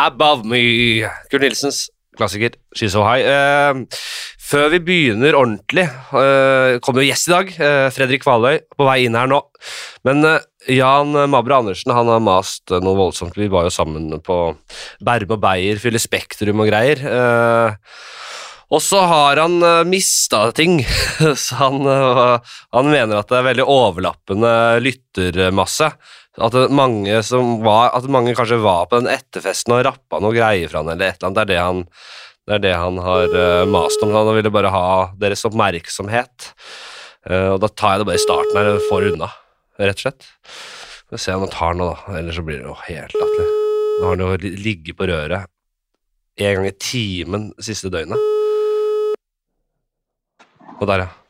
Above Me. Kurt Nilsens klassiker She's So High. Eh, før vi begynner ordentlig, eh, kommer jo gjest i dag. Eh, Fredrik Kvaløy på vei inn her nå. Men eh, Jan Mabre Andersen han har mast eh, noe voldsomt. Vi var jo sammen på Berme og Beyer, fylle Spektrum og greier. Eh, og så har han uh, mista ting, så han, han mener at det er veldig overlappende lyttermasse. At mange, var, at mange kanskje var på den etterfesten og rappa noe greier fra han, eller et eller annet. Det er det han, det er det han har uh, mast om. Han ville bare ha deres oppmerksomhet. Uh, og da tar jeg det bare i starten her og får unna, rett og slett. Får se om han tar noe, da. Ellers så blir det jo helt latterlig. Nå har han jo ligget på røret en gang i timen det siste døgnet. Og der. Ja.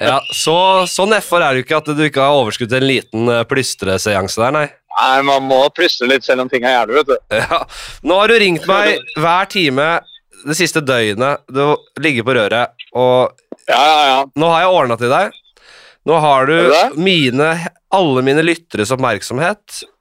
Ja så, så nedfor er det jo ikke at du ikke har overskudd til en liten uh, plystreseanse der, nei. Nei, man må plystre litt selv om ting er jævlig, vet du. Ja. Nå har du ringt meg hver time det siste døgnet. Du ligger på røret, og Ja, ja, ja. nå har jeg ordna til deg. Nå har du mine, alle mine lytteres oppmerksomhet. For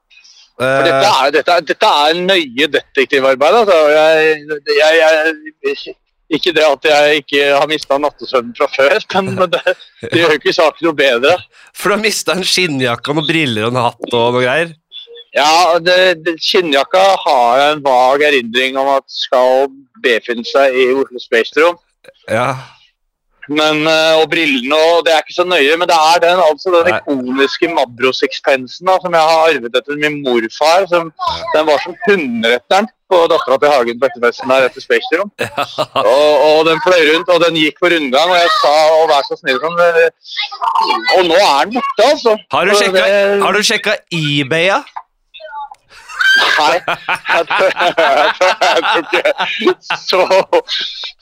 Eh, dette er, dette, er, dette er nøye detektivarbeid. Altså. Jeg, jeg, jeg, ikke det at jeg ikke har mista nattesøvnen fra før, men det, det gjør jo ikke saken noe bedre. for du har mista en skinnjakke og noen briller og en hatt og noe greier. Ja, det, det, Skinnjakka har jeg en vag erindring om at skal befinne seg i Oslo Space Room. Ja. Men, eh, og brillene og Det er ikke så nøye, men det er den, altså, den ikoniske Mabro-sixpensen som jeg har arvet etter min morfar. Som, den var som hunderetteren på dattera til Hagen på etterfesten der etter Space Room. Og, og den fløy rundt, og den gikk på rundgang, og jeg sa å vær så snill sånn. eh, Og nå er den borte, altså. Har du sjekka, det- har du sjekka eBay, ja? Nei, jeg tror, ikke så,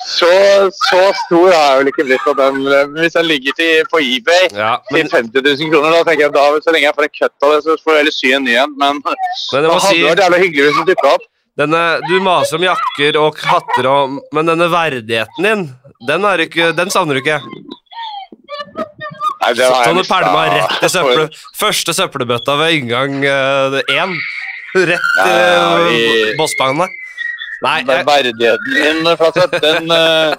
så, så stor har jeg vel ikke blitt. At den, hvis den ligger til, på eBay ja til men, 50 000 kroner, da tenker jeg da, så lenge jeg får en cut av det, så får jeg heller sy en ny en. Men men det hadde si vært jævla hyggelig hvis den dukka opp. denne, Du maser om jakker og hatter og Men denne verdigheten din, den, ikke, den savner du ikke? Nei, det har jeg Sånn du pælma rett i søppel, første søppelbøtta ved inngang én. Rett i Ja, uh, i- Nei, Den jeg, verdigheten din, Flatseth, den, eh,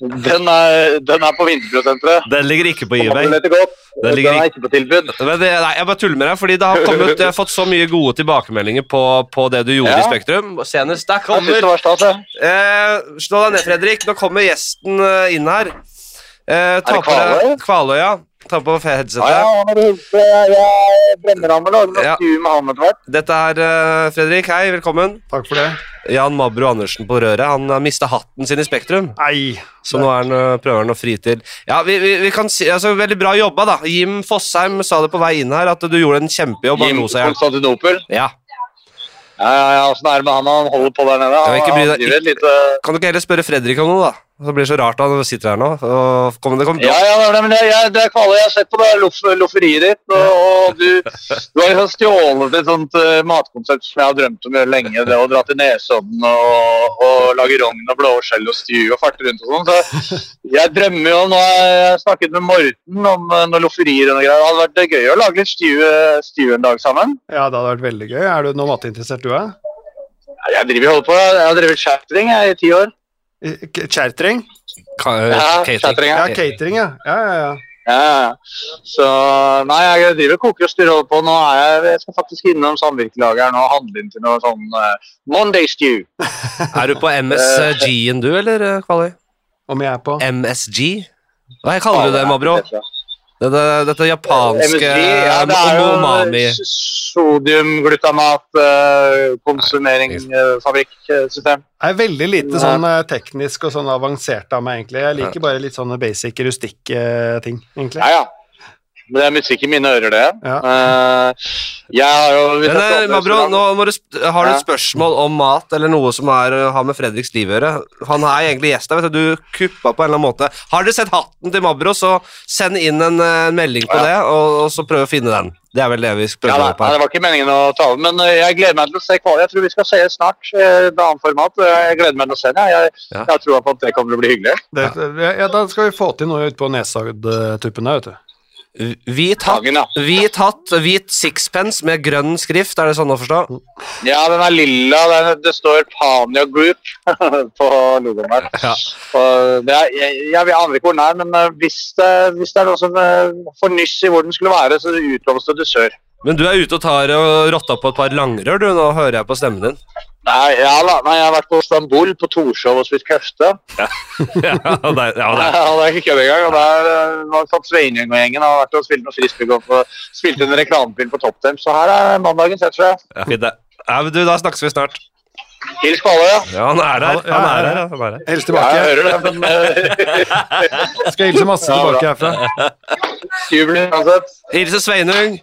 den, er, den er på vinterprosenteret. den ligger ikke på eBay. leter. Den ligger Den ikke på tilbud. Men det, nei, jeg bare tuller med deg, fordi det har kommet, jeg har fått så mye gode tilbakemeldinger på, på det du gjorde Ja. i Spektrum. Senest der kommer jeg. eh, Slå deg ned, Fredrik. Nå kommer gjesten eh, inn her. Eh, er det Kvaløya? deg Kvaløy? Kvaløy, ja. Ta på headsetet. ja, ja. Jeg, Ja. han. Dette er eh, Fredrik. Hei, velkommen. Takk for det. Jan Mabro Andersen på røret. Han har mista hatten sin i Spektrum. Nei. Så nå er han, øh, prøver han å fri til Ja, vi, vi, vi kan si altså, Veldig bra jobba, da. Jim Fosheim sa det på vei inn her, at du gjorde en kjempejobb. Jim. Konstantinopel. Ja. Ja, ja, ja, åssen er det med han? Han holder på der nede. Jeg ikke bry Han deg- Litt, uh... Kan du ikke heller spørre Fredrik om noe, da? Det blir så rart da når du sitter her nå. Og kom, det kommer Ja, ja, men jeg, jeg, det er kvalitet Jeg har sett på det loff, lofferiet ditt, og, og du, du har liksom stjålet et sånt uh, matkonsept som jeg har drømt om å gjøre lenge. Det å dra til Nesodden og, og lage rogn og blåskjell og stew og farte rundt og sånn. Så jeg drømmer jo Nå har jeg snakket med Morten om uh, noen lofferier og noe greier. Det hadde vært gøy å lage litt stew, uh, stew en dag sammen. Ja, det hadde vært veldig gøy. Er du noe matinteressert, du er? Jeg driver holder på. Jeg har drevet catering i ti år. I- k- Catering? Ka- øh, Ja, catering. Ja, catering, ja. Ja, ja, ja. Ja, ja, ja. Så nei, jeg driver og koker og styrer over på. Nå er jeg, jeg skal faktisk innom samvirkelageren og handle inn til noe sånn uh, Monday stew. Er du på MSG-en du, eller, Kvaløy? Om jeg er på MSG? Hva kaller du det, Mabro? Dette, dette japanske MSG, ja, det er jo umami sodiumglutamat uh, Det er veldig lite sånn eh, teknisk og sånn avansert av meg, egentlig. Jeg liker bare litt sånne basic, rustikke ting, egentlig. Ja, ja. Men det er musikk i mine ører, det. Ja. Uh, jeg har jo Men jeg eh, Mabro, nå må du, sp- har du et spørsmål om mat eller noe som er, øh, har med Fredriks liv å gjøre? Han er egentlig gjest her, du. Du kuppa på en eller annen måte. Har dere sett hatten til Mabro, så send inn en, en melding på Ja. det, og, og så prøv å finne den. Det er vel det vi Ja, prøver nei, på nei, her. det var ikke meningen å ta den, men eh, jeg gleder meg til å se kvalitet. Jeg tror vi skal se snart I et annet format. Jeg gleder meg til å se den. Jeg, Ja. jeg tror på at det kommer til å bli hyggelig. Det, ja, da skal vi få til noe ute på Nesoddtuppen der, vet du. Hvit hatt, Hagen, ja. hvit, hatt, hvit sixpence med grønn skrift, er det sånn å forstå? Ja, den er lilla. Den, det står Pania Group på logoen der. Ja. Er, jeg, jeg aner ikke hvor den er, men eh, hvis det, hvis det er noen som eh, får nyss i hvor den skulle være, så utloves det sør Men du er ute og tar og rotta på et par langrør, du. Nå hører jeg på stemmen din. Nei, ja, da, nei, jeg har vært på Istanbul, på Torshov og spist køfte. ja, det, ja, det, Ja, det er ikke kødd engang. og Der eh, har vi Sveinung og vært og spilt noe frisbeegolf og spilt en reklamefilm på Top Temp, så her er mandagen sett jeg ja, fint det. Ja, men du, da snakkes vi snart. Hils Kvaløy, ja. Ja, han er her. Han er her, ja. Han er her. Hils Ja, tilbake. jeg hører det, men uh, Skal hilse masse tilbake herfra. jubel uansett. Hilse Sveinung.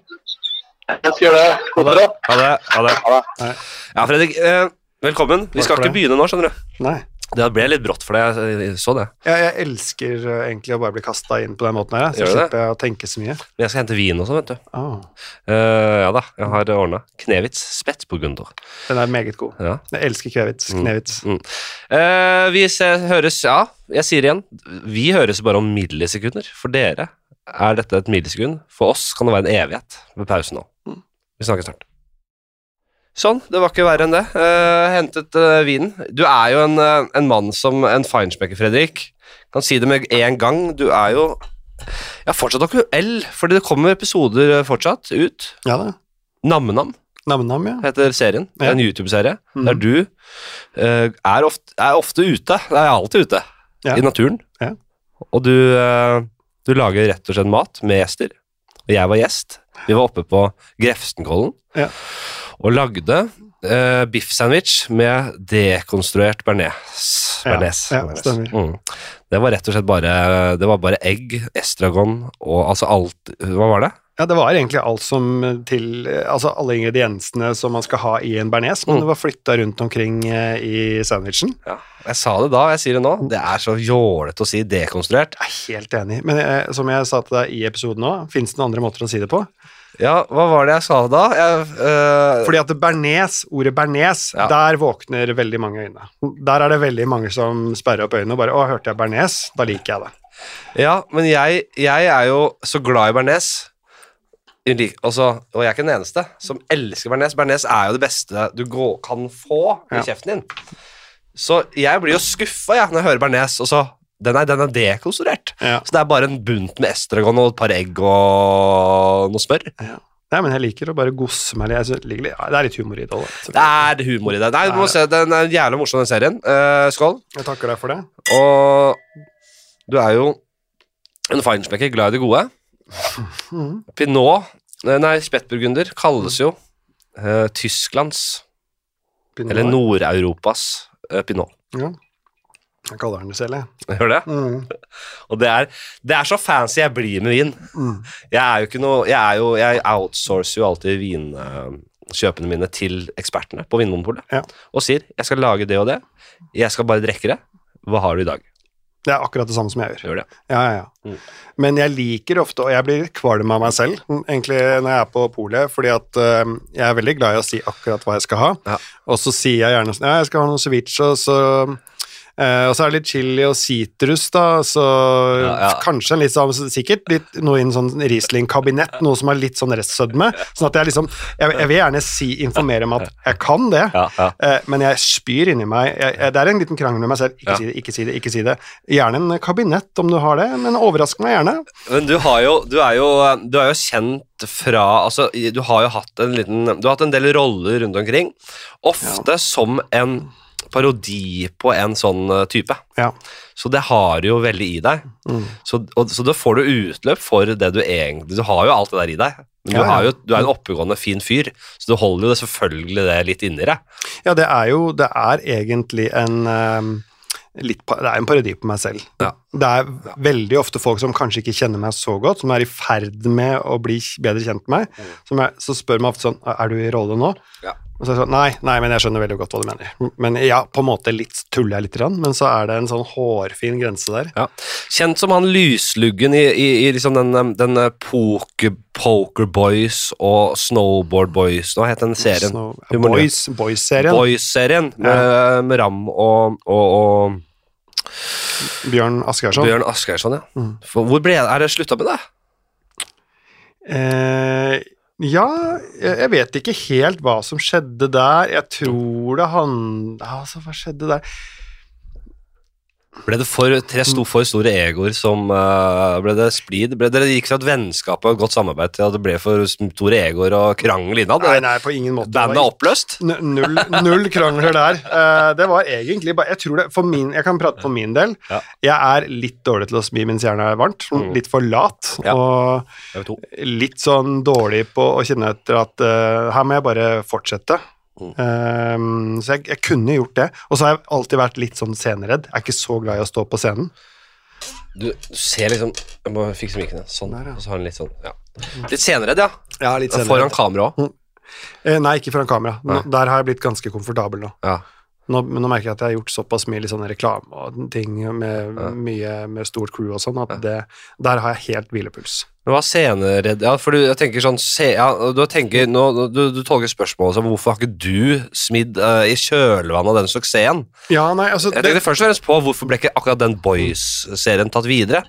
Jeg skal gjøre det. Ha det. Ha det. Ha det. Ha det. Ja, Fredrik. Eh, velkommen. Vi skal ikke begynne nå, skjønner du. Nei. Det ble litt brått for deg. Jeg så det. Ja, jeg elsker uh, egentlig å bare bli kasta inn på den måten her, så Gjør du det? slipper jeg å tenke så mye. Men jeg skal hente vin og sånn, vet du. Oh. Uh, ja da, jeg har ordna. Knevits spetsburgunder. den er meget god. Ja. Jeg elsker Kvevits. Mm. Knevits. Mm. Uh, vi ser, høres Ja, jeg sier igjen. Vi høres bare om millisekunder. For dere er dette et millisekund. For oss kan det være en evighet ved pausen nå. Vi snakkes snart. Sånn, det var ikke verre enn det. Uh, hentet uh, vinen. Du er jo en, uh, en mann som en feinschmecker, Fredrik. Kan si det med en gang. Du er jo ja, fortsatt aktuell, fordi det kommer episoder fortsatt ut. Ja da. Nammenam Nam-nam, ja. heter serien. Er Ja. En YouTube-serie mm. der du er, ofte, er ofte ute. Jeg er alltid ute Ja. i naturen. Ja. Og du, du lager rett og slett mat med gjester. Og jeg var gjest. Vi var oppe på Grefsenkollen Ja. og lagde uh, biffsandwich med dekonstruert bearnés. Ja, Bearnés. ja, stemmer. Mm. Det var rett og slett bare Det var bare egg, estragon og altså alt Hva var det? Ja, det var egentlig alt som til Altså alle ingrediensene som man skal ha i en bearnés, men Mm. det var flytta rundt omkring eh, i sandwichen. Ja. Jeg sa det da, jeg sier det nå. Det er så jålete å si dekonstruert. Jeg er helt enig. Men eh, som jeg sa til deg i episoden òg, fins det noen andre måter å si det på? Ja, hva var det jeg sa da? Jeg, øh, Fordi at bearnés, ordet bearnés, Ja. der våkner veldig mange øyne. Der er det veldig mange som sperrer opp øynene og bare 'Å, hørte jeg bearnés?' Da liker jeg det. ja, men jeg, jeg er jo så glad i bearnés. Unik- også, og jeg er ikke den eneste som elsker bearnés. Bearnés er jo det beste du går, kan få i Ja. kjeften din. Så jeg blir jo skuffa ja, når jeg hører bearnés, og så den er, den er dekonstruert. Ja. Så det er bare en bunt med estragon og et par egg og noe smør. Nei, men jeg liker å bare gosse meg litt. Ja, Det er litt humor i det Også. Det er humor i det. Nei, du må se, Den er jævlig morsom, den serien. Uh, skål. Jeg takker deg for det. Og du er jo en feinschmecker, glad i det gode. Mhm. Pinot, eh, nei, spettburgunder, kalles jo uh, Tysklands, Pinot eller. Nord-Europas uh, pinot. Ja. Jeg kaller den det selv, jeg. Gjør det? Mm. Og det er, det er så fancy jeg blir med vin. Mm. Jeg er jo ikke noe Jeg, er jo, jeg outsourcer jo alltid vinkjøpene mine til ekspertene på Vinmonopolet Ja. og sier 'jeg skal lage det og det', jeg skal bare drikke det. Hva har du i dag? Det er akkurat det samme som jeg gjør. Gjør det. Ja, ja, ja. Mm. Men jeg liker ofte, og jeg blir kvalm av meg selv, egentlig når jeg er på polet, fordi at uh, jeg er veldig glad i å si akkurat hva jeg skal ha. Ja. Og så sier jeg gjerne sånn, ja, jeg skal ha noe ceviche, og så eh, og så er det litt chili og sitrus, da, så Ja, ja. kanskje en litt sånn, sikkert litt noe i en sånn Riesling-kabinett, noe som har litt sånn restsødme, sånn at jeg liksom, jeg, jeg vil gjerne si, informere om at jeg kan det, Ja. Eh, men jeg spyr inni meg. Jeg, jeg, det er en liten krangel med meg selv. Ikke si det, ikke si det, ikke si det. Gjerne en kabinett om du har det, men overrask meg gjerne. Men du har jo Du er jo, du er jo kjent fra Altså, du har jo hatt en liten Du har hatt en del roller rundt omkring. Ofte som en parodi på en sånn eh, type. Ja. Så det har du jo veldig i deg. Mm. Så, og, så da får du utløp for det du egentlig Du har jo alt det der i deg. Men du, Ja, har jo, du er en oppegående, fin fyr, så du holder jo det selvfølgelig det litt inni deg. Ja, det er jo Det er egentlig en um, litt, Det er en parodi på meg selv. Ja. Det er veldig ofte folk som kanskje ikke kjenner meg så godt, som er i ferd med å bli bedre kjent med meg. Som er, så spør meg ofte sånn Er du i rolle nå? Ja. Og så er jeg sånn Nei, nei, men jeg skjønner veldig godt hva du mener. Men ja, på en måte litt tuller jeg litt, men så er det en sånn hårfin grense der. Ja. Kjent som han lysluggen i, i, i liksom den, den uh, poker, poker Boys og Snowboard Boys Hva het den serien? Snow- Boys, Boys-serien. Boys-serien med, med Ram og, og, og Bjørn Asgeirsson. Bjørn Asgeirsson, ja. Mm. For hvor ble, er det slutta med det? Eh, ja, jeg, jeg vet ikke helt hva som skjedde der. Jeg tror det han Altså, hva skjedde der? Ble det for, tre sto for store egoer som uh, Ble det splid? Ble det gikk fra et vennskap og et godt samarbeid til at det ble for store egoer og krangel innad? Nei, nei, på ingen måte. Det Bandet er oppløst? Null, null krangler der. Uh, det var egentlig bare Jeg tror det for min Jeg kan prate for min del. Ja. Jeg er litt dårlig til å smi mens jernet er varmt. Mm. Litt for lat. Ja. Og litt sånn dårlig på å kjenne etter at uh, her må jeg bare fortsette. Mm. Um, så jeg, jeg kunne gjort det. Og så har jeg alltid vært litt sånn sceneredd. Jeg er ikke så glad i å stå på scenen. Du, du ser liksom Jeg må fikse mikken. Sånn. Der, ja. Og så har han litt sånn ja. Litt seneredd, ja. Ja, litt Foran kamera òg. Eh, nei, ikke foran kamera. Nå, der har jeg blitt ganske komfortabel nå. Ja. Nå, men nå merker jeg at jeg har gjort såpass mye sånn reklame og ting med Ja. mye med stort crew og sånn, at det, der har jeg helt hvilepuls. Men hva er sceneredd Ja, for du, jeg tenker sånn se, ja, du, tenker, nå, du, du tolker spørsmålet som hvorfor har ikke du smidd uh, i kjølvannet av den suksessen? Ja, nei, altså, Jeg det, først og fremst på hvorfor ble ikke akkurat den Boys-serien tatt videre?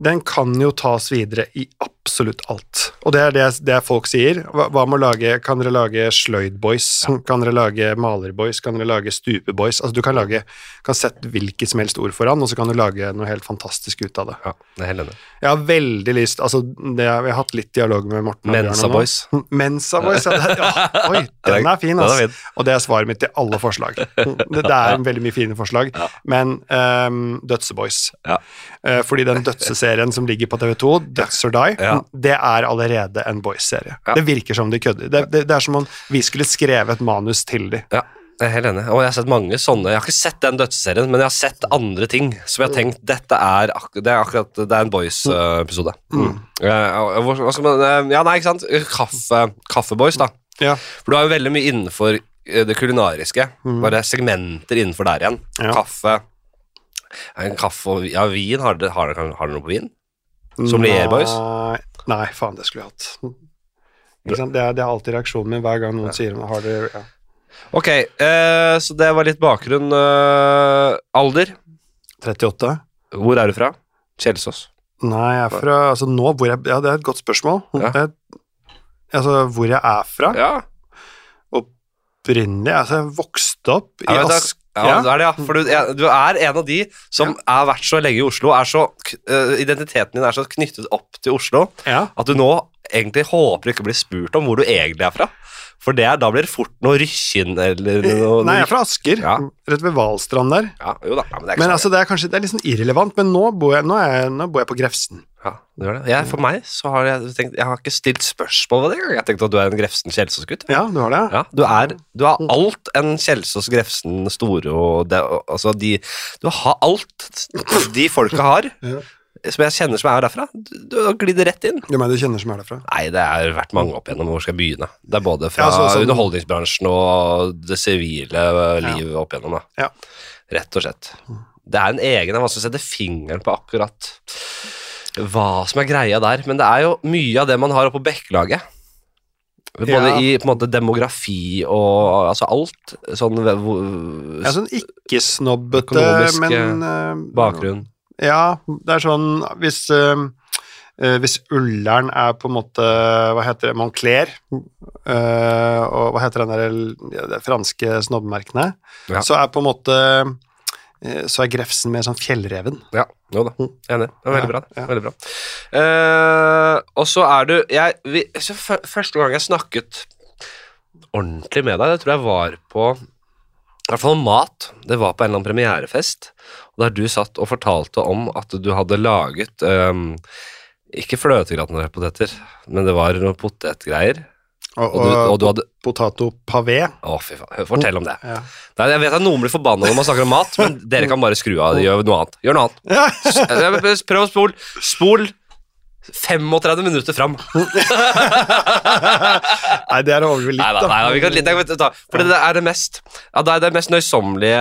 Den kan jo tas videre i absolutt alt. Og det er det, det folk sier. Hva, hva med å lage Kan dere lage Sløyd-boys? Kan dere lage Maler-boys? Kan dere lage Stupe-boys? Altså, du kan lage Kan sette hvilket som helst ord foran, og så kan du lage noe helt fantastisk ut av det. Ja, det er det. Jeg har veldig lyst Altså, det, jeg har hatt litt dialog med Morten Mensa-boys. Mensa ja. Det, ja. Oi, den er fin, altså. Og det er svaret mitt til alle forslag. Det, er veldig mye fine forslag, Ja. men um, Dødseboys Ja. Eh, Fordi den dødseserien som ligger på TV2, Døds or Die, Ja. det er allerede en boys-serie. Ja. Det virker som de kødder. Det, det, det er som om vi skulle skrevet et manus til de. Ja, jeg er helt enig. Og jeg har sett mange sånne Jeg har ikke sett den dødsserien, men jeg har sett andre ting som jeg har tenkt Dette er, det er akkurat Det er en Boys-episode. Mm. Eh, hva hva skal man eh, Ja, nei, ikke sant? Kaffe, Kaffeboys, da. Ja. For du har jo veldig mye innenfor eh, det kulinariske. Mm. Bare segmenter innenfor der igjen. Ja. Kaffe en kaffe og Ja, vin. Har dere, har dere, har dere noe på vin? Som Lier-boys? Nei, nei, faen, det skulle jeg hatt. Ikke sant? Det, er, det er alltid reaksjonen min hver gang noen sier har det, ja. Ok, eh, så det var litt bakgrunn. Eh, alder. 38? Hvor er du fra? Kjelsås. Nei, jeg er fra Altså nå hvor jeg Ja, det er et godt spørsmål. Ja. Jeg, altså hvor jeg er fra? Ja, Opprinnelig Altså, jeg vokste opp i Ja, vet du, Ask... Ja, Ja. det er det, ja. For du, ja, du er en av de som har vært så lenge i Oslo, er så, eh, identiteten din er så knyttet opp til Oslo, Ja. at du nå egentlig håper du ikke blir spurt om hvor du egentlig er fra. For det er, da blir det fort noe Rykkinn eller noe Nei, jeg er fra Asker. Ja. Rett ved Hvalstrand der. Ja, jo da, men det er Men altså, det er kanskje det er litt sånn irrelevant, men nå bor jeg, nå er jeg, nå bor jeg på Grefsen. Ja, det gjør det. Jeg, for meg så har jeg tenkt Jeg har ikke stilt spørsmål ved det. Jeg tenkte at du er en Grefsen Kjelsås-gutt. Ja, du har det? Ja, du er, du har alt en Kjelsås, Grefsen, Store og det, Altså, de Du har alt de folka har, Ja. Som jeg kjenner som er derfra. Du, har glidd rett inn. Hvem er det du kjenner som er derfra? Nei, det har vært mange opp igjennom. Hvor skal jeg begynne? Det er både fra Ja, så- så, underholdningsbransjen og det sivile livet opp igjennom. Da. Ja. Rett og slett. Det er en egen Jeg vanskelig å sette fingeren på akkurat hva som er greia der, men det er jo mye av det man har oppe på Bekkelaget. Både Ja. i på en måte demografi og altså alt. Sånn er sånn ikke-snobbete, men uh, bakgrunn. Ja, det er sånn Hvis, eh, hvis Ullern er på en måte Hva heter det? Moncler. eh, og hva heter den der ja, de franske snobbemerkene? Ja. Så er på en måte eh, Så er Grefsen mer sånn fjellreven. Ja, jo da. Mm. Enig. Det var veldig bra. ja. Veldig bra. Uh, og så er du jeg, vi, så Første gang jeg snakket ordentlig med deg, det tror jeg var på i hvert fall om mat. Det var på en eller annen premierefest, og der du satt og fortalte om at du hadde laget um, ikke fløtegratinerte, men det var noen potetgreier. Og, Og du, og du hadde potato pavé. Å, fy faen. Fortell om det. Ja. Nei, jeg vet at noen blir forbanna når man snakker om mat, men dere kan bare skru av. Gjør noe annet. Gjør noe annet. Ja. Prøv å spole. Spol 35 minutter fram. Nei, det er å overdrive litt, Nei da, nei, vi kan litt, vet, da. for det er det mest Ja, det er det mest nøysommelige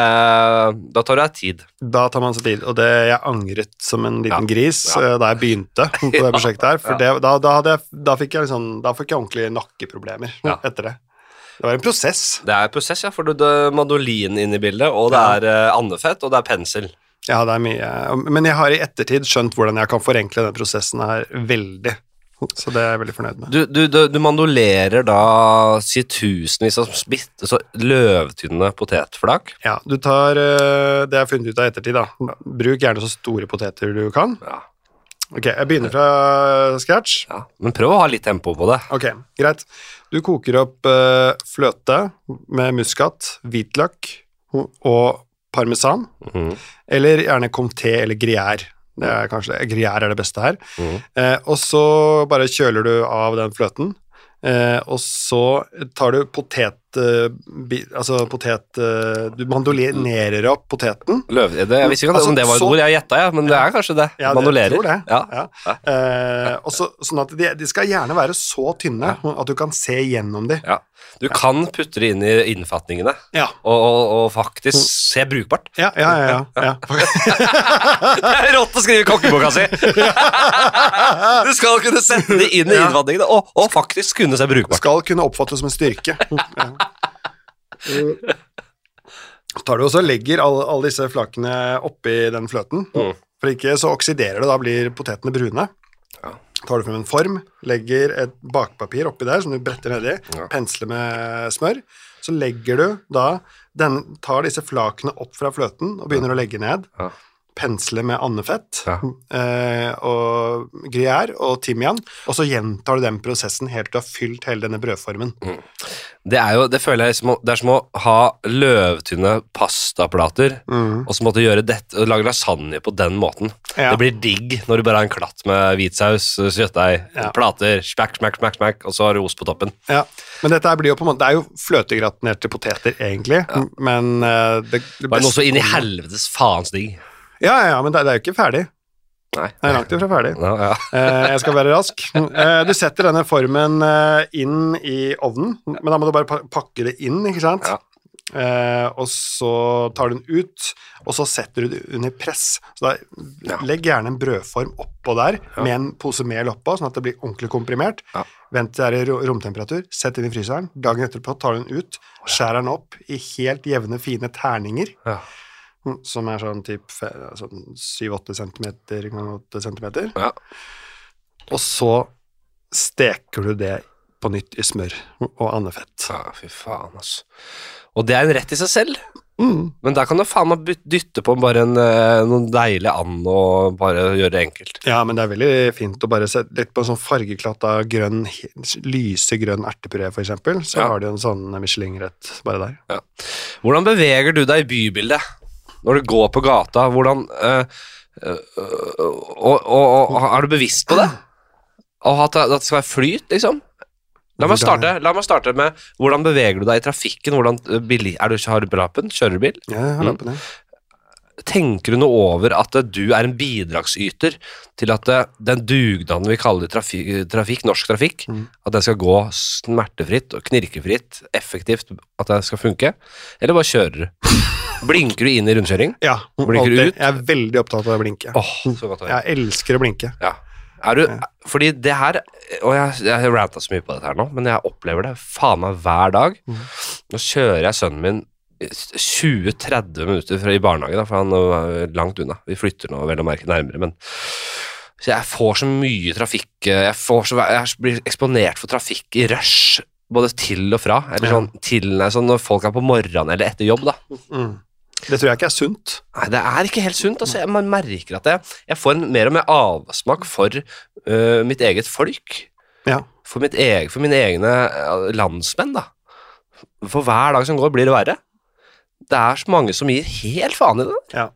Da tar det tid. Da tar man seg tid, og det jeg angret som en liten Ja, gris ja. eh, da jeg begynte på det prosjektet her, for det, da, da, jeg, da fikk jeg liksom, da fikk jeg ordentlige nakkeproblemer etter det. Det var en prosess. Det er en prosess, ja, for du- det er mandolin inne i bildet, og det er eh, andefett, og det er pensel. Ja, det er mye, men jeg har i ettertid skjønt hvordan jeg kan forenkle den prosessen her veldig. Så det er jeg veldig fornøyd med. Du, du, du, du mandolerer da tusenvis av bitte så løvtynne potetflak. Ja, du tar eh, Det jeg har funnet ut av i ettertid, da. Bruk gjerne så store poteter du kan. Ja, Ok, jeg begynner fra scratch. ja. Men prøv å ha litt tempo på det. Ok, greit. Du koker opp eh, fløte med muskat, hvitløk og parmesan. mm. Eller gjerne comté eller gruyère. Det er kanskje. Gruyère er det beste her. Mm. Eh, og så bare kjøler du av den fløten. Eh, og så tar du potet... Eh, altså potet... Eh, du mandolerer opp poteten. Løv, det, jeg visste ikke Altså, om det var et så- ord, jeg gjetta, ja, men det er kanskje det. Ja, det- Mandolerer. tror det. Ja. Ja. Eh, og så- sånn at de, de skal gjerne være så tynne at du kan se gjennom dem. Ja. Du kan putte det inn i innfatningene Ja, og, og, og faktisk se brukbart. ja, ja. ja, ja, ja. Det er rått å skrive i kokkeboka si! Du skal kunne sette det inn i innfatningene og, og faktisk kunne se brukbart. skal kunne oppfattes som en styrke. Ja. Så tar du også legger alle, alle disse flakene oppi den fløten, Mm. for ikke så oksiderer det, da blir potetene brune. Ja. Tar du frem en form, legger et bakpapir oppi der som du bretter nedi, Ja. pensler med smør, så legger du da den, tar disse flakene opp fra fløten og begynner å legge ned. Ja. Pensle med andefett Ja. eh, og gruyère og timian, og så gjentar du den prosessen helt til du har fylt hele denne brødformen. Det er jo, det føler jeg det er som å ha løvtynne pastaplater Mm. og så måtte gjøre dette, og lage lasagne på den måten. Ja. Det blir digg når du bare har en klatt med hvitsaus, kjøttdeig, Ja. plater, smack, smack, smack, smack, og så har du ost på toppen. Ja, men dette blir jo på en måte Det er jo fløtegratinerte poteter, egentlig, men uh, det, det Bare noe så inn i helvetes faens digg. Ja, ja, men det, det er jo ikke ferdig. Nei. Det er langt ifra ferdig. Ja, ja. Eh, jeg skal være rask. Eh, du setter denne formen eh, inn i ovnen, men da må du bare pakke det inn, ikke sant? Ja. Og så tar du den ut, og så setter du det under press. Så da, Ja. Legg gjerne en brødform oppå der, med en pose mel oppå, sånn at det blir ordentlig komprimert. Ja. Vent til det er i romtemperatur, sett inn i fryseren. Dagen etterpå tar du den ut, skjærer den opp i helt jevne, fine terninger. Ja. Mm, Som er sånn typ sånn 7-8 centimeter ganger 8 centimeter. Ja. Og så steker du det på nytt i smør og andefett. ja, fy faen, altså. Og det er en rett i seg selv, Mm. men der kan du faen meg dytte på bare en, eh, noen deilige and og bare gjøre det enkelt. Ja, men det er veldig fint å bare sette litt på en sånn fargeklatt av grønn, lyse grønn ertepuré, for eksempel. Så Ja. har du en sånn Michelin-rett bare der. Hvordan beveger du deg i bybildet når du går på gata? Hvordan øh, øh, og, og, og, Er du bevisst på det? Og at det, skal være flyt, liksom? La meg, starte, la meg starte med hvordan beveger du deg i trafikken? Hvordan, eh, bil, er du, har du lappen? Kjører du bil? Ja, jeg har Mm. lappen, jeg. Tenker du noe over at du er en bidragsyter til at den dugnaden vi kaller trafikk, trafikk norsk trafikk, Mm. at den skal gå smertefritt og knirkefritt, effektivt, at det skal funke? Eller bare kjører du? Blinker du inn i rundkjøring? Ja, Blinker du ut? Jeg er veldig opptatt av å blinke. Åh, så godt å høre. Jeg elsker å blinke. Ja. Er du, fordi det her Og jeg, jeg har ranta så mye på dette her nå, men jeg opplever det faen meg hver dag. Mhm. Nå kjører jeg sønnen min 20-30 minutter fra i barnehagen, da, for han er langt unna. Vi flytter nå vel å merke nærmere, men så jeg får så mye trafikk Jeg, får så, jeg blir eksponert for trafikk i rush, både til og fra. Eller sånn, til, sånn når folk er på morgenen eller etter jobb, da. Mm. Det tror jeg ikke er sunt. Nei, det er ikke helt sunt. Altså, jeg, man merker at jeg, jeg får en mer og mer avsmak for uh, mitt eget folk. Ja. For, mitt eget, for mine egne øh, landsmenn, da. For hver dag som går, blir det verre. Det er så mange som gir helt faen i det. Ja.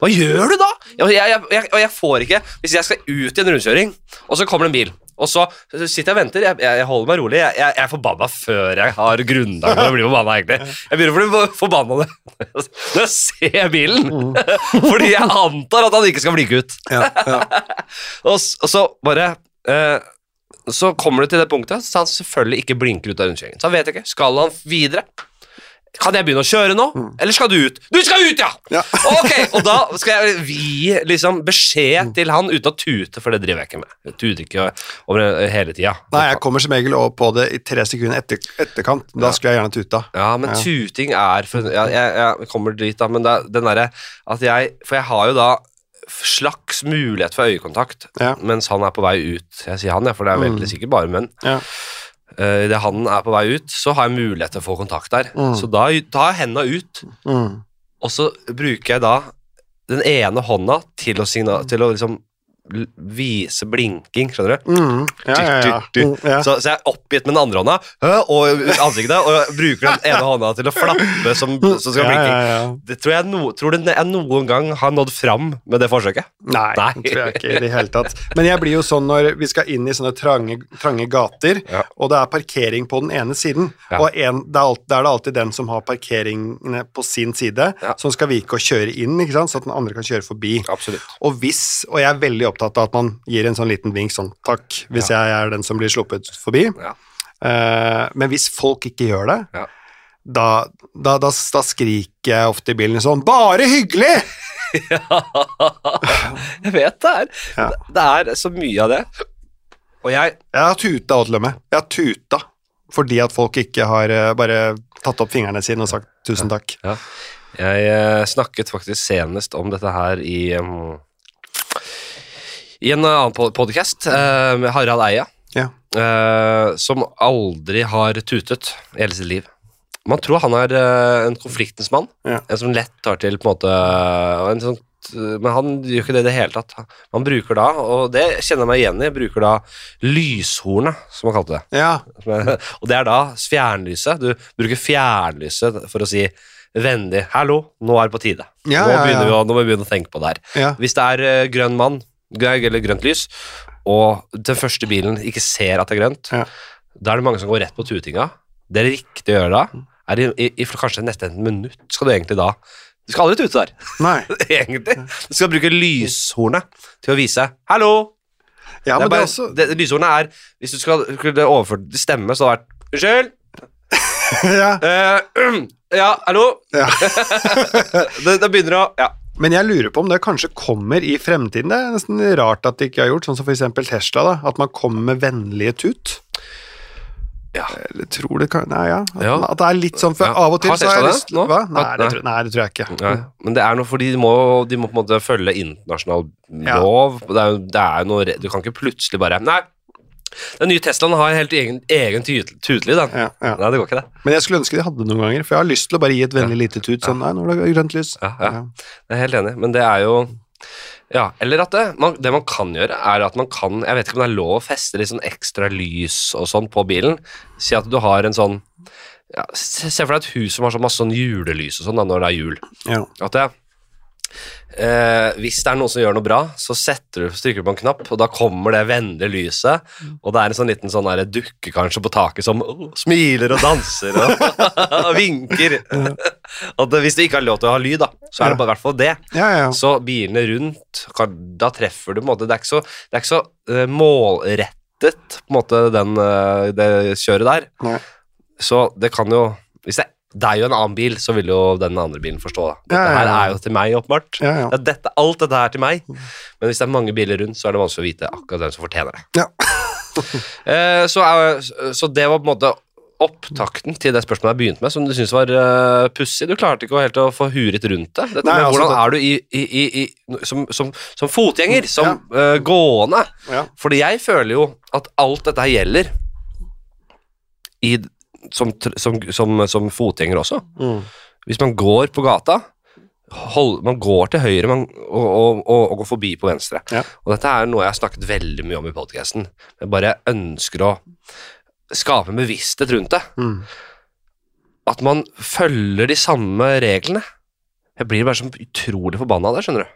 Hva gjør du da? Jeg, jeg, jeg får ikke Hvis jeg skal ut i en rundkjøring, og så kommer det en bil, og så sitter jeg og venter, jeg, jeg, holder meg rolig, jeg, jeg, jeg er forbanna før jeg har grunnlag for å bli forbanna, egentlig. Jeg begynner å bli forbanna når jeg ser bilen, fordi jeg antar at han ikke skal blinke ut. Ja, ja. Og, og så bare eh, Så kommer det til det punktet så han selvfølgelig ikke blinker ut av rundkjøringen. Så han vet ikke. Skal han videre? Kan jeg begynne å kjøre nå, eller skal du ut? Du skal ut, ja! Ja. Ok, Og da skal jeg gi liksom, beskjed til han uten å tute, for det driver jeg ikke med. Jeg tuter ikke over hele tida. Nei, jeg kommer som regel opp på det i tre sekunder etter, etterkant. Da skulle jeg gjerne tuta. Ja, men Ja. tuting er for, ja, jeg, jeg kommer dit, da, men det, den derre at jeg For jeg har jo da slags mulighet for øyekontakt mens han er på vei ut. Jeg sier han, ja, for det er veldig Mm. sikkert bare menn. Eh, Idet han er på vei ut, så har jeg mulighet til å få kontakt der. Mm. Så da tar jeg henda ut, Mm. og så bruker jeg da den ene hånda til å, signa til å liksom vise blinking, skjønner du? Mm. Ja, ja. Mm, ja. Så, så jeg er oppgitt med den andre hånda og ansiktet, og bruker den ene hånda til å flappe som, som skal ja. Det tror jeg, no, tror du jeg noen gang har nådd fram med det forsøket? Nei, Nei. det tror jeg ikke i det hele tatt. Men jeg blir jo sånn når vi skal inn i sånne trange, trange gater, og det er parkering på den ene siden, og en, det er alt, er det alltid den som har parkeringene på sin side, som skal vike og kjøre inn, ikke sant, så at den andre kan kjøre forbi. Absolutt. Og hvis, og jeg er veldig opptatt av at man gir en sånn liten vink sånn, takk, hvis jeg er den som blir sluppet forbi. Ja. Uh, men hvis folk ikke gjør det, Ja. da, da, da, da skriker jeg ofte i bilen sånn, bare hyggelig! ja, jeg vet det er. Ja. Det er så mye av det. Og jeg Jeg har tuta òg, til og med. Jeg har tuta fordi at folk ikke har eh, bare tatt opp fingrene sine og sagt tusen takk. Jeg eh, snakket faktisk senest om dette her i um, I en annen podkast uh, med Harald Eia, Ja. uh, som aldri har tutet i hele sitt liv. Man tror han er uh, en konfliktens mann, Ja. en som lett tar til på en måte en sånn, Men han gjør ikke det i det hele tatt. Man bruker da, og det kjenner jeg meg igjen i, bruker da lyshornet, som man kalte det. Ja, Og det er da fjernlyset. Du bruker fjernlyset for å si vennlig 'hallo, nå er det på tide'. Nå, begynner Vi å, nå må vi begynne å tenke på det her. ja. Hvis det er eh, grønn mann, eller grønt lys, og den første bilen ikke ser at det er grønt, Ja. da er det mange som går rett på tutinga. Det er riktig å gjøre da. Er i, i, i kanskje nesten et minutt skal du egentlig da Du skal aldri tute der, Nei. egentlig. Du skal bruke lyshornet til å vise 'hallo'. Ja, det er men det er også det, lyshornet er Hvis du skal overført til stemme, så hadde det vært 'unnskyld'. ja. Eh, ja, hallo? Ja. det, det begynner å Ja. Men jeg lurer på om det kanskje kommer i fremtiden. Det er nesten rart at det ikke har gjort, sånn som eksempel Tesla, da. At man kommer med vennlige tut. Ja. Eller tror det kan Nei, ja. At, Ja. at det er litt sånn, for Ja. av og til Har så har jeg Tesla lyst det nå? Hva? Nei, At- det nei. tror, nei, det tror jeg ikke. Nei, men det er noe fordi de må, de må på en måte følge internasjonal lov. Er, det er jo noe Du kan ikke plutselig bare Nei, den nye Teslaen har en helt egen, egen tutelyd, den. Ja, ja. Nei, det går ikke, det. Men jeg skulle ønske de hadde det noen ganger, for jeg har lyst til å bare gi et vennlig lite tut. Sånn, nei, nå er det grønt lys. Ja, ja. Jeg er helt enig, men det er jo Ja, eller at det man, Det man kan gjøre, er at man kan Jeg vet ikke om det er lov å feste litt sånn ekstra lys og sånn på bilen. Si at du har en sånn ja, Se for deg et hus som har så masse sånn julelys og sånn da, når det er jul. Ja. At det, eh, hvis det er noen som gjør noe bra, så setter du, trykker du på en knapp, og da kommer det vennlige lyset, og det er en sånn liten sånn der dukke kanskje på taket som oh, smiler og danser og, og vinker. og det, hvis du ikke har lov til å ha lyd, da, så er det bare i hvert fall det. Ja, ja. Så bilene rundt, da treffer du på en måte Det er ikke så, det er ikke så uh, målrettet, på en måte, den, uh, det kjøret der. Så det kan jo Hvis det er deg og en annen bil, så vil jo den andre bilen forstå. Da. Dette Ja, ja, her er jo til meg, åpenbart. ja, ja. Det er dette, alt dette her til meg. Men hvis det er mange biler rundt, så er det vanskelig å vite akkurat hvem som fortjener det. Ja. Eh, så, er, så det var på en måte opptakten til det spørsmålet jeg begynte med, som du syntes var uh, pussig. Du klarte ikke helt å få huret rundt det. Dette Nei, altså, hvordan det- er du i, i, i, som, som, som fotgjenger, som eh, gående? Ja. Fordi jeg føler jo at alt dette her gjelder i, som, som, som, som fotgjenger også. Mm. Hvis man går på gata, hold, man går til høyre man, og, og, og, og går forbi på venstre. Ja. Og dette er noe jeg har snakket veldig mye om i podcasten. Jeg bare ønsker å skape en bevissthet rundt det. Mm. At man følger de samme reglene. Jeg blir bare så utrolig forbanna av det, skjønner du.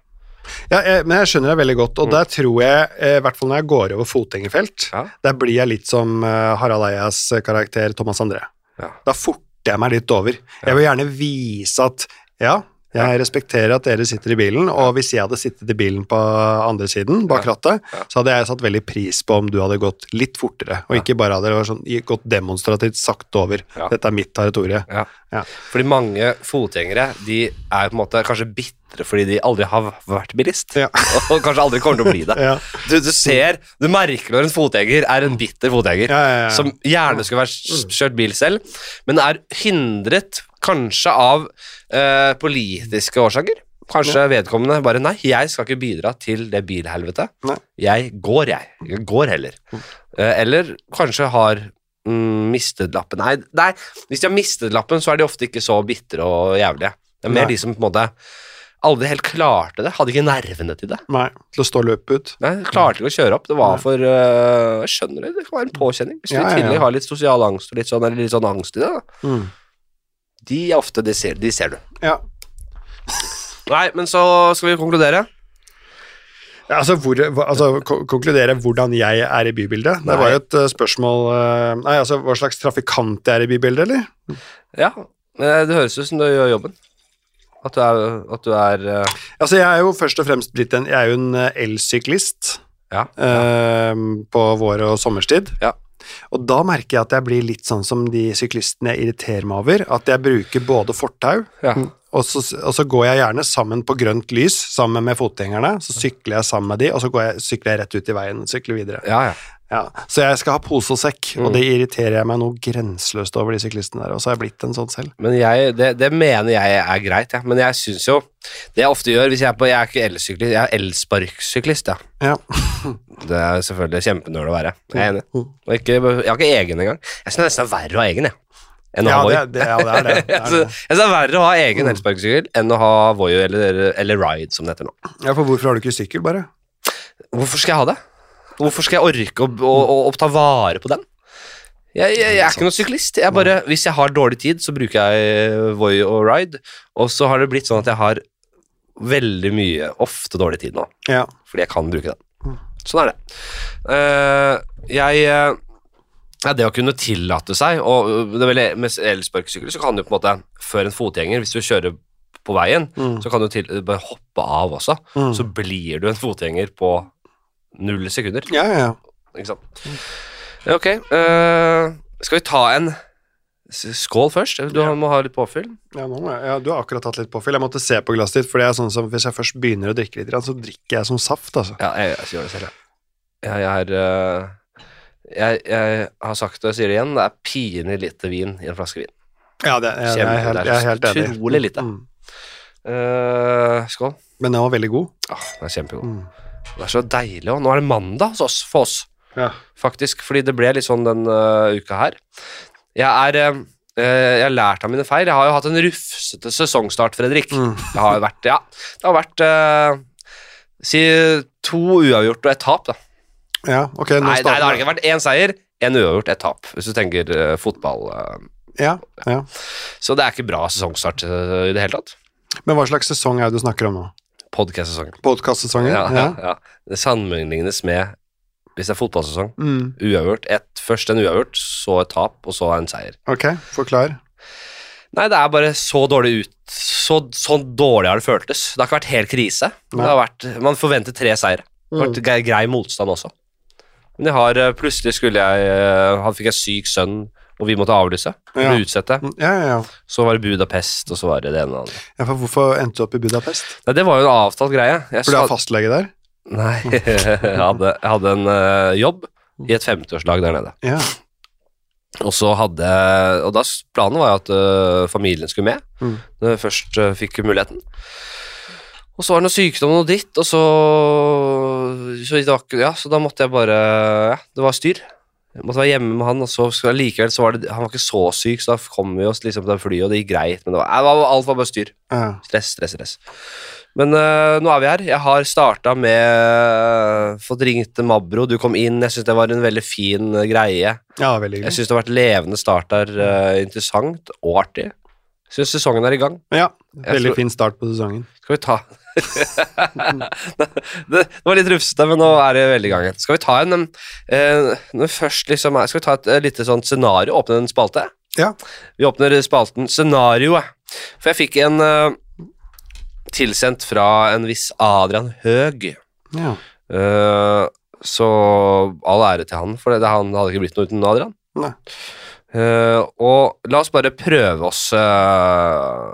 Ja, jeg, men jeg skjønner deg veldig godt, og der tror jeg, eh, i hvert fall når jeg går over fotgjengerfelt, Ja. der blir jeg litt som eh, Harald Eias karakter Thomas André. Ja. Da forter jeg meg litt over. Jeg vil gjerne vise at ja, jeg respekterer at dere sitter i bilen, og hvis jeg hadde sittet i bilen på andre siden, bak rattet, så hadde jeg satt veldig pris på om du hadde gått litt fortere, og ikke bare hadde sånn, gått demonstrativt sakte over. Dette er mitt territorium. Ja. Ja. Fordi mange fotgjengere de er på en måte kanskje bitre fordi de aldri har vært bilist. Ja. Og kanskje aldri kommer til å bli det. Du, du ser, du merker når en fotgjenger er en bitter fotgjenger. Som gjerne skulle vært kjørt bil selv, men er hindret kanskje av eh, politiske årsaker. Kanskje vedkommende bare Nei, jeg skal ikke bidra til det bilhelvetet. Nei. Jeg går, jeg. Jeg går heller. Eh, Eller kanskje har mm, mistet lappen. Nei, nei, hvis de har mistet lappen, så er de ofte ikke så bitre og jævlige. Det er mer Nei. de som på en måte aldri helt klarte det. Hadde ikke nervene til det. Nei, til å stå løpet ut. Nei, klarte ikke å kjøre opp. Det var for uh, Jeg skjønner det, det kan være en påkjenning. Hvis du Ja, ja, ja. tillegg har litt sosial angst og litt sånn, eller litt sånn angst i det, da. Mm. De er ofte De ser, de ser du. Ja. Nei, men så skal vi konkludere. Ja, Altså, hvor, altså konkludere hvordan jeg er i bybildet. Det Nei. var jo et eh, spørsmål eh, Nei, altså hva slags trafikant jeg er i bybildet, eller? Ja, eh, det høres ut som du gjør jobben. At du er, at du er Altså, jeg er jo først og fremst blitt en Jeg er jo en elsyklist Ja. eh, på vår- og sommerstid. Ja. Og da merker jeg at jeg blir litt sånn som de syklistene jeg irriterer meg over. At jeg bruker både fortau, ja. Og så, og så går jeg gjerne sammen på grønt lys sammen med fotgjengerne. Så sykler jeg sammen med de, og så går jeg, sykler jeg rett ut i veien sykler videre. ja, ja. Ja, så jeg skal ha pose og sekk, Mm. og det irriterer jeg meg noe grenseløst over de syklistene der, og så har jeg blitt en sånn selv. Men jeg, det, det mener jeg er greit, ja. men jeg syns jo Det jeg ofte gjør hvis jeg er på Jeg er ikke elsyklist, jeg er elsparksyklist, ja. Ja. Det er selvfølgelig kjempenøl å være. Jeg er enig. Mm. Og ikke, jeg har ikke egen engang. Jeg syns det nesten er verre å ha egen, jeg. Enn å Ja, ha Voi. det, det, ja, det er det. det, er det. er verre å ha egen Mm. elsparkesykkel enn å ha Voi eller, eller Ride, som det heter nå. Ja, for hvorfor har du ikke sykkel, bare? Hvorfor skal jeg ha det? Hvorfor skal jeg orke å, å, å, å ta vare på den? Jeg, jeg, jeg er ikke noen syklist. Jeg bare, hvis jeg har dårlig tid, så bruker jeg Voi og Ride. Og så har det blitt sånn at jeg har veldig mye, ofte dårlig tid nå. Ja. Fordi jeg kan bruke den. Mm. Sånn er det. Uh, jeg eh, ja, Det å kunne tillate seg og det er vel, Med elsparkesykkel så kan du på en måte før en fotgjenger, hvis du kjører på veien, Mm. så kan du til, bare hoppe av også. Mm. Så blir du en fotgjenger på null sekunder. Ja, ja, ja. Ikke sant? Ja, Ok. Uh, skal vi ta en skål først? Du Ja. må ha litt påfyll. Ja, nå, jeg- ja, du har akkurat tatt litt påfyll. Jeg måtte se på glasset ditt, for det er sånn som hvis jeg først begynner å drikke litt, så drikker jeg som saft, altså. Ja, jeg, jeg gjør det selv, jeg. Jeg er eh, jeg, jeg har sagt det og sier det igjen, det er pinlig lite vin i en flaske vin. Ja, det, jeg, jeg, er helt, det er jeg er helt enig. utrolig lite. Mm. Uh, skål. Men den var veldig god. Ah, den er kjempegod. Mm. Det er så deilig òg. Nå er det mandag hos oss, for oss, Ja. faktisk, fordi det ble litt sånn den uh, uka her. Jeg er uh, Jeg har lært av mine feil. Jeg har jo hatt en rufsete sesongstart, Fredrik. Mm. Det har jo vært Ja, det har vært Si to uavgjort og et tap, da. Ja, ok, nå Nei, nei, det har ikke vært én seier, én uavgjort, ett tap, hvis du tenker uh, fotball. Uh, Ja, ja. Så det er ikke bra sesongstart uh, i det hele tatt. Men hva slags sesong er det du snakker om nå? Podkast-sesongen. Podcast-sesongen? Ja, ja, ja. Det sammenlignes med hvis det er fotballsesong. Mm. Uavgjort. Et, først en uavgjort, så et tap, og så en seier. Ok, forklar. Nei, det er bare så dårlig ut Så, så dårlig har det føltes. Det har ikke vært helt krise. Det har vært, man forventer tre seire. Det har Mm. vært grei, grei motstand også. Men jeg har eh, plutselig skulle jeg eh, Han fikk en syk sønn, og vi måtte avlyse. Ja. Utsette. Mm, Ja, ja, ja. Så var det Budapest, og så var det det ene og det andre. ja for hvorfor endte du opp i Budapest? Nei, det var jo en avtalt greie. Jeg For du sa- fastlege der? Nei, jeg hadde, jeg hadde en uh, jobb i et 50-årslag der nede. Ja. Og så hadde Og da planen var jo at uh, familien skulle med, Mm. når jeg først uh, fikk muligheten. Og så var det noe sykdom og noe dritt, og så så, var, ja, så da måtte jeg bare Ja, det var styr. Jeg måtte være hjemme med han, og så skulle likevel så var det Han var ikke så syk, så da kom vi oss liksom på det flyet, og det gikk greit, men det var, var, alt var bare styr. Stress, stress, stress. Men eh, nå er vi her. Jeg har starta med Fått ringt Mabro. Du kom inn. Jeg syns det var en veldig fin eh, greie. ja, veldig Jeg syns det har vært levende start der. eh, interessant og artig. Syns sesongen er i gang. Ja, veldig tror- fin start på sesongen. Skal vi ta det, var litt rufsete, men nå er det veldig i gang. igjen. Skal vi ta en eh, først liksom Skal vi ta et eh, lite sånt scenario? Åpne en spalte? Ja. Vi åpner spalten scenarioet. For jeg fikk en eh, tilsendt fra en viss Adrian Høeg. Ja. Eh, så all ære til han, for det, han hadde ikke blitt noe uten Adrian. Nei. Eh, og la oss bare prøve oss eh,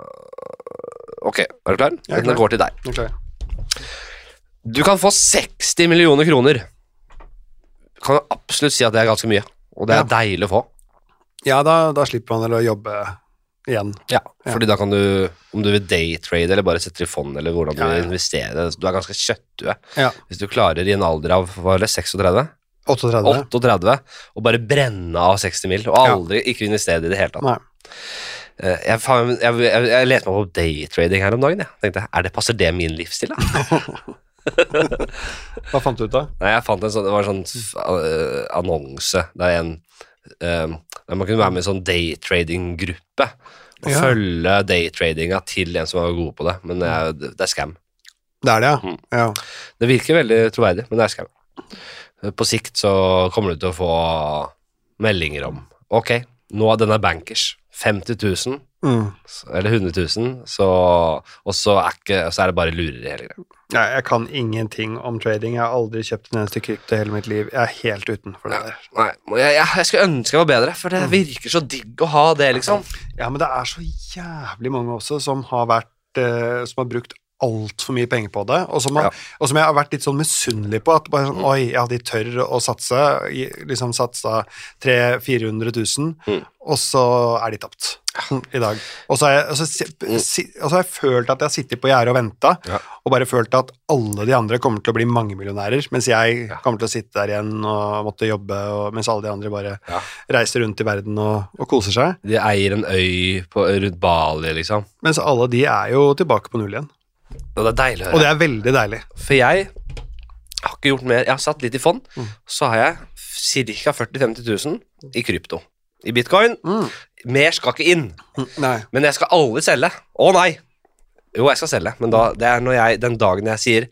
Ok, er du klar? Jeg er Den går til deg. Okay. Du kan få 60 millioner kroner. Kan jo absolutt si at det er ganske mye, og det er Ja. deilig å få. Ja, da, da slipper man vel å jobbe igjen. Ja, Ja. fordi da kan du, om du vil daytrade eller bare setter i fond, eller hvordan du Ja, vil investere, du er ganske kjøttdue. Ja. Hvis du klarer i en alder av hva er det, 36, 38. 38, og bare brenne av 60 mil, og Ja. aldri ikke investere i det hele tatt. Nei. Eh, Jeg, jeg, jeg, jeg leste meg på daytrading her om dagen. Jeg tenkte, er det, Passer det min livsstil, da? Hva fant du ut av? Nei, jeg fant en sånn, det var en sånn uh, annonse der en um, der man kunne være med i en sånn daytrading-gruppe og Ja. følge daytradinga til en som var god på det, men det er, det er scam. Det er det, ja. Mm. ja. Det virker veldig troverdig, men det er scam. På sikt så kommer du til å få meldinger om Ok, nå er denne bankers 50 000 Mm. eller 100 000, så, og så er, ikke, så er det bare lurer hele greia. Nei, jeg kan ingenting om trading. Jeg har aldri kjøpt en eneste krypto i hele mitt liv. Jeg er helt utenfor det der. Nei, jeg, jeg, jeg skulle ønske jeg var bedre, for det virker så digg å ha det, liksom. Ja, men det er så jævlig mange også som har vært eh, Som har brukt altfor mye penger på det, og som, har, Ja. og som jeg har vært litt sånn misunnelig på. At bare sånn, Oi, ja, de tør å satse. Liksom satsa 300 000-400 000, Mm. og så er de tapt i dag. Og så jeg, og så, si- og så har jeg følt at jeg har sittet på gjerdet og venta, Ja. og bare følt at alle de andre kommer til å bli mangemillionærer, mens jeg kommer til å sitte der igjen og måtte jobbe, og, mens alle de andre bare reiser rundt i verden og, og koser seg. De eier en øy på, rundt Bali, liksom. Mens alle de er jo tilbake på null igjen. Og det er deilig å Og det er veldig deilig. For jeg har ikke gjort mer. Jeg har satt litt i fond, Mm. så har jeg ca. 40 000-50 000 i krypto. I bitcoin. Mm. Mer skal ikke inn. Nei. Men jeg skal aldri selge. Å nei! Jo, jeg skal selge, men da, det er når jeg, den dagen jeg sier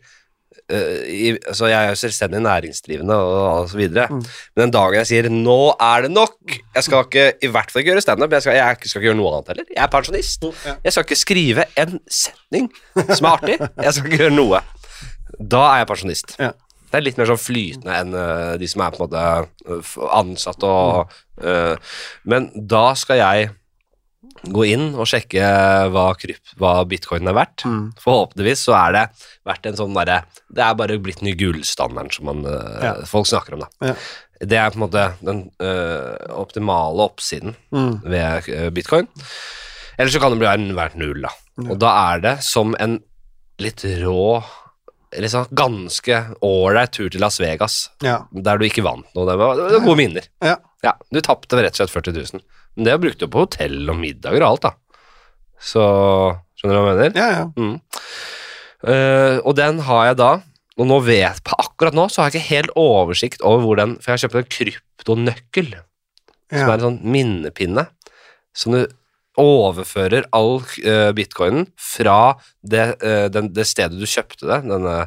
i, altså Jeg er jo selvstendig næringsdrivende og, så videre, Mm. men den dagen jeg sier 'nå er det nok' Jeg skal ikke, i hvert fall ikke gjøre standup, jeg, skal- jeg skal ikke gjøre noe annet heller. Jeg er pensjonist. Ja. Jeg skal ikke skrive en setning som er artig. Jeg skal ikke gjøre noe. Da er jeg pensjonist. Ja. Det er litt mer sånn flytende enn øh, de som er på en måte øh, ansatt og uh, Men da skal jeg gå inn og sjekke hva, krypt, hva bitcoin er verdt. Mm. Forhåpentligvis så er det verdt en sånn derre Det er bare blitt ny gullstandarden som man, øh, Ja. folk snakker om, da. Ja. Det er på en måte den øh, optimale oppsiden Mm. ved øh, bitcoin. Eller så kan det bli verdt null, da. Og da er det som en litt rå sånn ganske ålreit tur til Las Vegas, Ja. der du ikke vant noe. Det var, det var gode minner. Ja. Ja, du tapte rett og slett 40 000. Men det brukte du på hotell og middager og alt, da. Så Skjønner du hva jeg mener? Ja, ja. Mm. Uh, og den har jeg da, og nå vet på akkurat nå, så har jeg ikke helt oversikt over hvor den For jeg har kjøpt en kryptonøkkel, som er en sånn minnepinne, som du overfører all uh, bitcoinen fra det, uh, den, det stedet du kjøpte det, denne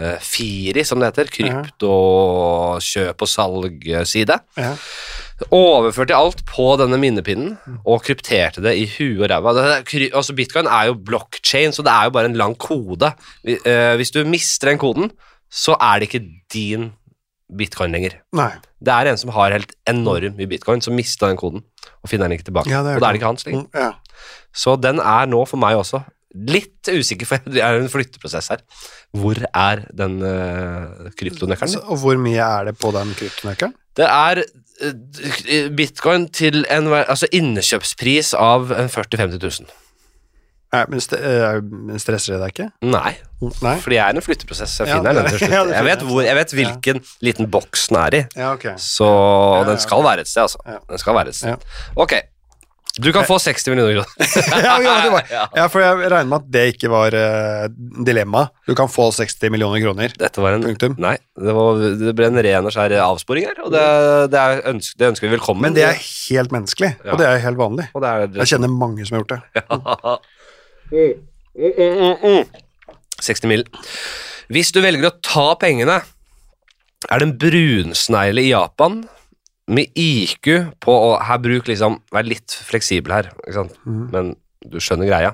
eh, Firi, som det heter, kryptokjøp- og salgside. ja. Overførte alt på denne minnepinnen og krypterte det i huet og ræva. Altså Bitcoin er jo blockchain, så det er jo bare en lang kode. Eh, Hvis du mister den koden, så er det ikke din bitcoin lenger. Nei. Det er en som har helt enormt mye bitcoin, som mista den koden og finner den ikke tilbake. Ja, og da er det. det ikke hans lenger. Mm, Ja. Så den er nå for meg også litt usikker, for det er en flytteprosess her. Hvor er den uh, kryptonøkkelen? Så, og hvor mye er det på den kryptonøkkelen? Det er uh, bitcoin til en altså innkjøpspris av 40 000-50 000. Nei, men, st uh, stresser det deg ikke? Nei, Nei? fordi jeg er en flytteprosess. Jeg Ja, den til slutt. Jeg vet, hvor, jeg. vet hvilken liten boks den er i, Ja, okay. så ja, den skal være et sted, altså. Ja. Den skal være et sted. Ja. Ok, du kan få 60 millioner kroner. ja, for jeg regner med at det ikke var uh, dilemma. Du kan få 60 millioner kroner. Dette var en Punktum. Nei, det, var, det ble en ren og skjær avsporing her, og det, det, er ønsk, det ønsker vi velkommen. Men det er helt menneskelig, Ja. og det er helt vanlig. er, Jeg kjenner mange som har gjort det. 60 mil. Hvis du velger å ta pengene, er det en brunsnegle i Japan med IQ på å Her bruk liksom Vær litt fleksibel her, ikke sant? Mm. men du skjønner greia.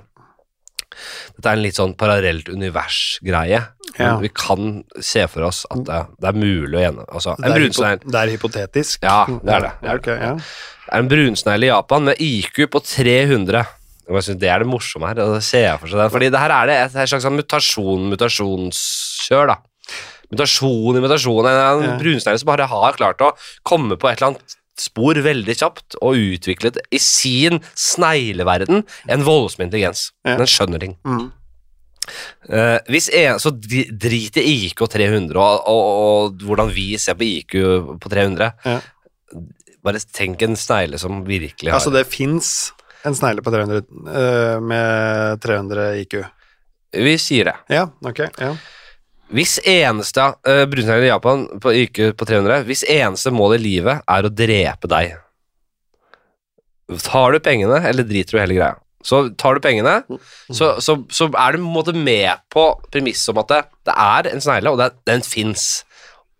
Dette er en litt sånn parallelt univers-greie. Ja. Vi kan se for oss at det, det er mulig å gjennom... Altså, Det en er, brunsnegle det er hypotetisk. Ja, det er det. det, er Ok, det. er en brunsnegl i Japan med IQ på 300. Og jeg synes Det er det morsomme her. det ser jeg for seg. Fordi det her er det et, et slags sånn mutasjon, mutasjonskjør, da. Mutasjon i mutasjon. En, Ja. brunsnegle som bare har klart å komme på et eller annet spor veldig kjapt og utviklet i sin snegleverden en voldsom intelligens. Ja. Den skjønner ting. Mm. Uh, en, så drit i IQ 300 og, og, og hvordan vi ser på IQ på 300. Ja. Bare tenk en snegle som virkelig har Altså, det fins en snegle på 300 eh, med 300 IQ. Vi sier det. Ja, ok. Ja. Hvis eneste uh, brunsnegler i Japan på IQ på 300 Hvis eneste mål i livet er å drepe deg Tar du pengene, eller driter du hele greia? Så tar du pengene, så, så, så er du på en måte med på premisset om at det, det er en snegle, og det, den fins.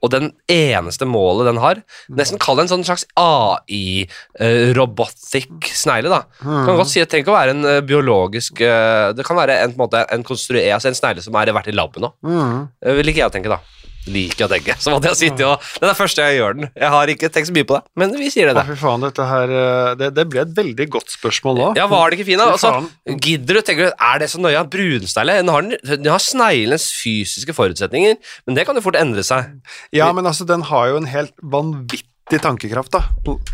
Og den eneste målet den har Nesten kall det en sånn slags AI-robotic snegle. da Kan godt si, Det trenger ikke å være en uh, biologisk uh, Det kan være en, en, en, altså en snegle som er vært i laben nå. Mm. Det vil ikke jeg tenke, da. Liker å tenke. Som at jeg sitte og Det er det første jeg gjør den. Jeg har ikke tenkt så mye på det, men vi sier det. Å, da. fy faen, dette her eh, det, det ble et veldig godt spørsmål da. Ja, var det ikke fint? da? Altså, gidder du, tenker du, Er det så nøye? Brunsnegle den har, den har sneglens fysiske forutsetninger, men det kan jo fort endre seg. Ja, men altså, den har jo en helt vanvittig tankekraft, da.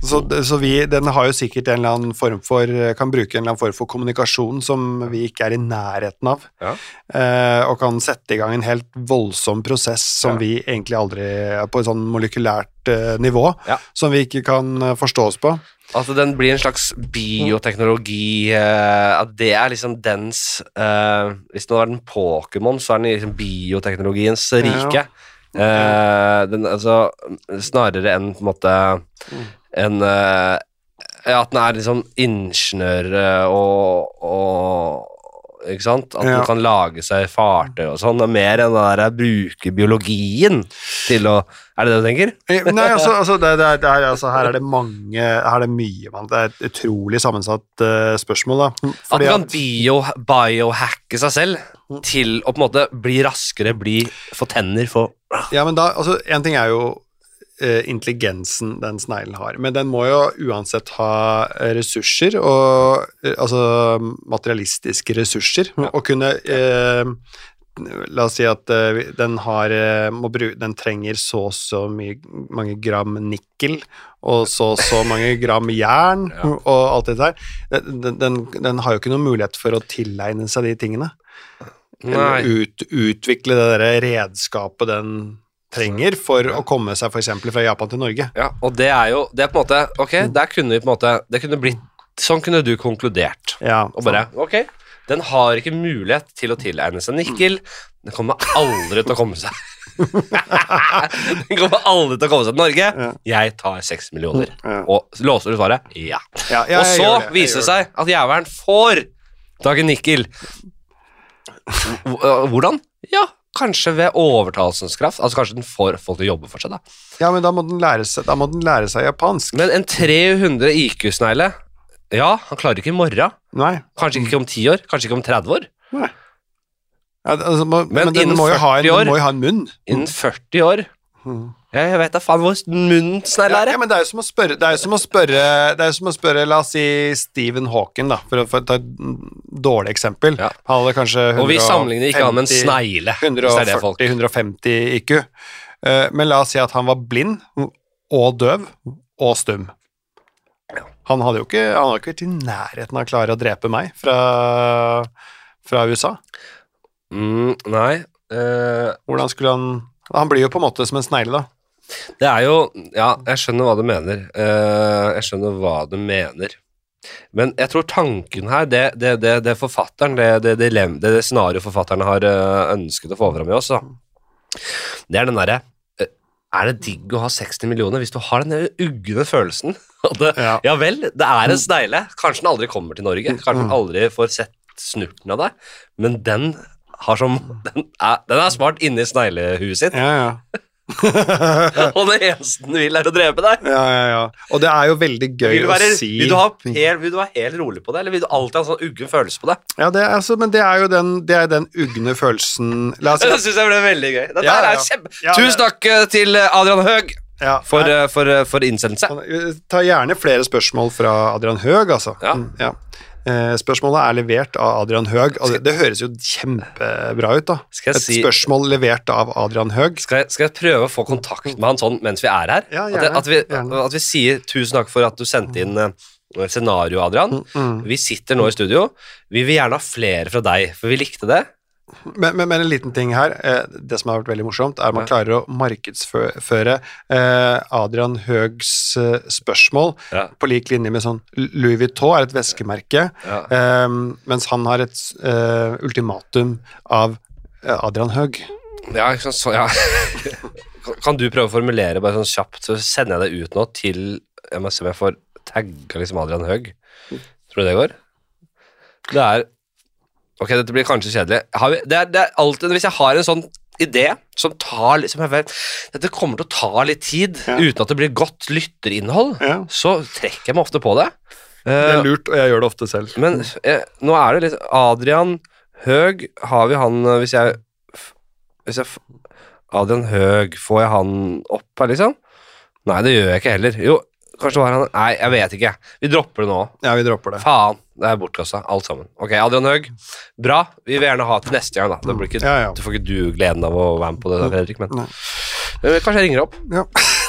Så, så vi, den har jo sikkert en eller annen form for Kan bruke en eller annen form for kommunikasjon som vi ikke er i nærheten av. Ja. Eh, og kan sette i gang en helt voldsom prosess som Ja. vi egentlig aldri På et sånn molekylært eh, nivå, Ja. som vi ikke kan eh, forstå oss på. At den blir en slags bioteknologi eh, At det er liksom dens eh, Hvis det er en Pokémon, så er den liksom bioteknologiens rike. Eh, den, altså, snarere enn på en måte en eh, ja, At den er liksom ingeniør eh, og, og Ikke sant? At Ja. den kan lage seg fartøy og sånn. og Mer enn det der bruke biologien til å Er det det du tenker? Eh, Nei, altså, altså, det, det, er- det er, altså Her er det mange Her er det mye, man. Det er et utrolig sammensatt uh, spørsmål, da. At den kan bio, biohacke seg selv til å på en måte bli raskere, bli få tenner, få Ja, men da, altså, en ting er jo intelligensen den sneglen har, men den må jo uansett ha eh, ressurser, og eh, altså materialistiske ressurser, og kunne eh, La oss si at eh, den har eh, må bru, Den trenger så og så mye, mange gram nikkel, og så og så mange gram jern, Ja. og alt det der. Den, den, den har jo ikke noen mulighet for å tilegne seg de tingene. Nei. ut, utvikle det der redskapet den trenger for å komme seg f.eks. fra Japan til Norge. Ja, og det er jo Det er på en måte Ok, der kunne vi på en måte Det kunne blitt Sånn kunne du konkludert. Ja, Og bare Ok, den har ikke mulighet til å tilegne seg nikkel. Den kommer aldri til å komme seg Den kommer aldri til å komme seg til Norge. Ja. Jeg tar seks millioner. Ja. Og låser du svaret? Ja. Ja, ja, og så det, viser det seg at jævelen får tak i nikkel. Hvordan? Ja, kanskje ved overtalelsens kraft. Altså Kanskje den får folk til å jobbe for seg. da. Ja, men da må den lære seg, den lære seg japansk. Men en 300 IQ-snegle Ja, han klarer ikke i morgen. Nei. Kanskje ikke om 10 år, kanskje ikke om 30 år. Nei. Ja, altså, må, Men men, den må jo, ha en, år- må jo ha en munn. Innen 40 år Mm. Ja, Jeg vet da faen hvor munnen snegl er. ja, ja, men det er jo som å spørre Det er jo som å spørre, det er som å spørre La oss si Stephen Hawking, da, for å for å ta et dårlig eksempel. Ja. Han hadde kanskje 150 Og vi sammenligner ikke han med en snegle. hvis det er det folk- 140-150 IQ. Eh, Men la oss si at han var blind og døv og stum. Han hadde jo ikke, han hadde ikke vært i nærheten av å klare å drepe meg fra, fra USA. Mm, nei. Uh, Hvordan skulle han Han blir jo på en måte som en snegle, da. Det er jo Ja, jeg skjønner hva du mener. Eh, jeg skjønner hva du mener. Men jeg tror tanken her, det, det, det, det forfatteren, det, det, det, lem- det, det scenarioet forfatterne har eh, ønsket å få fram i oss, da, det er den derre eh, Er det digg å ha 60 millioner hvis du har den ugne følelsen? Det, Ja. ja vel, det er en snegle. Kanskje den aldri kommer til Norge. Kanskje den aldri får sett snurten av deg, men den har som Den er, den er smart inni sneglehuet sitt, Ja, ja. og det eneste den vil, er å drepe deg. ja, ja, ja. Og det er jo veldig gøy være, å si vil, du ha helt, vil du være helt rolig på det, eller vil du alltid ha en sånn uggen følelse på det? Ja, det er, altså, men det er jo den, det er den ugne følelsen La oss Det syns jeg ble veldig gøy. Dette Ja, ja, er kjempe... Ja, Tusen takk eh, til Adrian Høeg Ja, for, eh, for, eh, for innsendelse. Ta gjerne flere spørsmål fra Adrian Høeg, altså. Ja. Mm, ja. Eh, spørsmålet er levert av Adrian Høeg. Det høres jo kjempebra ut, da. Et si- spørsmål levert av Adrian Høeg. Skal skal jeg prøve å få kontakt med han sånn mens vi er her? Ja, at, vi, at, vi, at vi sier tusen takk for at du sendte inn eh, scenario, Adrian. Mm. Vi sitter nå i studio. Vi vil gjerne ha flere fra deg, for vi likte det. Men, men, men en liten ting her, eh, det som har vært veldig morsomt, er at man klarer å markedsføre eh, Adrian Høgs eh, spørsmål Ja. på lik linje med sånn Louis Vuitton er et veskemerke, Ja. mens han har et ultimatum av Adrian Høg. Ja, ikke sant, så, ja. Kan- Kan du prøve å formulere bare sånn kjapt, så sender jeg det ut nå til Jeg må se om jeg får tagga liksom Adrian Høg. Tror du det går? Det er Ok, dette blir kanskje kjedelig. Har vi, det, er, det er alltid Hvis jeg har en sånn idé som tar liksom jeg vet, Dette kommer til å ta litt tid Ja. uten at det blir godt lytterinnhold, Ja. så trekker jeg meg ofte på det. Det er Eh, lurt, og jeg gjør det ofte selv. men jeg, nå er det litt Adrian Høg Har vi han eh, Hvis jeg Hvis jeg Adrian Høg, Får jeg han opp her liksom? Nei, det gjør jeg ikke heller Jo, kanskje var han Nei, jeg vet ikke Vi dropper det nå Ja, vi dropper det. Faen, det er bortkastet Alt sammen Ok, Adrian Høeg Bra Vi vil gjerne ha til neste gang da Det blir ikke Ja, ja. Du får ikke du gleden av å være med på det Fredrik Men, Nei. kanskje jeg ringer opp Ja.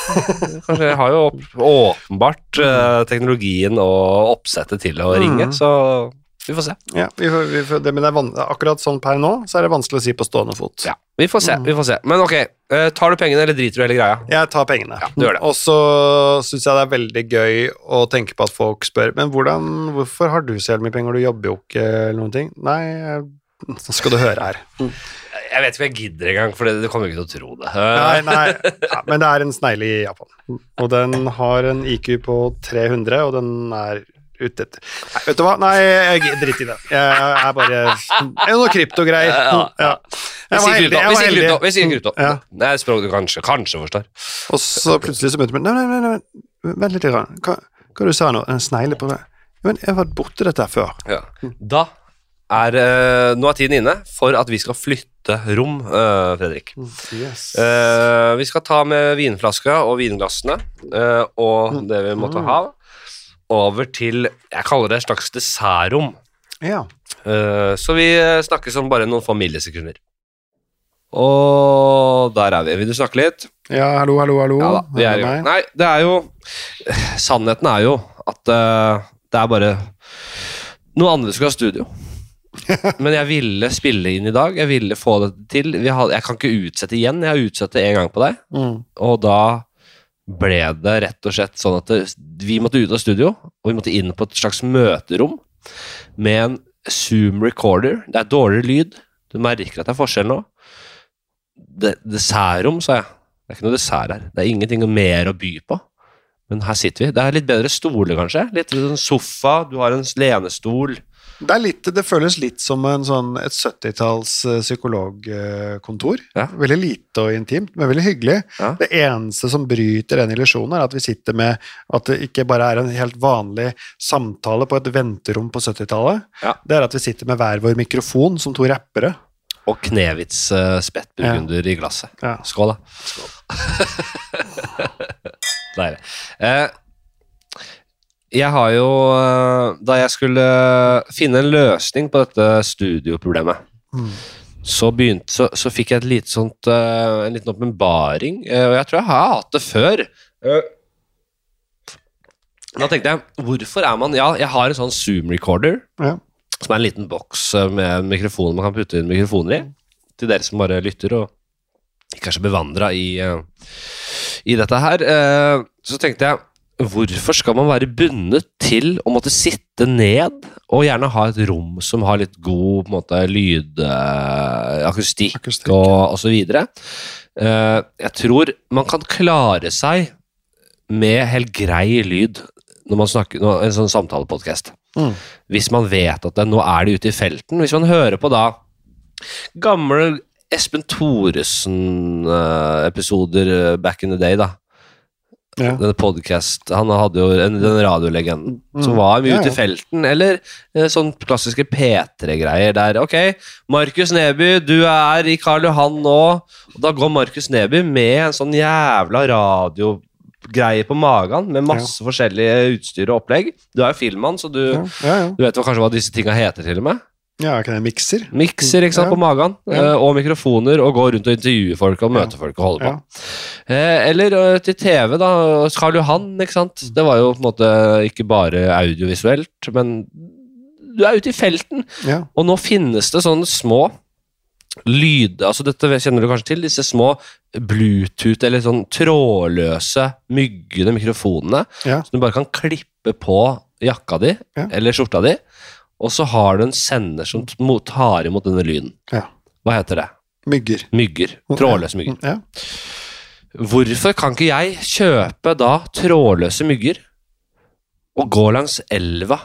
Kanskje jeg har jo åpenbart eh, teknologien og oppsettet til å ringe Mm. Så vi får se Ja, vi får, vi får, det, men det akkurat sånn per nå, så er det vanskelig å si på stående fot. Ja, vi får se, Mm. vi får se. Men ok, eh, tar du pengene, eller driter du hele greia? Jeg tar pengene. Ja, du gjør det. Og så syns jeg det er veldig gøy å tenke på at folk spør Men hvordan, hvorfor har du så jævlig mye penger, du jobber jo ikke, eller noen ting. Nei, så nå skal du høre her. Jeg vet ikke om jeg gidder engang, for du kommer ikke til å tro det. Nei, nei, ja, men det er en snegle i Japan. Og den har en IQ på 300, og den er ute etter Nei, vet du hva? Nei, jeg drit i det. Jeg er bare Det er noe kryptogreier. Ja. Vi sier krypto. Vi sier krypto. Ja. Det er språk du kanskje, kanskje forstår. Og så plutselig så begynte vi Nei, nei, nei, nei, vent litt. Hva, hva du sa nå? En snegle på vei? Men jeg har vært borte dette her før. Ja. Da er eh, Nå er tiden inne for at vi skal flytte rom, eh, Fredrik. Yes. Eh, vi skal ta med vinflaska og vinglassene og det vi måtte ha, over til Jeg kaller det et slags dessertrom. Ja. Eh, så vi eh, snakkes om bare noen få millisekunder. Og der er vi. Vil du snakke litt? ja, hallo, hallo, hallo. Ja da, vi er meg? Nei, det er jo Sannheten er jo at uh, det er bare Noen andre skulle ha studio. Men jeg ville spille inn i dag. Jeg ville få det til. Vi har, jeg kan ikke utsette igjen. Jeg har utsatt det én gang på deg, Mm. og da ble det rett og slett sånn at det, vi måtte ut av studio, og vi måtte inn på et slags møterom med en Zoom recorder. Det er dårligere lyd. Du merker at det er forskjell nå. Det, dessertrom, sa jeg. Det er ikke noe dessert her. Det er ingenting mer å by på. Men her sitter vi. Det er litt bedre stoler, kanskje. Litt sånn sofa, du har en lenestol. Det, litt, det føles litt som en sånn, et 70-talls eh, psykologkontor. Ja. Veldig lite og intimt, men veldig hyggelig. Ja. Det eneste som bryter den illusjonen, er at vi sitter med at det ikke bare er en helt vanlig samtale på et venterom på 70-tallet. Ja. Det er at vi sitter med hver vår mikrofon som to rappere. Og Knevits uh, spettburgunder i glasset. Skål, da. Deilig. Eh, jeg har jo eh, Da jeg skulle finne en løsning på dette studioproblemet, Mm. så, begynte, så, så fikk jeg et lite sånt, eh, en liten åpenbaring. eh, og jeg tror jeg har hatt det før. Da tenkte jeg, hvorfor er man Ja, jeg har en sånn Zoom-recorder Ja. som er en liten boks med mikrofoner man kan putte inn mikrofoner i. Til dere som bare lytter og ikke er så bevandra i, i dette her. Så tenkte jeg Hvorfor skal man være bundet til å måtte sitte ned og gjerne ha et rom som har litt god på en måte, lyd, eh, akustikk, og, og så videre? Eh, jeg tror man kan klare seg med helt grei lyd når man snakker når, en sånn samtalepodkast. Mm. Hvis man vet at det, nå er de ute i felten. Hvis man hører på da gamle Espen Thoresen-episoder back in the day, da. Ja. Denne podcast, Han hadde jo en, den radiolegenden som var mye ja, Ja, ute i felten. Eller eh, sånn klassiske P3-greier der Ok, Markus Neby, du er i Karl Johan nå. Og da går Markus Neby med en sånn jævla radiogreie på magen med masse forskjellige utstyr og opplegg. Du er jo filmmann, så du, du vet kanskje hva disse tinga heter, til og med. Ja er ikke det en mikser? Mikser ikke sant, Ja. på magen, Ja. eh, og mikrofoner, og går rundt og intervjuer folk og Ja. møter folk og holder på. Ja. Eh, eller eh, til TV, da. Karl Johan, ikke sant. Det var jo på en måte ikke bare audiovisuelt, men du er ute i felten. Ja. Og nå finnes det sånne små lyd... Altså dette kjenner du kanskje til, disse små Bluetooth eller sånn trådløse, myggende mikrofonene Ja. som du bare kan klippe på jakka di Ja. eller skjorta di, og så har du en sender som tar imot denne lyden. Ja. Hva heter det? Mygger. Mygger. Trådløse mygger. Ja. Hvorfor kan ikke jeg kjøpe da trådløse mygger og gå langs elva,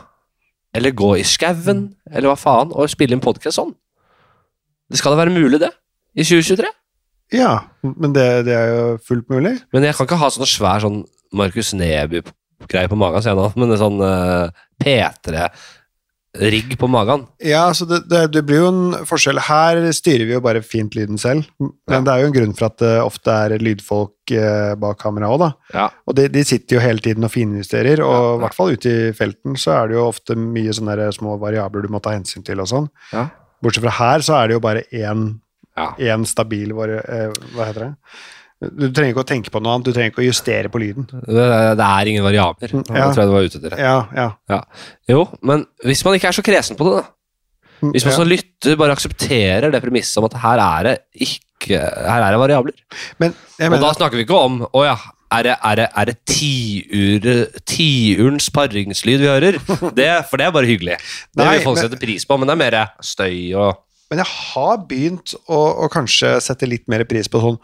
eller gå i skauen, eller hva faen, og spille inn podkast sånn? Det skal da være mulig, det? I 2023? ja, men det, det er jo fullt mulig. Men jeg kan ikke ha sånn svær sånn Markus Neby-greie på magen, sier jeg nå, men en sånn uh, P3-rigg på magen. Ja, så det, det, det blir jo en forskjell. Her styrer vi jo bare fint lyden selv, men Ja. det er jo en grunn for at det ofte er lydfolk eh, bak kamera òg, da. Ja. Og de, de sitter jo hele tiden og finjusterer, og i ja. hvert fall ute i felten så er det jo ofte mye sånne små variabler du må ta hensyn til og sånn. Ja. Bortsett fra her så er det jo bare én, Ja. én stabil eh, Hva heter det? Du trenger ikke å tenke på noe annet, du trenger ikke å justere på lyden. Det, det er ingen variabler. Ja. Det tror jeg du var ute etter. Ja, ja. Jo, men hvis man ikke er så kresen på det, da. Hvis man ja. som lytter bare aksepterer det premisset om at her er det ikke Her er det variabler. Men Og da snakker vi ikke om Å ja, er det, er det, er det tiur, tiurens paringslyd vi hører? Det, for det er bare hyggelig. Det vil folk sette pris på, men det er mer støy og Men jeg har begynt å, å kanskje sette litt mer pris på sånn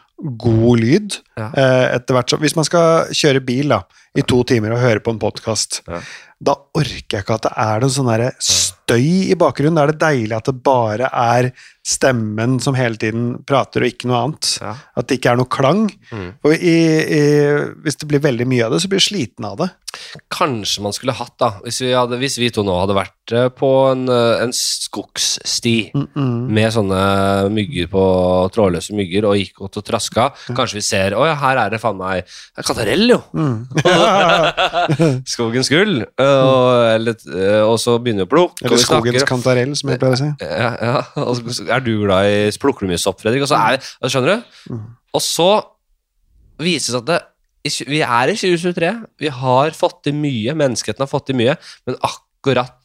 god lyd. Ja. Eh, etter hvert så, Hvis man skal kjøre bil da, i to timer og høre på en podkast, Ja. da orker jeg ikke at det er noe sånn støy i bakgrunnen. Da er det deilig at det bare er stemmen som hele tiden prater, og ikke noe annet. Ja. At det ikke er noe klang. Mm. Og i, i, hvis det blir veldig mye av det, så blir jeg sliten av det. Kanskje man skulle hatt, da, hvis vi, hadde, hvis vi to nå hadde vært eh, på en, en skogssti mm -mm. med sånne mygger på trådløse mygger og gikk og traska, kanskje vi ser Å ja, her er det faen meg kantarell, jo! Mm. Skogens gull. Og, eller, eh, og så begynner vi å plukke, Eller skogens kantarell, som jeg pleier å si. ja, ja. Og er du glad i Plukker du mye sopp, Fredrik? Og så er Skjønner du? Mm. Og så vises at det, vi er i 2023. Vi har fått til mye. Menneskeheten har fått til mye. Men akkurat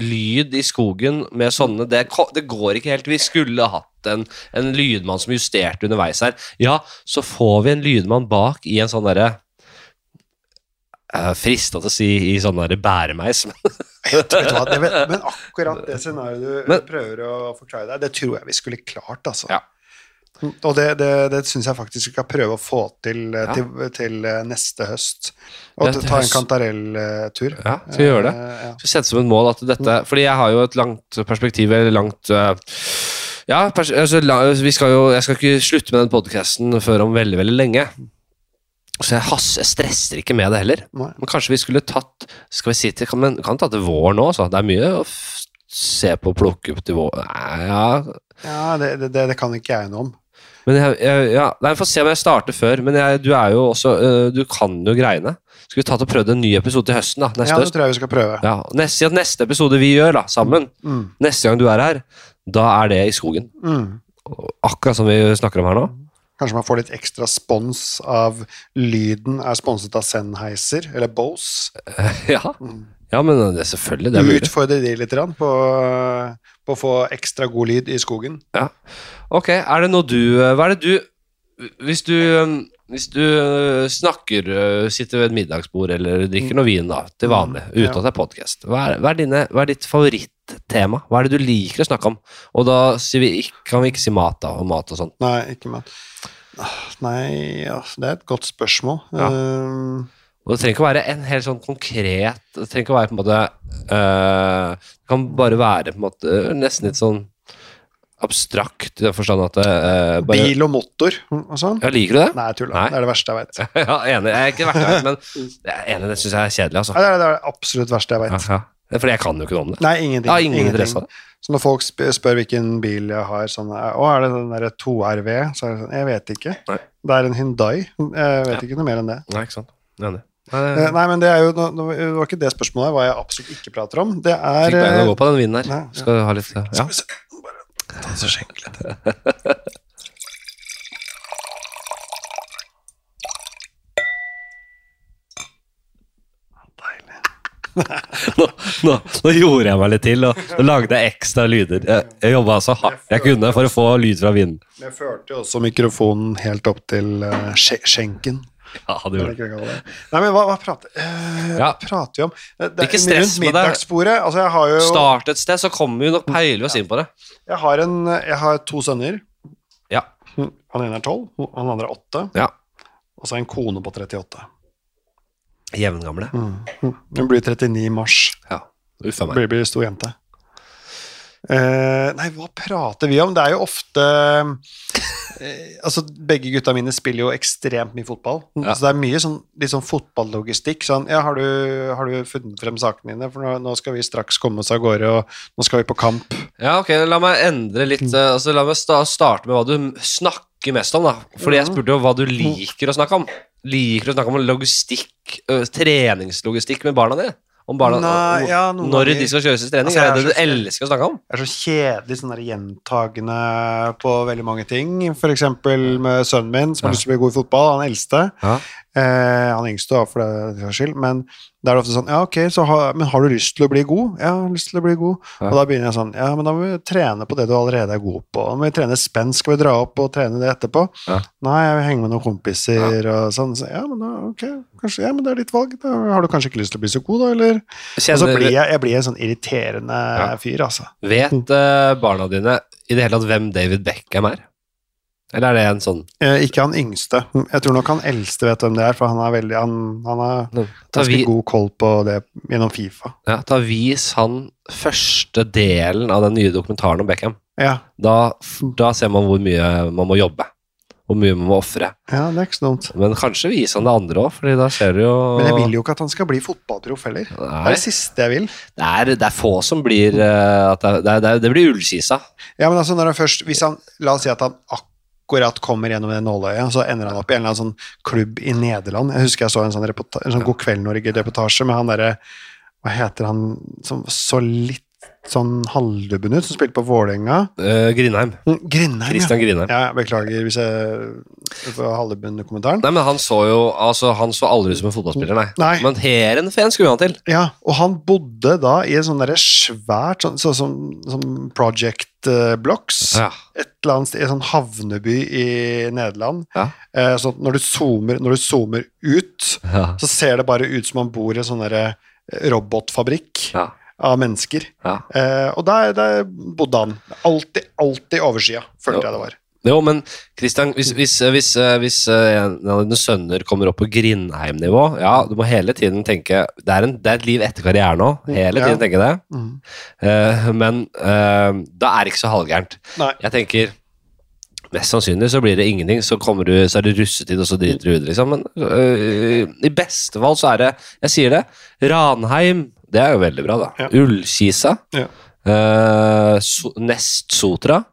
lyd i skogen med sånne Det, det går ikke helt. Vi skulle hatt en, en lydmann som justerte underveis her. Ja, så får vi en lydmann bak i en sånn derre uh, Frista til å si i sånn bæremeis, men vet- men akkurat det scenarioet du Men- prøver å forklare deg, det tror jeg vi skulle klart, altså. Ja. Og det, det, det syns jeg faktisk vi skal prøve å få til eh, Ja. til, til eh, neste høst. Og ta en kantarelltur. Ja, skal vi gjøre det? Uh, ja. Så sette som et mål at dette Fordi jeg har jo et langt perspektiv, eller langt uh, Ja, altså, skal jo Jeg skal ikke slutte med den podkasten før om veldig, veldig lenge. Så jeg, has, jeg stresser ikke med det heller. Nei. Men kanskje vi skulle tatt Skal vi si til Kan vi kan ta til vår nå, så? Det er mye å se på og plukke opp til vår Nei, Ja, Ja, det, det, det, kan ikke jeg noe om. men jeg, jeg, ja, Nei, Få se om jeg starter før. Men jeg, du er jo også øh, Du kan jo greiene. Skal vi tatt og prøvd en ny episode til høsten? da, Ja, det tror jeg vi skal prøve. Ja, neste, neste episode vi gjør da, sammen, Mm, neste gang du er her, da er det i skogen. mm. Akkurat som vi snakker om her nå. Kanskje man får litt ekstra spons av lyden er sponset av Sennheiser, eller Bose. ja. Mm. ja, men det er selvfølgelig det Du utfordrer de litt på, på å få ekstra god lyd i skogen. Ok, er det noe du Hva er det du Hvis du hvis du snakker, sitter ved et middagsbord eller drikker noe vin da, til vanlig, Mm, ja. uten at det er podkast, hva, hva, er hva er ditt favorittema? Hva er det du liker å snakke om? Og da vi kan vi ikke si mat, da, og mat og sånt. Nei, ikke mat. Nei, ja, det er et godt spørsmål. Ja. Um, Og det trenger ikke å være en helt sånn konkret Det trenger ikke å være på en måte uh, Det kan bare være på en måte nesten litt sånn abstrakt i den forstand at det eh, bare Bil og motor og sånn. Ja, liker du det? Nei, jeg tuller. Nei. Det er det verste jeg vet. ja, enig. Jeg er ikke verst jeg vet, men jeg er enig, det syns jeg er kjedelig, altså. Nei, det er det absolutt verste jeg vet. ja. Det er Fordi jeg kan jo ikke noe om det. Nei, ingenting. Ja, ingen ingenting. det. Så når folk spør hvilken bil jeg har, sånn Å, er det den derre 2RV? Så er det sånn Jeg vet ikke. Nei. Det er en Hyundai. Jeg vet ikke noe mer enn det. Nei, ikke sant. Enig. Nei, Eh, Nei, men det er jo Det var ikke det spørsmålet, hva jeg absolutt ikke prater om. Det er Fikk beina eh, å gå på den vinden her. Ja. Skal ha litt Ja. Skal vi se Bare ta så skjenk litt. Nå, nå, nå gjorde jeg meg litt til og, lagde ekstra lyder. Jeg, jeg jobba så hardt jeg kunne for å få lyd fra vinden. Men Jeg førte jo også mikrofonen helt opp til eh, skjenken. Ja, det gjorde det? Nei, men hva, hva prater, eh, Ja. prater vi om? Det, Ikke stress med det. Altså, jeg har jo Start et sted, så kommer vi nok peiler oss inn på det. jeg har, en, jeg har to sønner. Ja. Han ene er tolv, han andre er åtte. Ja. Og så en kone på 38. Jevngamle. Hun blir 39 i mars. Ja. Uffa meg. Blir, blir stor jente. Eh, nei, hva prater vi om? Det er jo ofte uh, Altså, begge gutta mine spiller jo ekstremt mye fotball. Ja. Så det er mye sånn, litt sånn fotballogistikk. Sånn, ja, har du, har du funnet frem sakene dine? For nå, nå skal vi straks komme oss av gårde, og nå skal vi på kamp. Ja, ok, la meg endre litt Uh, altså, La meg sta starte med hva du snakker mest om, da. Fordi jeg spurte jo hva du liker å snakke om. Liker du å snakke om logistikk, treningslogistikk med barna dine? Om barna, Nei, ja, når de skal kjøres til trening? Altså, er det er det du elsker å snakke om? Jeg er så kjedelig sånn der gjentagende på veldig mange ting. For eksempel med sønnen min, som har lyst til å bli god i fotball. Han eldste. Ja. Eh, han yngste, da, for det er skyld. Men da er det ofte sånn Ja, ok, så har, men har du lyst til å bli god? Ja, jeg har lyst til å bli god. Ja. Og da begynner jeg sånn Ja, men da må vi trene på det du allerede er god på. Da må vi trene spenn. Skal vi dra opp og trene det etterpå? Ja. Nei, jeg vil henge med noen kompiser og sånn. Så, ja, men da, ok, kanskje, ja, men det er ditt valg. Da har du kanskje ikke lyst til å bli så god, da, eller? Og så blir jeg, jeg blir en sånn irriterende Ja. fyr, altså. vet uh, barna dine i det hele tatt hvem David Beckham er? Eller er det en sånn Eh, ikke han yngste. Jeg tror nok han eldste vet hvem det er, for han er veldig Han, han Ta, ganske vi, god koll på det gjennom Fifa. ja, da Vis han første delen av den nye dokumentaren om Beckham. Ja, Da, da ser man hvor mye man må jobbe. Hvor mye man må ofre. ja det er ikke så dumt. Men kanskje vise han det andre òg, Fordi da ser du jo Men jeg vil jo ikke at han skal bli fotballproff heller. Nei. Det er det siste jeg vil. det er, det er få som blir eh, det, er- det, er, det blir ullkisa. Ja, men altså når han først Hvis han La oss si at han akkurat kommer gjennom det nåløyet, så ender han opp i en eller annen sånn klubb i Nederland. Jeg husker jeg så en sånn, en sånn God kveld Norge-reportasje med han derre Hva heter han som så litt sånn halvdubben ut, som spilte på Vålerenga? Eh, Grindheim. Mm, Grindheim, ja. Christian Grindheim. Ja, beklager hvis jeg får halvdubben-kommentaren. Nei, men Han så jo altså, Han så aldri ut som en fotballspiller, nei. Nei. Men Heerenveen skulle han til. Ja, og han bodde da i en sånn derre svært sånn, sånn som sånn Project uh, Blocks. Ja. Et eller annet sted, i en sånn havneby i Nederland. Ja. Eh, så når du, zoomer, når du zoomer ut, Ja. så ser det bare ut som han bor i en sånn derre robotfabrikk ja. Av mennesker. ja. Eh, og der, der bodde han. Alltid, alltid overskya, følte jo. jeg det var. Jo, men Christian, hvis, hvis, hvis, eh, hvis eh, en av dine sønner kommer opp på Grindheim-nivå Ja, du må hele tiden tenke Det er, en, det er et liv etter karrieren òg. Hele Ja. tiden tenke det. Mm. Eh, men eh, da er det ikke så halvgærent. Jeg tenker Mest sannsynlig så blir det ingenting, så, du, så er det russetid, og så driter du ut, liksom. Men øh, i beste fall så er det Jeg sier det. Ranheim, det er jo veldig bra, da. Ja. Ullkisa. Ja. Uh, so, Nest-Sotra.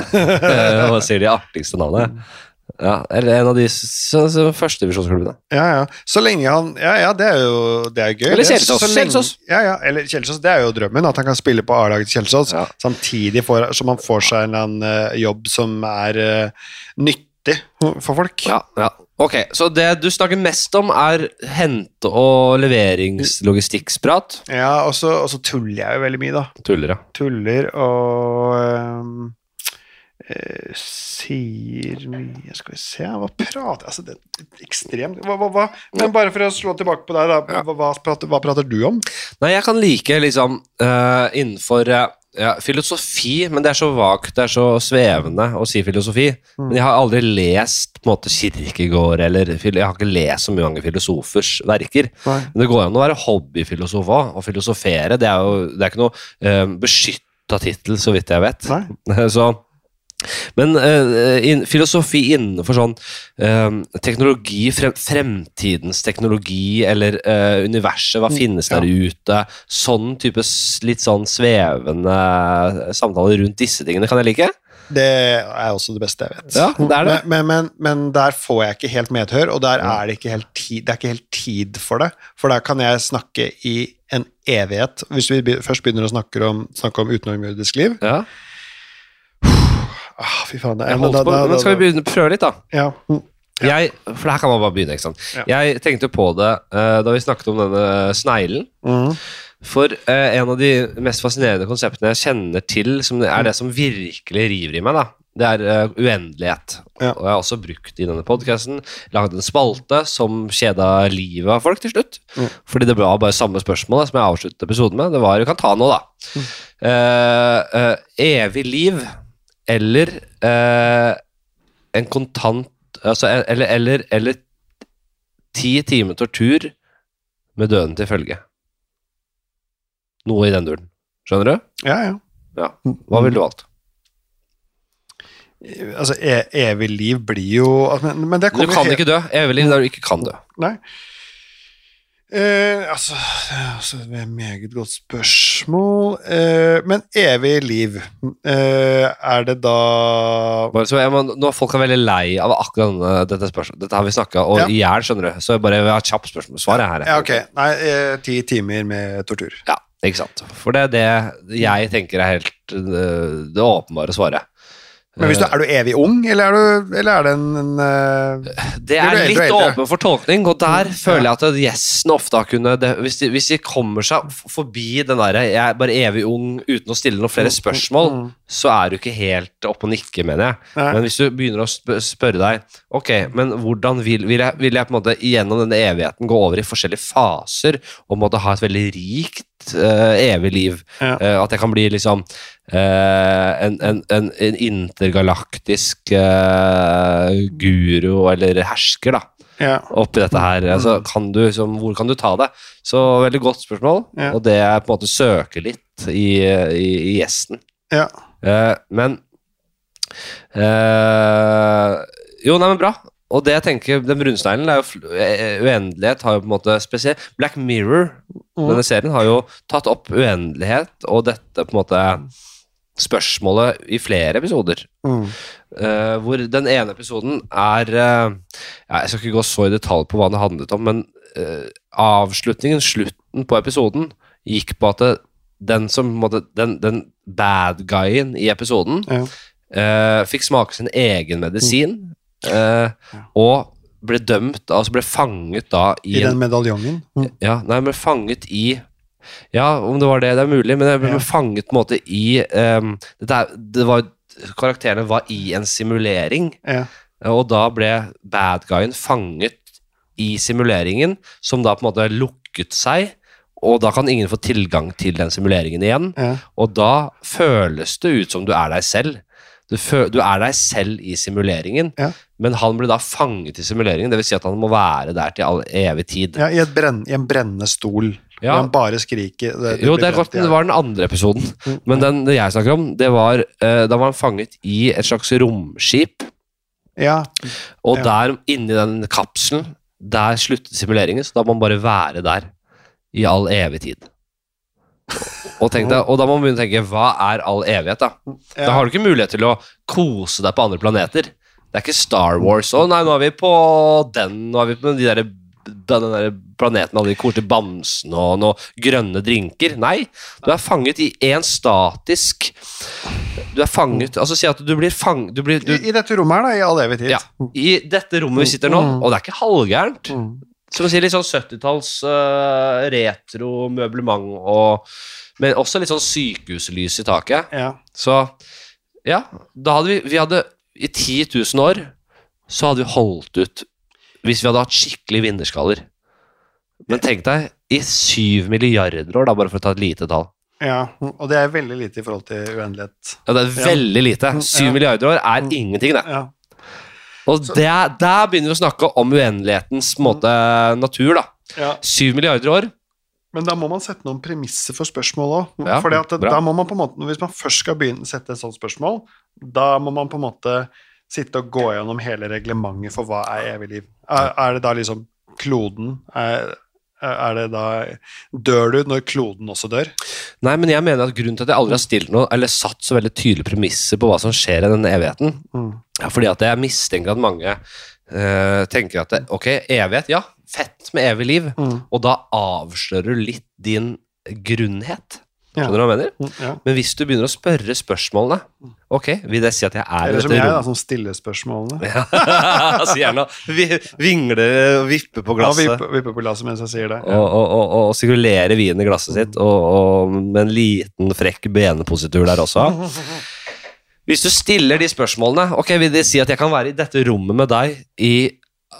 Eh, Hva sier de artigste navnet? Ja, eller en av de førstedivisjonsklubbene. Ja, ja. Så lenge han Ja, ja, det er jo det er gøy. Eller. Kjelsås. Lenge- Ja, ja, eller Kjelsås. Det er jo drømmen, at han kan spille på A-laget til Kjelsås, Ja. samtidig får, som han får seg en eller annen eh, jobb som er uh, nyttig for folk. Ja, ja. Ok, så det du snakker mest om, er hente- og leveringslogistikksprat? Ja, og så og så tuller jeg jo veldig mye, da. Tuller, ja. Tuller og um, eh, sier mye Skal vi se Hva prater Altså, det er ekstremt hva, hva, hva? Men bare for å slå tilbake på deg, da. Hva, hva, prater, hva prater du om? Nei, jeg kan like liksom eh, innenfor eh, ja, filosofi, men det er så vagt, det er så svevende å si filosofi. Men jeg har aldri lest på en måte Kirkegård, eller jeg har ikke lest så mange filosofers verker. Nei. Men det går an å være hobbyfilosof òg, og filosofere. Det er jo det er ikke noe eh, beskytta tittel, så vidt jeg vet. Nei. Så, men uh, in, filosofi innenfor sånn uh, teknologi, frem, fremtidens teknologi eller uh, universet, hva finnes finnes ja. der ute? Sånn type litt sånn svevende samtaler rundt disse tingene kan jeg like. Det er også det beste jeg vet. Ja, det det. Men, men, men, men der får jeg ikke helt medhør, og der er det ikke helt tid, det er ikke helt tid for det. For der kan jeg snakke i en evighet. Hvis vi først begynner å snakke om, snakke om utenomjordisk liv Ja, ah, Fy faen. det er- jeg holdt på, men skal vi begynne, prøve litt, da? Ja. mm, Jeg, for her kan man bare begynne, ikke sant. Ja. Jeg tenkte på det uh, da vi snakket om denne sneglen. mm, For uh, en av de mest fascinerende konseptene jeg kjenner til, som er det som virkelig river i meg, da, det er uh, uendelighet. Ja. Og jeg har også brukt i denne podkasten lagd en spalte som kjeda livet av folk til slutt. Mm. Fordi det var bare samme spørsmål som jeg avsluttet episoden med. Det var 'du kan ta nå, da. Mm. Eh, eh, evig liv eller eh, en kontant altså, eller, eller, eller ti timer tortur med døden til følge. Noe i den duren. Skjønner du? ja, ja. Hva ville du valgt? Altså, e evig liv blir jo men, men Du kan ikke dø. Evig liv der du ikke kan dø. Nei. Eh, altså, det er altså det er et meget godt spørsmål. Eh, men evig liv, eh, er det da Bare så jeg må, nå er folk er veldig lei av akkurat denne, dette spørsmålet. Dette har vi snakka Ja. i hjel, skjønner du. Så jeg bare vil ha et kjapt spørsmål. Svaret er her. Ja, ok. Nei, eh, ti timer med tortur. Ja, ikke sant. For det er det jeg tenker er helt øh, det åpenbare svaret. Men hvis du, er du evig ung, eller er, du, eller er det en, en eh, Det er litt åpen for tolkning, og der føler jeg at gjesten ofte har kunnet det, hvis, de, hvis de kommer seg forbi den derre 'jeg er bare evig ung' uten å stille noen flere spørsmål, Mm. så er du ikke helt oppe og nikke, mener jeg. Nei. Men hvis du begynner å spørre deg Ok, men hvordan vil, vil, jeg, vil jeg på en måte gjennom denne evigheten gå over i forskjellige faser og måtte ha et veldig rikt eh, evig liv? Ja. Uh, at jeg kan bli liksom uh, en, en, en, en intergalaktisk guru eller hersker, da ja. oppi dette her. Altså, kan du, som, hvor kan du ta det? Så veldig godt spørsmål, Ja. og det jeg på en måte søker litt i, i, i gjesten. Ja. Men Jo, nei, men bra. Og det jeg tenker, den brunsneglen er jo eh, Uendelighet har jo på en måte spesielt Black Mirror, denne serien, har jo tatt opp uendelighet og dette på en måte spørsmålet i flere episoder. Mm. Uh, hvor den ene episoden er uh, Jeg skal ikke gå så i detalj på hva det handlet om, men uh, avslutningen, slutten på episoden, gikk på at det, den som på en måte, den, den bad guyen i episoden Ja. eh, fikk smake sin egen medisin, eh, og ble dømt, altså ble fanget da i, I den medaljongen. Mm. ja, nei, ble fanget i Ja, om det var det, det er mulig, men jeg ble Ja. fanget på en måte i um, det, er, det var, Karakterene var i en simulering, Ja. og da ble bad guyen fanget i simuleringen, som da på en måte lukket seg, og da kan ingen få tilgang til den simuleringen igjen. Ja. Og da føles det ut som du er deg selv. Du, du er deg selv i simuleringen, Ja. men han blir da fanget i simuleringen, dvs. Si at han må være der til all evig tid. Ja, i, brenn, I en brennende stol. Ja. Han bare skriker. Det, Jo, det godt, det var den andre episoden. Mm. Men den det jeg snakker om, det var uh, Da var han fanget i et slags romskip, Ja. og der inni den kapselen, der sluttet simuleringen, så da må han bare være der i all evig tid. Og, deg, og da må man begynne å tenke hva er all evighet, da? Da har du ikke mulighet til å kose deg på andre planeter. Det er ikke Star Wars. Å nei, nå er vi på den, nå er vi på de der, den der planeten med alle de koselige bamsene og noen grønne drinker. Nei, du er fanget i én statisk Du er fanget Altså si at du blir fanget du blir, du, I, I dette rommet her, da, i all evig tid. Ja. I dette rommet vi sitter nå, Mm. og det er ikke halvgærent. Mm. Som å si litt sånn 70-talls uh, retro møblement og Men også litt sånn sykehuslys i taket. Ja. Så ja, da hadde vi Vi hadde i 10 000 år så hadde vi holdt ut hvis vi hadde hatt skikkelig vinnerskaller. Men tenk deg i 7 milliarder år, da, bare for å ta et lite tall. ja. Og det er veldig lite i forhold til uendelighet. Ja, Det er veldig lite. 7 Ja. milliarder år er Mm. ingenting, det. Ja. Og der, der begynner vi å snakke om uendelighetens måte, natur, da. Ja. 7 milliarder år, Men da må man sette noen premisser for spørsmålet òg. Ja, Fordi at det- bra. da må man på en måte, Hvis man først skal begynne å sette et sånt spørsmål, da må man på en måte sitte og gå gjennom hele reglementet for hva er evig liv. Er, er det da liksom kloden er, er det da Dør du når kloden også dør? Nei, men jeg mener at grunnen til at jeg aldri har stilt noe, eller satt så veldig tydelige premisser på hva som skjer i denne evigheten, Mm. er fordi at jeg mistenker at mange eh, tenker at det, ok, evighet, ja, fett med evig liv, Mm. og da avslører du litt din grunnhet. Skjønner du hva jeg mener? Mm, Ja. Men hvis du begynner å spørre spørsmålene, ok, vil det si at jeg er i Eller som dette jeg, da, rommet? som stiller spørsmålene. Ja, så gjerne å vi- vingle og vippe på Ja, glasset. vippe, på glasset mens jeg sier det. Og, og, og, og sirkulere vinen i glasset sitt, og, og med en liten frekk benepositur der også. Hvis du stiller de spørsmålene, ok, vil det si at jeg kan være i dette rommet med deg i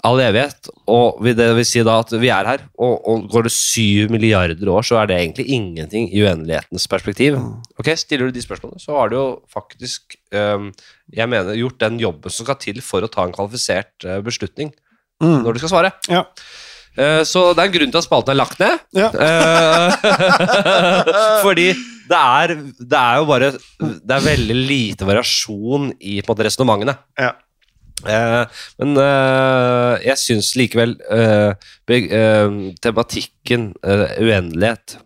all evighet, og det vil si da at vi er her, og, og går det syv milliarder år, så er det egentlig ingenting i uendelighetens perspektiv. Ok, Stiller du de spørsmålene, så har du jo faktisk um, jeg mener, gjort den jobben som skal til for å ta en kvalifisert øh, beslutning Mm. når du skal svare. Ja. Eh, Så det er en grunn til at spalten er lagt ned. Ja. Eh, Fordi det er, det er jo bare Det er veldig lite variasjon i på en måte resonnementene. Ja. Eh, men eh, jeg syns likevel eh, eh, tematikken eh, uendelighet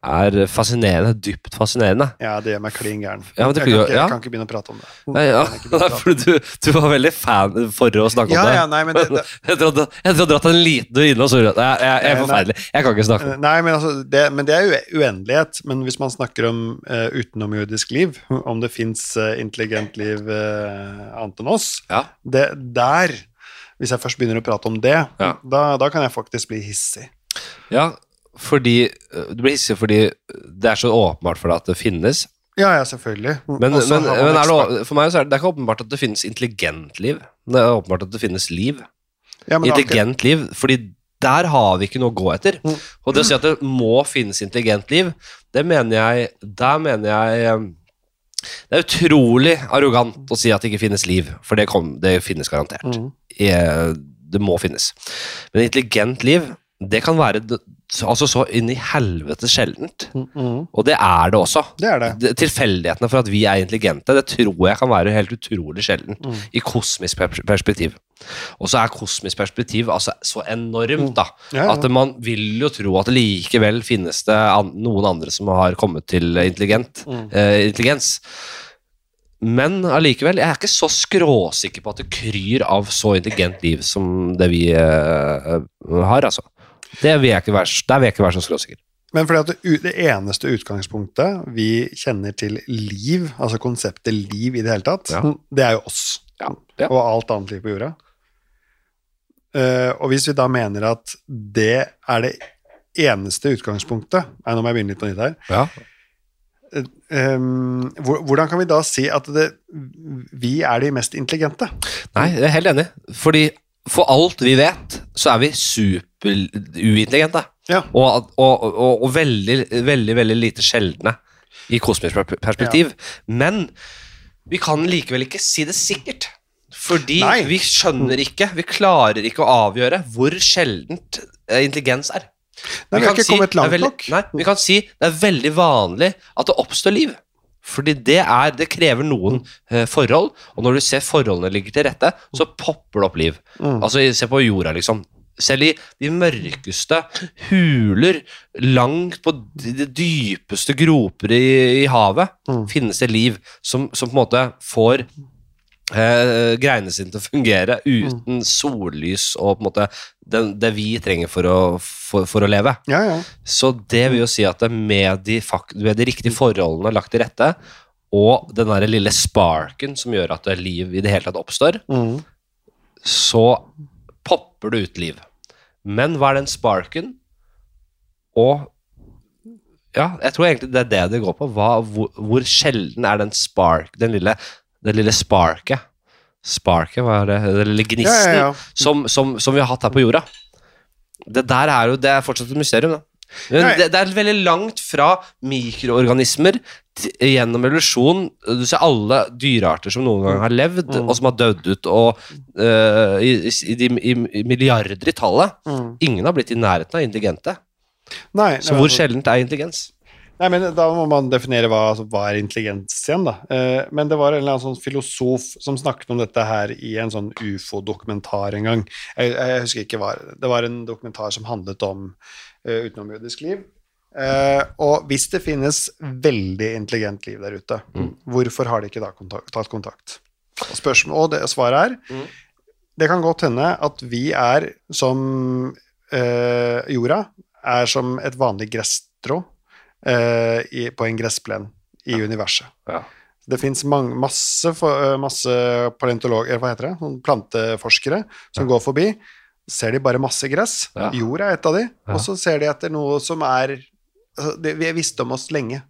er fascinerende. Dypt fascinerende. Ja, det gjør meg klin gæren. Ja, jeg, kan ikke, ja. jeg kan ikke begynne å prate om det. Nei, ja, prate du, du var veldig fan for å snakke om det. ja, nei, men det, det, Jeg tror du dratt en liten inne, og så jeg, jeg, jeg er Nei, nei. forferdelig. Jeg kan ikke snakke om det. Nei, men, altså, det, men det er uendelighet. Men hvis man snakker om uh, utenomjordisk liv, om det fins intelligent liv uh, annet enn oss, Ja. det der Hvis jeg først begynner å prate om det, Ja. da, da kan jeg faktisk bli hissig. Ja, fordi øh, Du blir hissig fordi det er så åpenbart for deg at det finnes. Ja, ja, selvfølgelig. Men, men, men er det, for meg så er det, det er ikke åpenbart at det finnes intelligent liv. Det er åpenbart at det finnes liv. ja, Intelligent liv, fordi der har vi ikke noe å gå etter. Mm. Og det å si at det må finnes intelligent liv, det mener jeg Der mener jeg øh, Det er utrolig arrogant å si at det ikke finnes liv, for det, kom, det finnes garantert. Mm. Eh, Det må finnes. Men intelligent liv, det kan være altså så inn i helvete sjeldent. Mm, -hmm. Og det er det også. Det er det. Tilfeldighetene for at vi er intelligente, det tror jeg kan være helt utrolig sjelden Mm. i kosmisk perspektiv. Og så er kosmisk perspektiv altså så enormt, da, Ja, ja. at man vil jo tro at likevel finnes det an noen andre som har kommet til intelligent, Mm. eh, intelligens. Men allikevel, jeg er ikke så skråsikker på at det kryr av så intelligent liv som det vi eh, har, altså. Det vil jeg ikke være, der vil jeg ikke være så skråsikker. Men fordi at det, det eneste utgangspunktet vi kjenner til liv, altså konseptet liv i det hele tatt, Ja. det er jo oss. Ja. Ja. Og alt annet liv på jorda. Uh, og hvis vi da mener at det er det eneste utgangspunktet Nei, nå må jeg begynne litt på nytt her. Ja. Um, hvordan kan vi da si at det, vi er de mest intelligente? Nei, jeg er helt enig. Fordi for alt vi vet, så er vi superuintelligente. Ja. Og, og, og, og veldig, veldig, veldig lite sjeldne i kosmisk perspektiv. perspektiv. Men vi kan likevel ikke si det sikkert. Fordi Nei. vi skjønner ikke, vi klarer ikke å avgjøre hvor sjeldent eh, intelligens er. Nei, vi har kan veldig, nok. Nei, vi kan si det er veldig vanlig at det oppstår liv. Fordi det, er, det krever noen eh, forhold, og når du ser forholdene ligger til rette, så popper det opp liv. Mm. Altså, Se på jorda, liksom. Selv i de mørkeste huler, langt på de dypeste groper i, i havet, Mm. finnes det liv som, som på en måte får eh, greiene sine til å fungere uten sollys og på en måte det, det vi trenger for å, for, for å leve. Ja, ja. Så det vil jo si at med de, med de riktige forholdene lagt til rette, og den der lille sparken som gjør at liv i det hele tatt oppstår, Mm. så popper det ut liv. Men hva er den sparken? Og ja, jeg tror egentlig det er det det går på. Hva, hvor, hvor sjelden er den spark, den lille, det lille sparket? Sparket, hva er det? Den lille gnisten Ja, ja. Som, som, som vi har hatt her på jorda. Det der er jo det er fortsatt et mysterium, da. Men det, det er veldig langt fra mikroorganismer til, gjennom evolusjon. Du ser alle dyrearter som noen gang har levd, Mm. og som har dødd ut, og uh, i, i, i, i milliarder i tallet. Mm. Ingen har blitt i nærheten av intelligente. Nei, Så hvor altså- sjeldent er intelligens? Nei, men Da må man definere hva, altså, hva er intelligens igjen, da. Eh, men det var en eller annen sånn filosof som snakket om dette her i en sånn ufo-dokumentar en gang. Jeg, jeg husker ikke hva Det var en dokumentar som handlet om uh, utenomjødisk liv. Eh, og hvis det finnes veldig intelligent liv der ute, hvorfor har de ikke da kontakt, tatt kontakt? Og, spørsmål, og det, svaret er Mm. det kan godt hende at vi er som eh, jorda, er som et vanlig gresstrå eh, i, på en gressplen i universet. Ja. Det fins masse, eh, masse paleontologer, hva heter det, sånn planteforskere som går forbi. Ser de bare masse gress. Ja. Jord er et av de. Ja. Og så ser de etter noe som er altså, det, Vi har visst om oss lenge.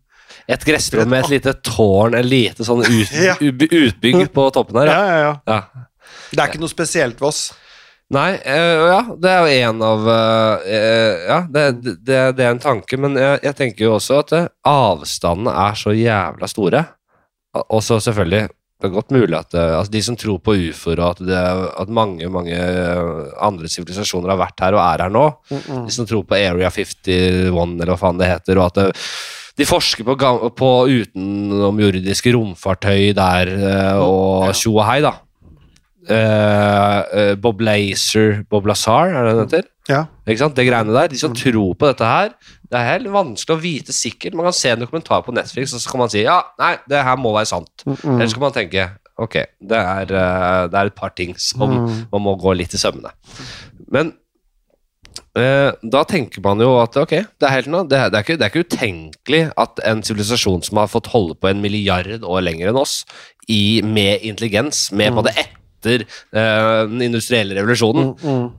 Et gressrom med et lite tårn, et lite sånn ut, Ja. utbygg på toppen her. Ja, Ja. ja, ja. Ja. Det er ikke noe spesielt ved oss. Nei, øh, ja, det er jo en av eh, Ja, det, det, det er en tanke, men jeg, jeg tenker jo også at avstandene er så jævla store. Og så selvfølgelig Det er godt mulig at altså de som tror på ufoer, og at, det, at mange mange andre sivilisasjoner har vært her og er her nå, de som tror på Area 51, eller hva faen det heter, og at det, de forsker på, på utenomjordiske romfartøy der og tjo og hei, da. Eh, Bob Lazer Bob Lazar, er det det heter? Ja. Ikke sant? Det greiene der. De som tror på dette her, det er helt vanskelig å vite sikkert. Man kan se en dokumentar på Netflix, og så kan man si ja, nei, det her må være sant. Eller så kan man tenke ok, det er, eh, det er et par ting som man må gå litt i sømmene. Men da tenker man jo at ok, det er, helt, noe- det, er, det, er ikke, det er ikke utenkelig at en sivilisasjon som har fått holde på en milliard år lenger enn oss, i, med intelligens, med både det etter uh, den industrielle revolusjonen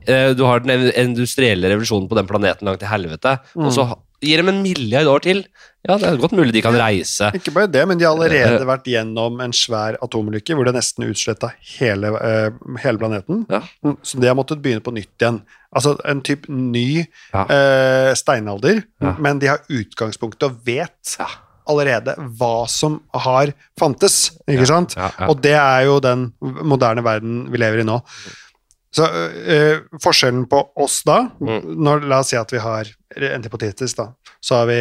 eh, Du har den industrielle revolusjonen på den planeten langt til helvete, og så gir dem en milliard år til. Ja, det er godt mulig de kan reise. Ikke bare det, men de har allerede vært gjennom en svær atomulykke hvor det nesten utsletta hele, eh, hele planeten. Ja. Mm, Så de har måttet begynne på nytt igjen. Altså en type ny Ja. uh, steinalder, Ja. men de har utgangspunktet og vet. Allerede hva som har fantes, ikke sant? ja, ja. Og det er jo den moderne verden vi lever i nå. Så eh, forskjellen på oss da, Mm. når, la oss si at vi har en da, så har vi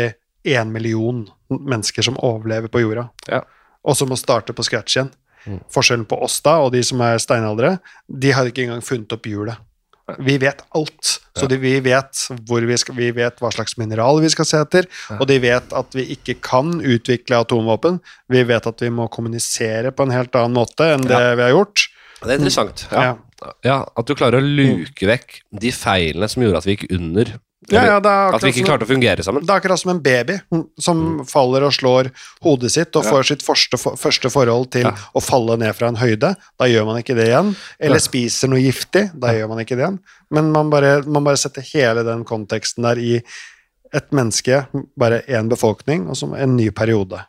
en million mennesker som overlever på jorda, Ja. og som må starte på scratch igjen. Mm. Forskjellen på oss da, og de som er steinaldere, de har ikke engang funnet opp hjulet. Vi vet alt, så de, vi, vet vi, skal, vi vet hva slags mineraler vi skal se etter, og de vet at vi ikke kan utvikle atomvåpen. Vi vet at vi må kommunisere på en helt annen måte enn det Ja. vi har gjort. Det er interessant. Ja. Ja. Ja, At du klarer å luke vekk de feilene som gjorde at vi gikk under. Ja, ja, det at vi ikke klarte å fungere sammen. Det er akkurat som en baby mm, som faller og slår hodet sitt og Ja. får sitt første, første forhold til å falle ned fra en høyde. Da gjør man ikke det igjen. Eller spiser noe giftig. Da gjør man ikke det igjen. Men man bare, man bare setter hele den konteksten der i et menneske, bare én befolkning, og som en ny periode.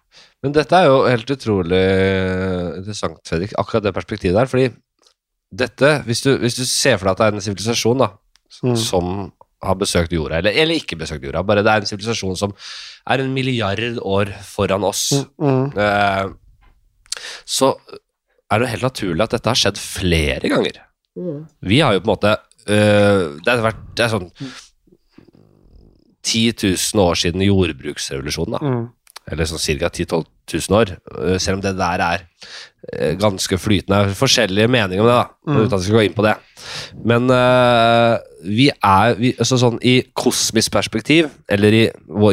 Men dette er jo helt utrolig interessant, Fredrik, akkurat det perspektivet der. Fordi dette, hvis du, hvis du ser for deg at det er en sivilisasjon da, Mm. som har besøkt jorda, eller, eller ikke besøkt jorda, bare det er en sivilisasjon som er en milliard år foran oss, Mm. eh, så er det helt naturlig at dette har skjedd flere ganger. Vi har jo på en måte øh, Det har vært det er sånn 10 000 år siden jordbruksrevolusjonen, da. Mm. Eller sånn ca. 10 000-12 000 år. øh, Selv om det der er øh, ganske flytende. Forskjellige meninger om det, da, Mm. uten at vi skal gå inn på det. Men øh, vi er vi, altså sånn I kosmisk perspektiv, eller i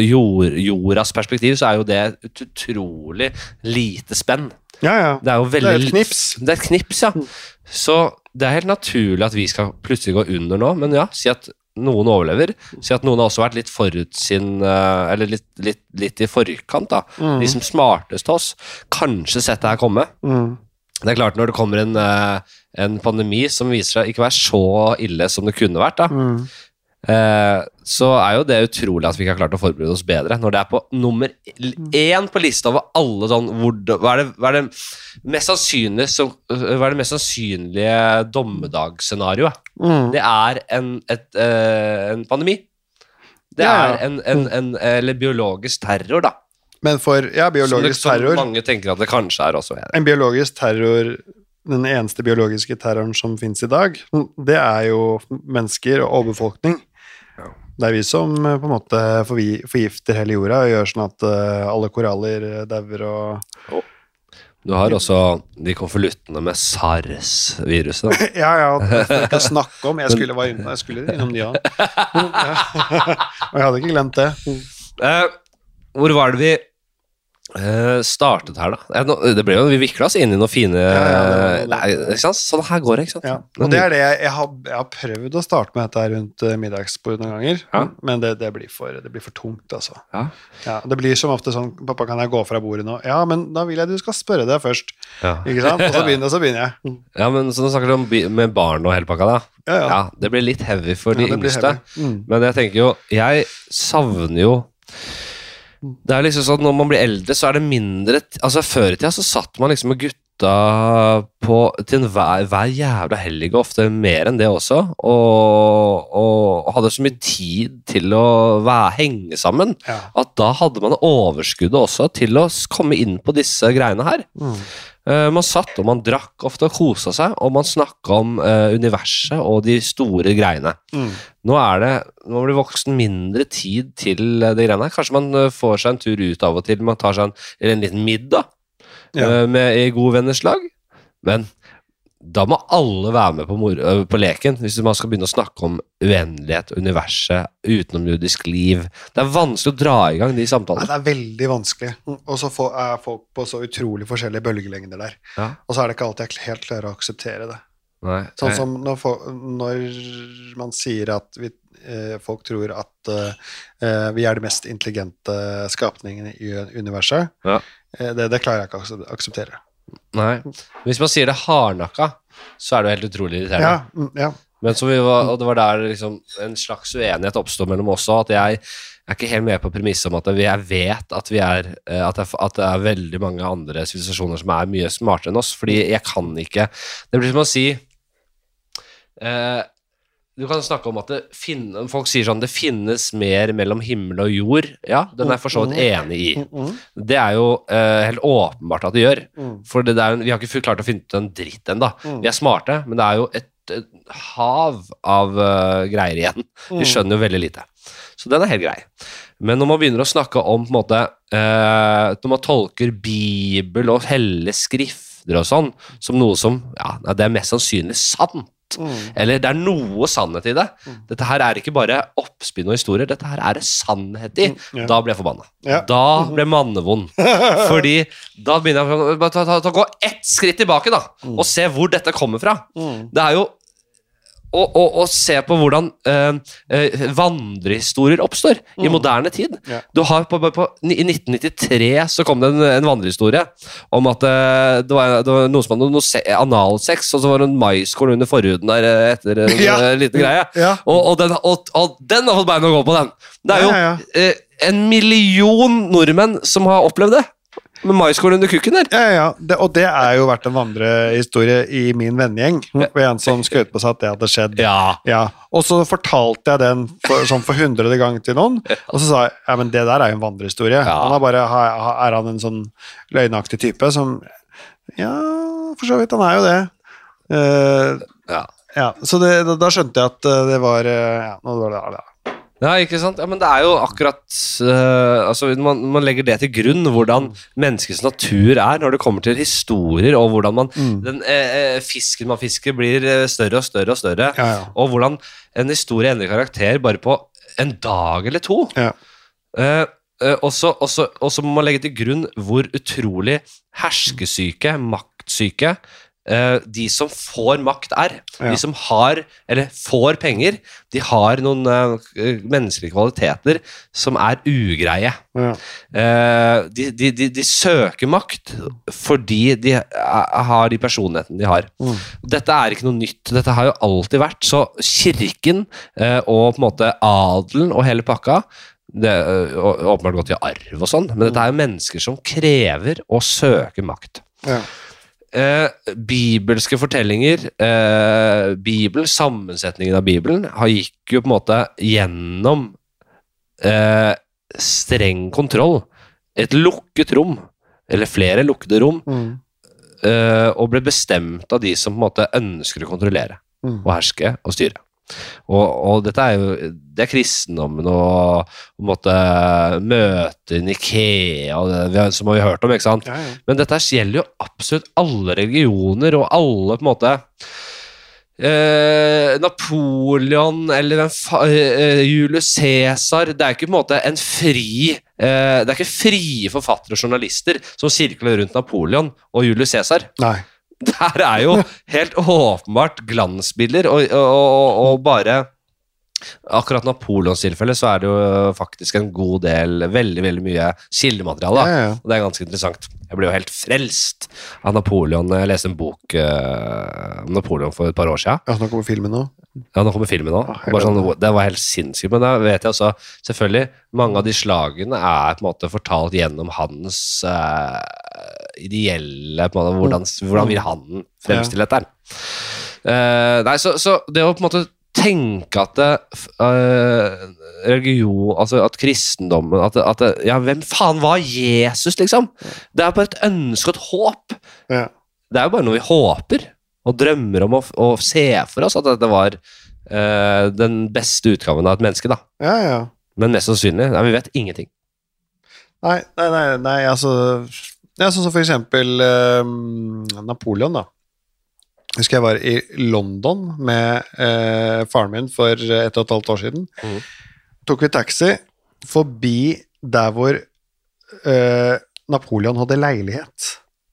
jord, jordas perspektiv, så er jo det et utrolig lite spenn. Ja, ja. Det er jo veldig Det er et knips. Det er et knips, ja. Så det er helt naturlig at vi skal plutselig gå under nå, men ja, si at noen overlever. Si at noen har også vært litt forut sin eh, Eller litt, litt, litt i forkant, da. Mm. De som smarteste oss. Kanskje sett det her komme. Mm. Det er klart, når det kommer en, eh, en pandemi som viser seg ikke å være så ille som det kunne vært, da, Mm. eh, så er jo det utrolig at vi ikke har klart å forberede oss bedre. Når det er på nummer én på lista over alle sånn hvor, hva, er det, hva er det mest sannsynlige som, Hva er det mest sannsynlige dommedagsscenarioet? Mm. Det er en, et, eh, en pandemi. Det er en, en, en Eller biologisk terror, da. Men for ja, biologisk som, det, terror som mange tenker at det kanskje er også. En biologisk terror Den eneste biologiske terroren som finnes i dag, det er jo mennesker og overbefolkning. Det er vi som eh, på en måte forgifter hele jorda og gjør sånn at eh, alle koraller eh, dauer og Du har også de konvoluttene med SARS-viruset. Ja, ja, det er ikke å snakke om. Jeg skulle, var innom, jeg skulle innom de òg. Og jeg hadde ikke glemt det. Eh, hvor var det vi eh, startet her, da? Eh, Det ble jo, Vi vikla oss inn i noen fine ja, det var- Nei, ikke sant? Sånn her går det, ikke sant? Ja. Og det er det jeg, jeg, har, jeg har prøvd å starte med dette rundt middagsbordet middagsbord noen ganger, Ja. men det, det, blir for, det blir for tungt, altså. Ja. Ja, det blir som ofte sånn 'Pappa, kan jeg gå fra bordet nå?' Ja, men da vil jeg du skal spørre deg først. Ja. Ikke sant? Og så begynner, så begynner jeg. ja, men så snakker du om med barn og hele pakka, da. Ja, ja. Ja, det blir litt heavy for de Ja, yngste. Mm. Men jeg tenker jo Jeg savner jo Det er liksom sånn Når man blir eldre, så er det mindre Altså Før i tida så satt man liksom med gutta på til enhver hver jævla helg, og ofte mer enn det også, og, og, og hadde så mye tid til å være, henge sammen, Ja. at da hadde man overskuddet også til å komme inn på disse greiene her. Mm. Eh, man satt og man drakk ofte og kosa seg, og man snakka om eh, universet og de store greiene. Mm. Nå er det, nå blir voksen mindre tid til eh, det greiene her. Kanskje man får seg en tur ut av og til, man tar seg en, en liten middag Ja. med, i god venners lag. Men da må alle være med på, på leken, hvis man skal begynne å snakke om uendelighet, universet, utenomjordisk liv. Det er vanskelig å dra i gang de Nei, samtalene. det er veldig vanskelig. Og så er folk på så utrolig forskjellige bølgelengder der. Ja. Og så er det ikke alltid jeg helt klarer å akseptere det. Nei, Sånn som når, når man sier at vi, eh, folk tror at eh, vi er de mest intelligente skapningene i universet, Ja. eh, det, det klarer jeg ikke å akse- akseptere. Nei. Hvis man sier det hardnakka, så er det jo helt utrolig irriterende. Ja, mm, ja. Men så vi var, og det var der liksom en slags uenighet oppstod mellom oss òg. at jeg er ikke helt med på premisset om at jeg vet at vi er eh, at det, at det er veldig mange andre sivilisasjoner som er mye smartere enn oss, fordi jeg kan ikke Det blir som å si eh, Du kan snakke om at det finne, folk sier sånn det finnes mer mellom himmel og jord. Ja, den er jeg for så vidt enig i. Mm, mm, Det er jo uh, helt åpenbart at det gjør. mm. For det der, vi har ikke klart å finne ut en dritt ennå. Mm. Vi er smarte, men det er jo et, et hav av uh, greier igjen. Vi Mm. skjønner jo veldig lite. Så den er helt grei. Men når man begynner å snakke om på en måte, uh, Når man tolker Bibel og hellige skrifter og sånn som noe som ja, det er mest sannsynlig sant, Mm. eller det er noe sannhet i det Mm. Dette her er ikke bare oppspinn og historier, dette her er det sannhet i. Mm, ja. Da ble jeg forbanna. Ja. Da ble mannevond. Fordi da begynner jeg å gå ett skritt tilbake da, og se hvor dette kommer fra. Mm. Det er jo å, og, og, se på hvordan øh, øh, vandrehistorier oppstår i Mm. moderne tid. Ja. Du har på, på, på, I 1993 så kom det en, en vandrehistorie om at øh, det, var, det var noe som hadde noe analsex, og så var det en maiskorn under forhuden der etter en Ja. liten greie. Ja. Og, og, den, og, og den har fått bein å gå på, den. Det er jo en million nordmenn som har opplevd det. Med maiskål under kukken der. Ja, ja, det, og det er jo vært en vandrehistorie i min vennegjeng. Og en som skrøt på seg at det hadde skjedd. Ja. Ja, Og så fortalte jeg den for, sånn for hundrede gang til noen, og så sa jeg ja, men det der er jo en vandrehistorie. Ja. Han er bare, er han en sånn løgnaktig type som Ja, for så vidt, han er jo det. Uh, Ja. ja, Så det, da, da skjønte jeg at eh, det var eh, Ja, nå var det, ja. Ja, ikke sant? Ja, men det er jo akkurat uh, Altså, man, man legger det til grunn, hvordan menneskets natur er når det kommer til historier, og hvordan man Mm. Den eh, fisken man fisker, blir større og større og større. Ja, ja. Og hvordan en historie endrer karakter bare på en dag eller to. Ja. Uh, og så må man legge til grunn hvor utrolig herskesyke, maktsyke, de som får makt er. Ja. De som har, eller får penger, de har noen eh, menneskelige kvaliteter som er ugreie. ja. Eh, de, de, de, de søker makt fordi de eh, har de personlighetene de har. Mm. Dette er ikke noe nytt, dette har jo alltid vært. Så kirken eh, og på en måte adelen og hele pakka det åpenbart gått i arv og sånn, men dette er jo mennesker som krever og søker makt. Ja. Eh, bibelske fortellinger, eh, Bibelen, sammensetningen av Bibelen, har gikk jo på en måte gjennom eh, streng kontroll. Et lukket rom, eller flere lukkede rom, Mm. eh, og ble bestemt av de som på en måte ønsker å kontrollere Mm. og herske og styre. Og, og dette er jo Det er kristendommen og på en måte møte Nikea, det, som vi har hørt om, ikke sant? Ja, ja. Men dette gjelder jo absolutt alle religioner og alle på en måte eh, Napoleon eller eh, Julius Cæsar Det er ikke på en måte en fri eh, Det er ikke frie forfattere og journalister som sirkler rundt Napoleon og Julius Cæsar. Det her er jo helt åpenbart glansbilder, og, og, og, bare Akkurat Napoleons tilfelle så er det jo faktisk en god del, veldig veldig mye kildemateriale. Ja, ja. Og det er ganske interessant. Jeg ble jo helt frelst av Napoleon. Jeg leste en bok eh, om Napoleon for et par år siden. Ja, så nå kommer filmen nå. Ja, nå kommer filmen òg. Ah, Sånn, det var helt sinnssykt. Men da vet jeg også, selvfølgelig, mange av de slagene er på en måte fortalt gjennom hans eh, ideelle på en måte, hvordan, hvordan vil han fremstille dette? Eh, nei, så, så det å på en måte tenke at det, uh, religion, altså at kristendommen at, at Ja, hvem faen var Jesus, liksom? Det er bare et ønske og et håp. Ja. Det er jo bare noe vi håper og drømmer om å, å se for oss at dette var uh, den beste utgaven av et menneske, da. ja, ja. Men mest sannsynlig Nei, vi vet ingenting. Nei, nei, nei, nei altså ja, Sånn som for eksempel eh, Napoleon, da. Jeg husker jeg var i London med eh, faren min for et og et halvt år siden. Mm. Tok vi taxi forbi der hvor eh, Napoleon hadde leilighet.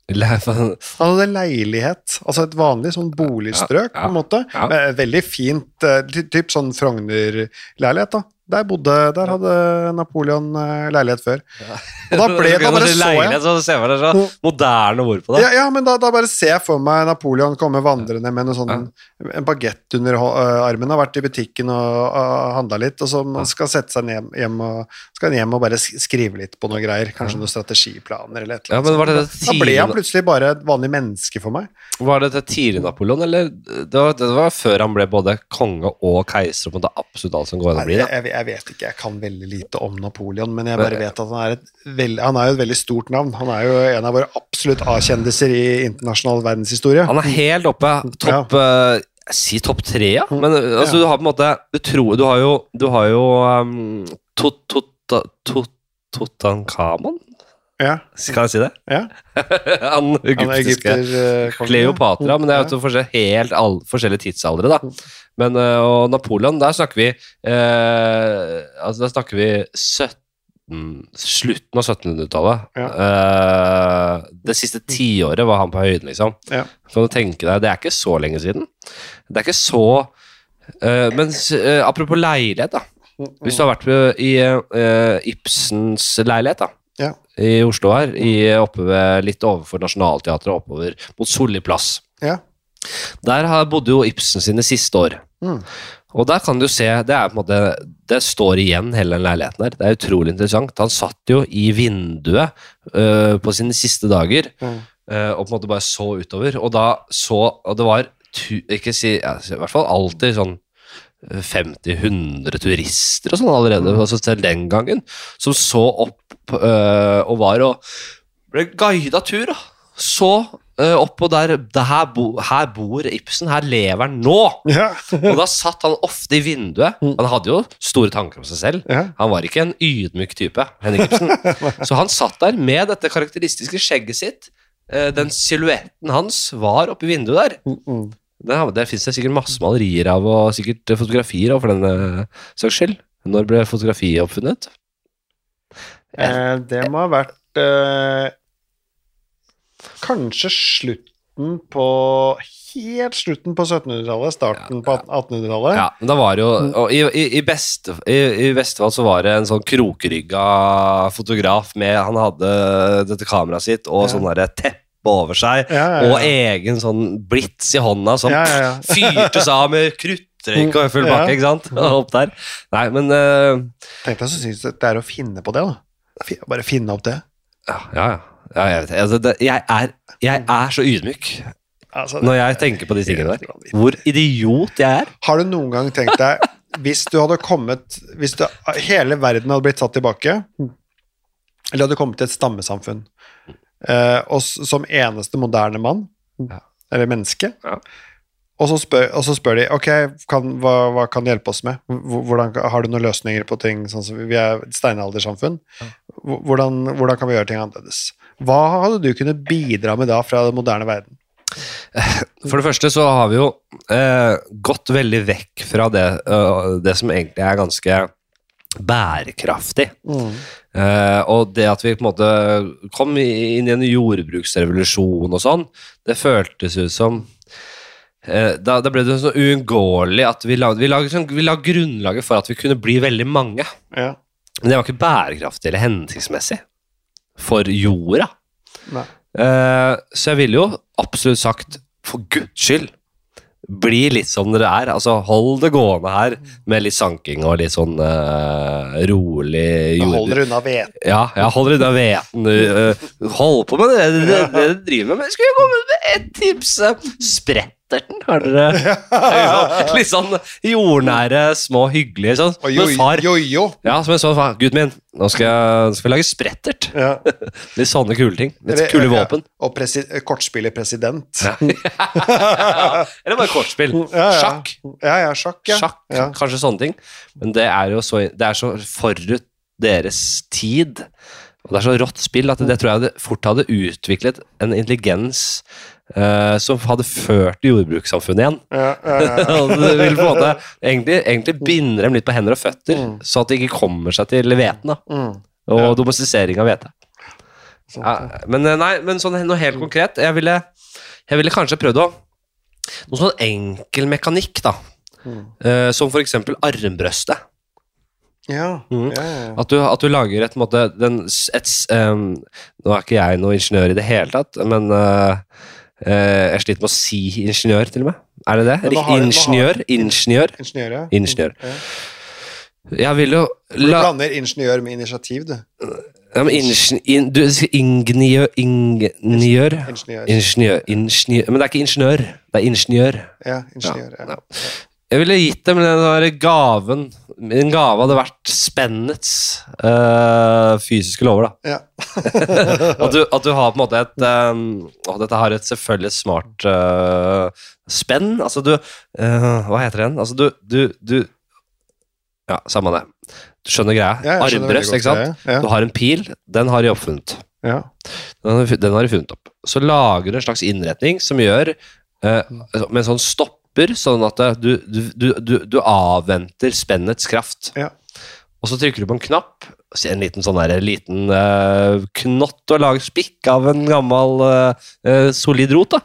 Han hadde leilighet, altså et vanlig sånn boligstrøk, Ja, ja, på en måte. ja. Veldig fint, eh, typ sånn Frogner-leilighet, da. Der bodde, der hadde Napoleon eh, leilighet før. Og da ble da bare så jeg så ser man det så moderne ord på det. ja, ja, men da, da bare ser jeg for meg Napoleon komme vandrende med noe sånn, en bagett under øh, armen, har vært i butikken og og handla litt, og så man skal sette seg ned hjem og, skal hjem og bare skrive litt på noe greier. Kanskje noen strategiplaner eller et eller Ja, annet. det det da ble han plutselig bare et vanlig menneske for meg. Var det til tidlig Napoleon, eller det var, det var før han ble både konge og keiser og på en absolutt alt som går an å bli? Jeg, da? jeg, jeg vet ikke, jeg kan veldig lite om Napoleon, men jeg bare vet at han er, et veld, han er jo et veldig stort navn. Han er jo en av våre absolutt A-kjendiser i internasjonal verdenshistorie. Han er helt oppe, topp ja. Jeg sier topp tre, ja. Men altså, altså, du har på en måte Du, tror, du har jo, du har jo um, tot, tot, tot, Tutankhamon? Ja, Kan jeg si det? ja. han egyptiske egypterkongen. Kleopatra, men det er jo to forskjellige, helt all, forskjellige tidsaldre, da. Men, øh, og Napoleon, der snakker vi eh, Altså, der snakker vi 17, slutten av 1700-tallet. Ja. Eh, det siste tiåret var han på høyden, liksom. Ja. Kan du tenke deg, Det er ikke så lenge siden. Det er ikke så eh, Men eh, apropos leilighet, da. Hvis du har vært i eh, Ibsens leilighet, da Ja. i Oslo her, i, oppe ved, litt overfor Nationaltheatret, oppover mot Solli plass. Ja. Der har, bodde jo Ibsen sine siste år. Mm. Og der kan du se, det er på en måte, det står igjen hele den leiligheten her. Det er utrolig interessant. Han satt jo i vinduet uh, på sine siste dager, Mm. uh, og på en måte bare så utover. Og da så, og det var, tu, ikke si, ja, i hvert fall alltid sånn 50-100 turister og sånn allerede, altså selv den gangen, som så opp øh, og var og ble guida tur, da. Så øh, opp og der, her, bo, her bor Ibsen, her lever han nå! Ja. Og da satt han ofte i vinduet. Han hadde jo store tanker om seg selv. Ja. Han var ikke en ydmyk type, Henrik Ibsen. Så han satt der med dette karakteristiske skjegget sitt. Eh, Den silhuetten hans var oppe i vinduet der. Mm, mm. Det, det fins det sikkert masse malerier av, og sikkert fotografier av, for den eh, saks skyld. Når ble fotografiet oppfunnet? Eh, det må ha vært eh, kanskje slutten på Helt slutten på 1700-tallet, starten på 1800-tallet. Ja, men da var det jo og i, i, i, I Vestfold så var det en sånn krokrygga fotograf med Han hadde dette kameraet sitt og Ja. sånn derre teppe over seg. Ja, ja. Og egen sånn blits i hånda som ja, ja. fyrtes av med kruttrøyk og full bakke, ikke sant? Opp der. Nei, men uh, Tenk deg så jeg det er å finne på det, da. Bare finne opp det. Ja, ja. jeg, vet, altså, det, jeg, er, jeg er så ydmyk Altså, når jeg tenker på de tingene der. Hvor idiot jeg er. Har du noen gang tenkt deg Hvis du hadde kommet Hvis du, hele verden hadde blitt satt tilbake, eller hadde kommet til et stammesamfunn, og s- som eneste moderne mann, Ja. eller menneske, Ja. Og så spør, og så spør de ok, kan, hva, hva kan du hjelpe oss med? Hvordan, har du noen løsninger på ting? Sånn som vi er et steinaldersamfunn. Hvordan, hvordan kan vi gjøre ting annerledes? Hva hadde du kunnet bidra med da fra den moderne verden? For det første så har vi jo eh, gått veldig vekk fra det, uh, det som egentlig er ganske bærekraftig. Eh, og det at vi på en måte kom inn i en jordbruksrevolusjon og sånn, det føltes ut som eh, da, da ble det sånn uunngåelig at vi lagde, vi, lagde, sånn, vi lagde grunnlaget for at vi kunne bli veldig mange. Ja. Men det var ikke bærekraftig eller hensiktsmessig for jorda. Eh, så jeg ville jo absolutt sagt, for guds skyld, bli litt som dere er. Altså, hold det gående her med litt sanking og litt sånn uh, rolig jord... holder dere unna hveten. Ja, ja, hold dere unna hveten. Uh, hold på med det dere driver med. Men jeg komme med et tips. eh, Spretterten, har dere Litt sånn jordnære, små, hyggelige sånn. Oi, Men far oi, ja, som en sånn far. Gutten min, nå skal, jeg, nå skal vi lage sprettert. Ja. Litt sånne kule ting. Litt Eller- kule ja, våpen. Og presi kortspiller president. Ja. Eller bare kortspill. Ja, ja. Sjakk. Ja, ja, sjakk, ja. Sjakk, Ja. kanskje sånne ting. Men det er jo så, det er så forut deres tid. Og det er så rått spill at det tror jeg det fort hadde utviklet en intelligens eh, som hadde ført jordbrukssamfunnet igjen. Ja, ja, det vil på en måte egentlig, egentlig binde dem litt på hender og føtter, Mm. så at de ikke kommer seg til hveten. Mm. Og domestisering av hvete. Men eh, nei, men sånn noe helt konkret Jeg ville, jeg ville kanskje prøvd å Noe sånn enkel mekanikk, da. Mm. Uh, som eksempel armbrøstet. Ja, Mm. ja, ja. At du, at du lager et, måte, den, et, um, Nå er ikke jeg noe ingeniør i det hele tatt, men eh, jeg sliter med å si ingeniør, til og med. Er det det? Ingeniør? Ingeniør? Ingeniør, ja. Ingeniør. Jeg vil jo Du la, blander ingeniør med initiativ, du. ja, men ingen, in, Du ingeniør Ingeniør? Ingeniør. Ingeniør, Men det er ikke ingeniør, det er ingeniør. Ja, ingeniør. Ja. Ja. Jeg ville gitt dem den der gaven Min gave hadde vært spennets øh, fysiske lover, da. Ja. At du, at du har på en måte et um, Dette har et selvfølgelig smart øh, spenn. Altså du øh, Hva heter det igjen? Altså du, du, du Ja, samme det. Du skjønner greia. Ja, Armbrøst, ikke sant? Ja, Du har en pil, den har de oppfunnet. Ja. Den den har de funnet opp. Så lager du en slags innretning som gjør Med en sånn stopper, sånn at du, du, du, du, du avventer spennets kraft. Ja. Og så trykker du på en knapp, ser en liten sånn der, liten uh, knott og lager spikk av en gammel uh, solid rot. da.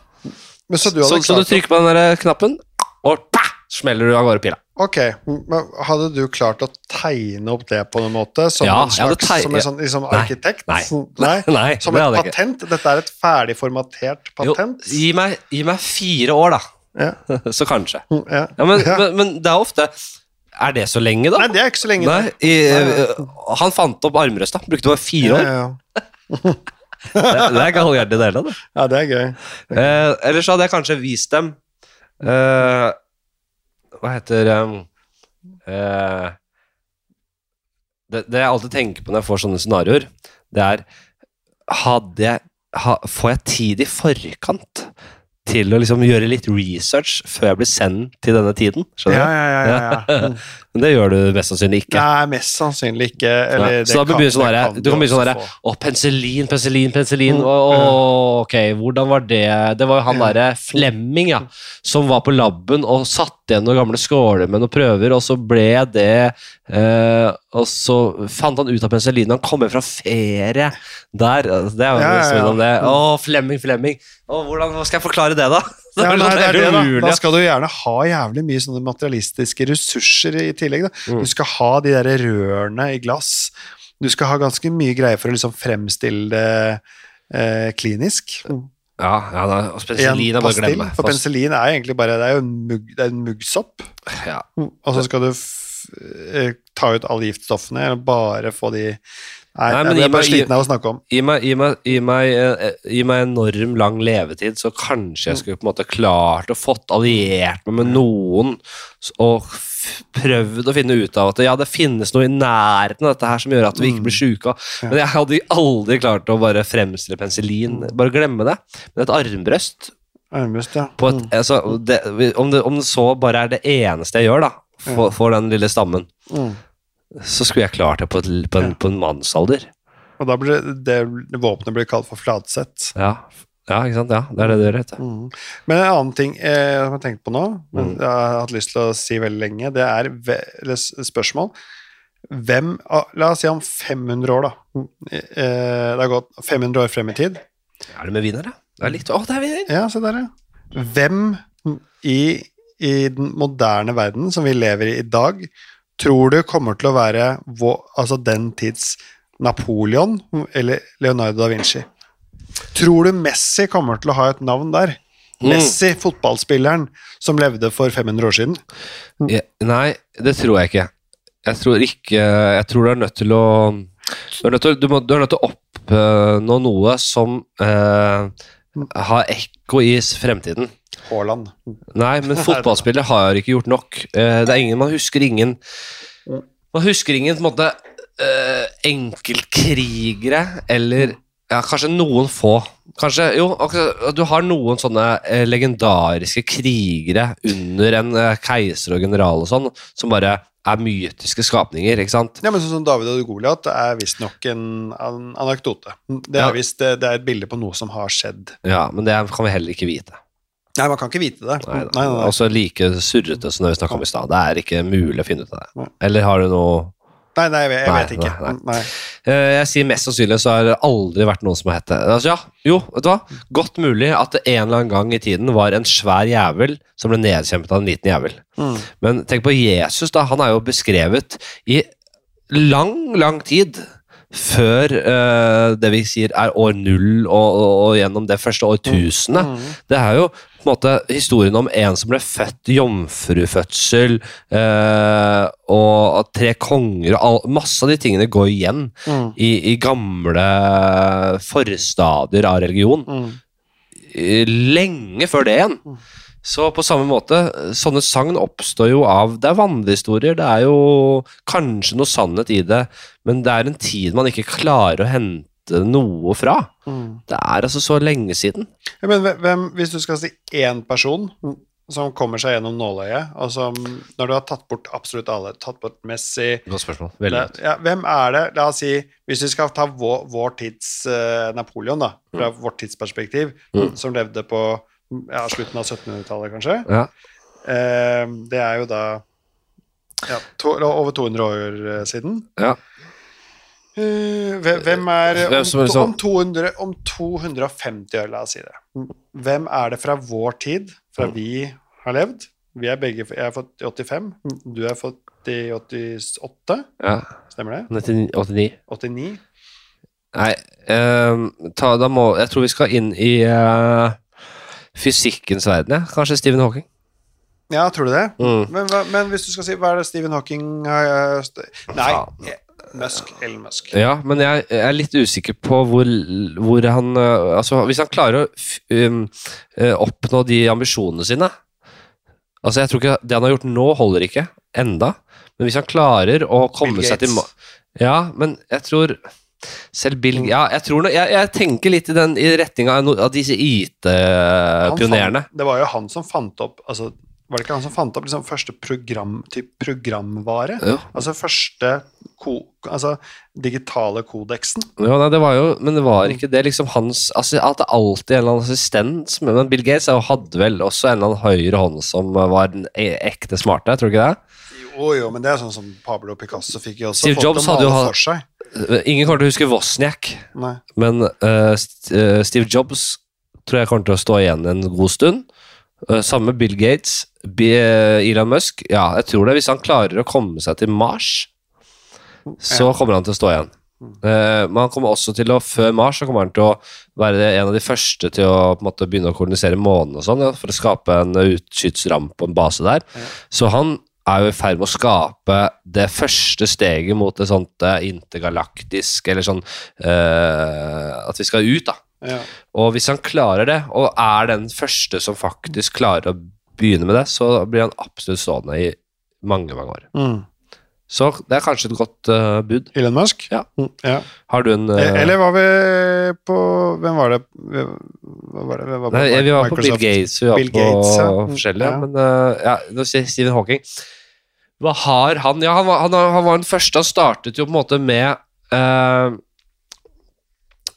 Men så du Så, så du trykker på den der knappen, og pa, smeller du av gårde pila. Ok, men hadde du klart å tegne opp det på noen måte? Som Ja, en slags som en sånn, liksom arkitekt? nei. Nei? Nei, Som et patent? Dette er et ferdig formatert patent? Jo, gi meg, gi meg fire år, da. Ja. Så kanskje. Ja. Ja, men, Ja. men, men det er ofte Er det så lenge, da? Nei, det er ikke så lenge. Nei, i, eh, han fant opp armrøsta. Brukte bare fire år. Ja, ja. Det, det er ikke hjertelig i det hele tatt. det. ja, det er gøy. Eh, ellers hadde jeg kanskje vist dem eh, Hva heter um, eh, det, det jeg alltid tenker på når jeg får sånne scenarioer, det er Hadde jeg ha, Får jeg tid i forkant til å liksom gjøre litt research før jeg blir sendt til denne tiden? Skjønner du? ja, ja. ja, ja. Men det gjør du mest sannsynlig ikke. Nei, mest sannsynlig ikke. Eller, Nei, det så da begynner sånn du kan begynne sånn herre. Å, penicillin, penicillin, penicillin. Mm, å, ok, hvordan var det? Det var jo han derre Flemming, ja. Som var på laben og satte igjen noen gamle skåler med noen prøver, og så ble det eh, Og så fant han ut av penicillin. Han kom hjem fra ferie der. altså, Det er jo Ja, ja, ja. det. Å, Flemming, Flemming. Å, hvordan hva skal jeg forklare det, da? Det Ja, nei, det er det, da. da skal du gjerne ha jævlig mye sånne materialistiske ressurser i tillegg. Da. Mm. Du skal ha de der rørene i glass. Du skal ha ganske mye greier for å liksom fremstille det eh, klinisk. Ja, ja, da, og En penicillin er bare å glemme. For penicillin er egentlig bare det er jo en, mugg, det er en muggsopp. Ja. Og så skal du ta ut alle giftstoffene, eller bare få de Nei, Nei, jeg men blir gi bare sliten av å snakke om. Gi meg, gi, meg, gi, meg, eh, gi meg enorm lang levetid, så kanskje jeg skulle på en måte klart å fått alliert meg med noen og prøvd å finne ut av at ja, det finnes noe i nærheten av dette her som gjør at vi ikke blir sjuke. Men jeg hadde aldri klart å bare fremstille penicillin. Bare glemme det. Men et armbrøst Armbrøst, ja. På et, Mm. altså, det, om, det, om det så bare er det eneste jeg gjør, da, for, for den lille stammen, Mm. så skulle jeg klart det på, et, på, en, Ja. på en mannsalder. Og da blir det, det våpenet blir kalt for flatsett. Ja. ja, ikke sant? Ja, det er det det gjør. Mm. Men en annen ting eh, som jeg har tenkt på nå, men Mm. jeg har hatt lyst til å si veldig lenge, det er ve eller spørsmål. Hvem La oss si om 500 år, da. Eh, det har gått 500 år frem i tid. Er det med viner, da? Det er litt Å, det er viner! Ja, se der, ja. Hvem i, i den moderne verden som vi lever i i dag, tror du kommer til å være altså den tids Napoleon eller Leonardo da Vinci? Tror du Messi kommer til å ha et navn der? Mm. Messi, fotballspilleren som levde for 500 år siden. Ja, nei, det tror jeg ikke. Jeg tror ikke Jeg tror du er nødt til å Du er nødt til, du må, du er nødt til å oppnå noe som eh, har ekko i fremtiden. Haaland. Nei, men fotballspillere har ikke gjort nok. Eh, det er ingen, man husker ingen Man husker ingen på en måte eh, enkeltkrigere eller ja, kanskje noen få. Kanskje, jo, du har noen sånne eh, legendariske krigere under en keiser og general og sånn, som bare er mytiske skapninger, ikke sant? Ja, men sånn som David og Goliat er visstnok en, en anekdote. Det er Ja. visst det, det er et bilde på noe som har skjedd. Ja, men det kan vi heller ikke vite. Nei, man kan ikke vite det. Nei, nei, nei. Også like surrete som det vi snakka om i stad. Det er ikke mulig å finne ut av det. Eller har du noe Nei, nei, jeg, jeg Nei, vet ikke. nei, Nei, Uh, Jeg sier mest sannsynlig så har det aldri vært noen som har hett det. Altså, ja, jo, vet du hva? Godt mulig at det en eller annen gang i tiden var en svær jævel som ble nedkjempet av en liten jævel. Mm. Men tenk på Jesus, da. Han er jo beskrevet i lang, lang tid. Før uh, det vi sier er år null og, og, og gjennom det første årtusenet. Mm. Det er jo på en måte historien om en som ble født jomfrufødsel, uh, og tre konger og all, Masse av de tingene går igjen Mm. i, i gamle forstadier av religion. Mm. eh, Lenge før det igjen. Så på samme måte, sånne sagn oppstår jo av Det er vandrehistorier, det er jo kanskje noe sannhet i det, men det er en tid man ikke klarer å hente noe fra. Mm. Det er altså så lenge siden. Ja, men hvem- hvis du skal si én person som kommer seg gjennom nåløyet, og som Når du har tatt bort absolutt alle, tatt bort Messi Godt spørsmål. det, ja, Hvem er det La oss si, hvis vi skal ta vår, vår tids uh, Napoleon, da, fra vårt tidsperspektiv, Mm. som levde på ja, slutten av 1700-tallet, kanskje Ja. eh, Det er jo da ja, to, over 200 år eh, siden. Ja. Eh, hvem, er om, liksom- om, 200, om 250 år, la oss si det. Hvem er det fra vår tid, fra Mm. vi har levd? Vi er begge, Jeg er fått i 85, du er fått i 88, ja. stemmer det? 89. 89? Nei, uh, ta, da må Jeg tror vi skal inn i eh, fysikkens verden, ja. Kanskje Stephen Hawking. Ja, tror du det? Mm. Men, men hvis du skal si hva er det Stephen Hawking har eh, Nei, eh, Musk. Elon Musk. Ja, men jeg, jeg er litt usikker på hvor, hvor han eh, Altså, hvis han klarer å um, oppnå de ambisjonene sine Altså, jeg tror ikke Det han har gjort nå, holder ikke. Enda. Men hvis han klarer å komme seg til Ja, men jeg tror selv Bill Ja, jeg tror jeg, jeg tenker litt i den i retninga av, disse IT-pionerene. Det var jo han som fant opp altså, Var det ikke han som fant opp liksom, første program, typ programvare? Ja. Altså første ko, altså, digitale kodeksen. Jo, nei, det var jo, men det var ikke det liksom hans altså, At det alltid er en eller annen assistent Men Bill Gates hadde vel også en eller annen høyre hånd som var den e- ekte smarte, tror du ikke det? Jo, jo, men det er sånn som Pablo Picasso fikk jo også Steve folk Jobs hadde jo male ha- for seg. Ingen kommer til å huske Wozniak, Nei. men uh, eh, Steve Jobs tror jeg kommer til å stå igjen en god stund. Uh, samme Bill Gates, B Elon Musk. Ja, jeg tror det. Hvis han klarer å komme seg til Mars, så kommer han til å stå igjen. Uh, men han kommer også til å, før Mars, så kommer han til å være en av de første til å måte, begynne å kolonisere månen og sånn, ja, for å skape en utskytsramp på en base der. Ja. Så han er jo i ferd med å skape det første steget mot et sånt intergalaktisk, eller sånn uh, At vi skal ut, da. Ja. Og hvis han klarer det, og er den første som faktisk klarer å begynne med det, så blir han absolutt stående i mange, mange år. Mm. Så det er kanskje et godt uh, bud. Elon Musk? Ja. Mm, ja. Har du en Eh, Eller var vi på Hvem var det hva var det? Vi var Nei, vi var på Bill. Gates, vi var Bill på Gates, ja. forskjellige, Ja. men uh, ja, nå sier Stephen Hawking. Hva har han Ja, han var, han, han var den første. Han startet jo på en måte med uh,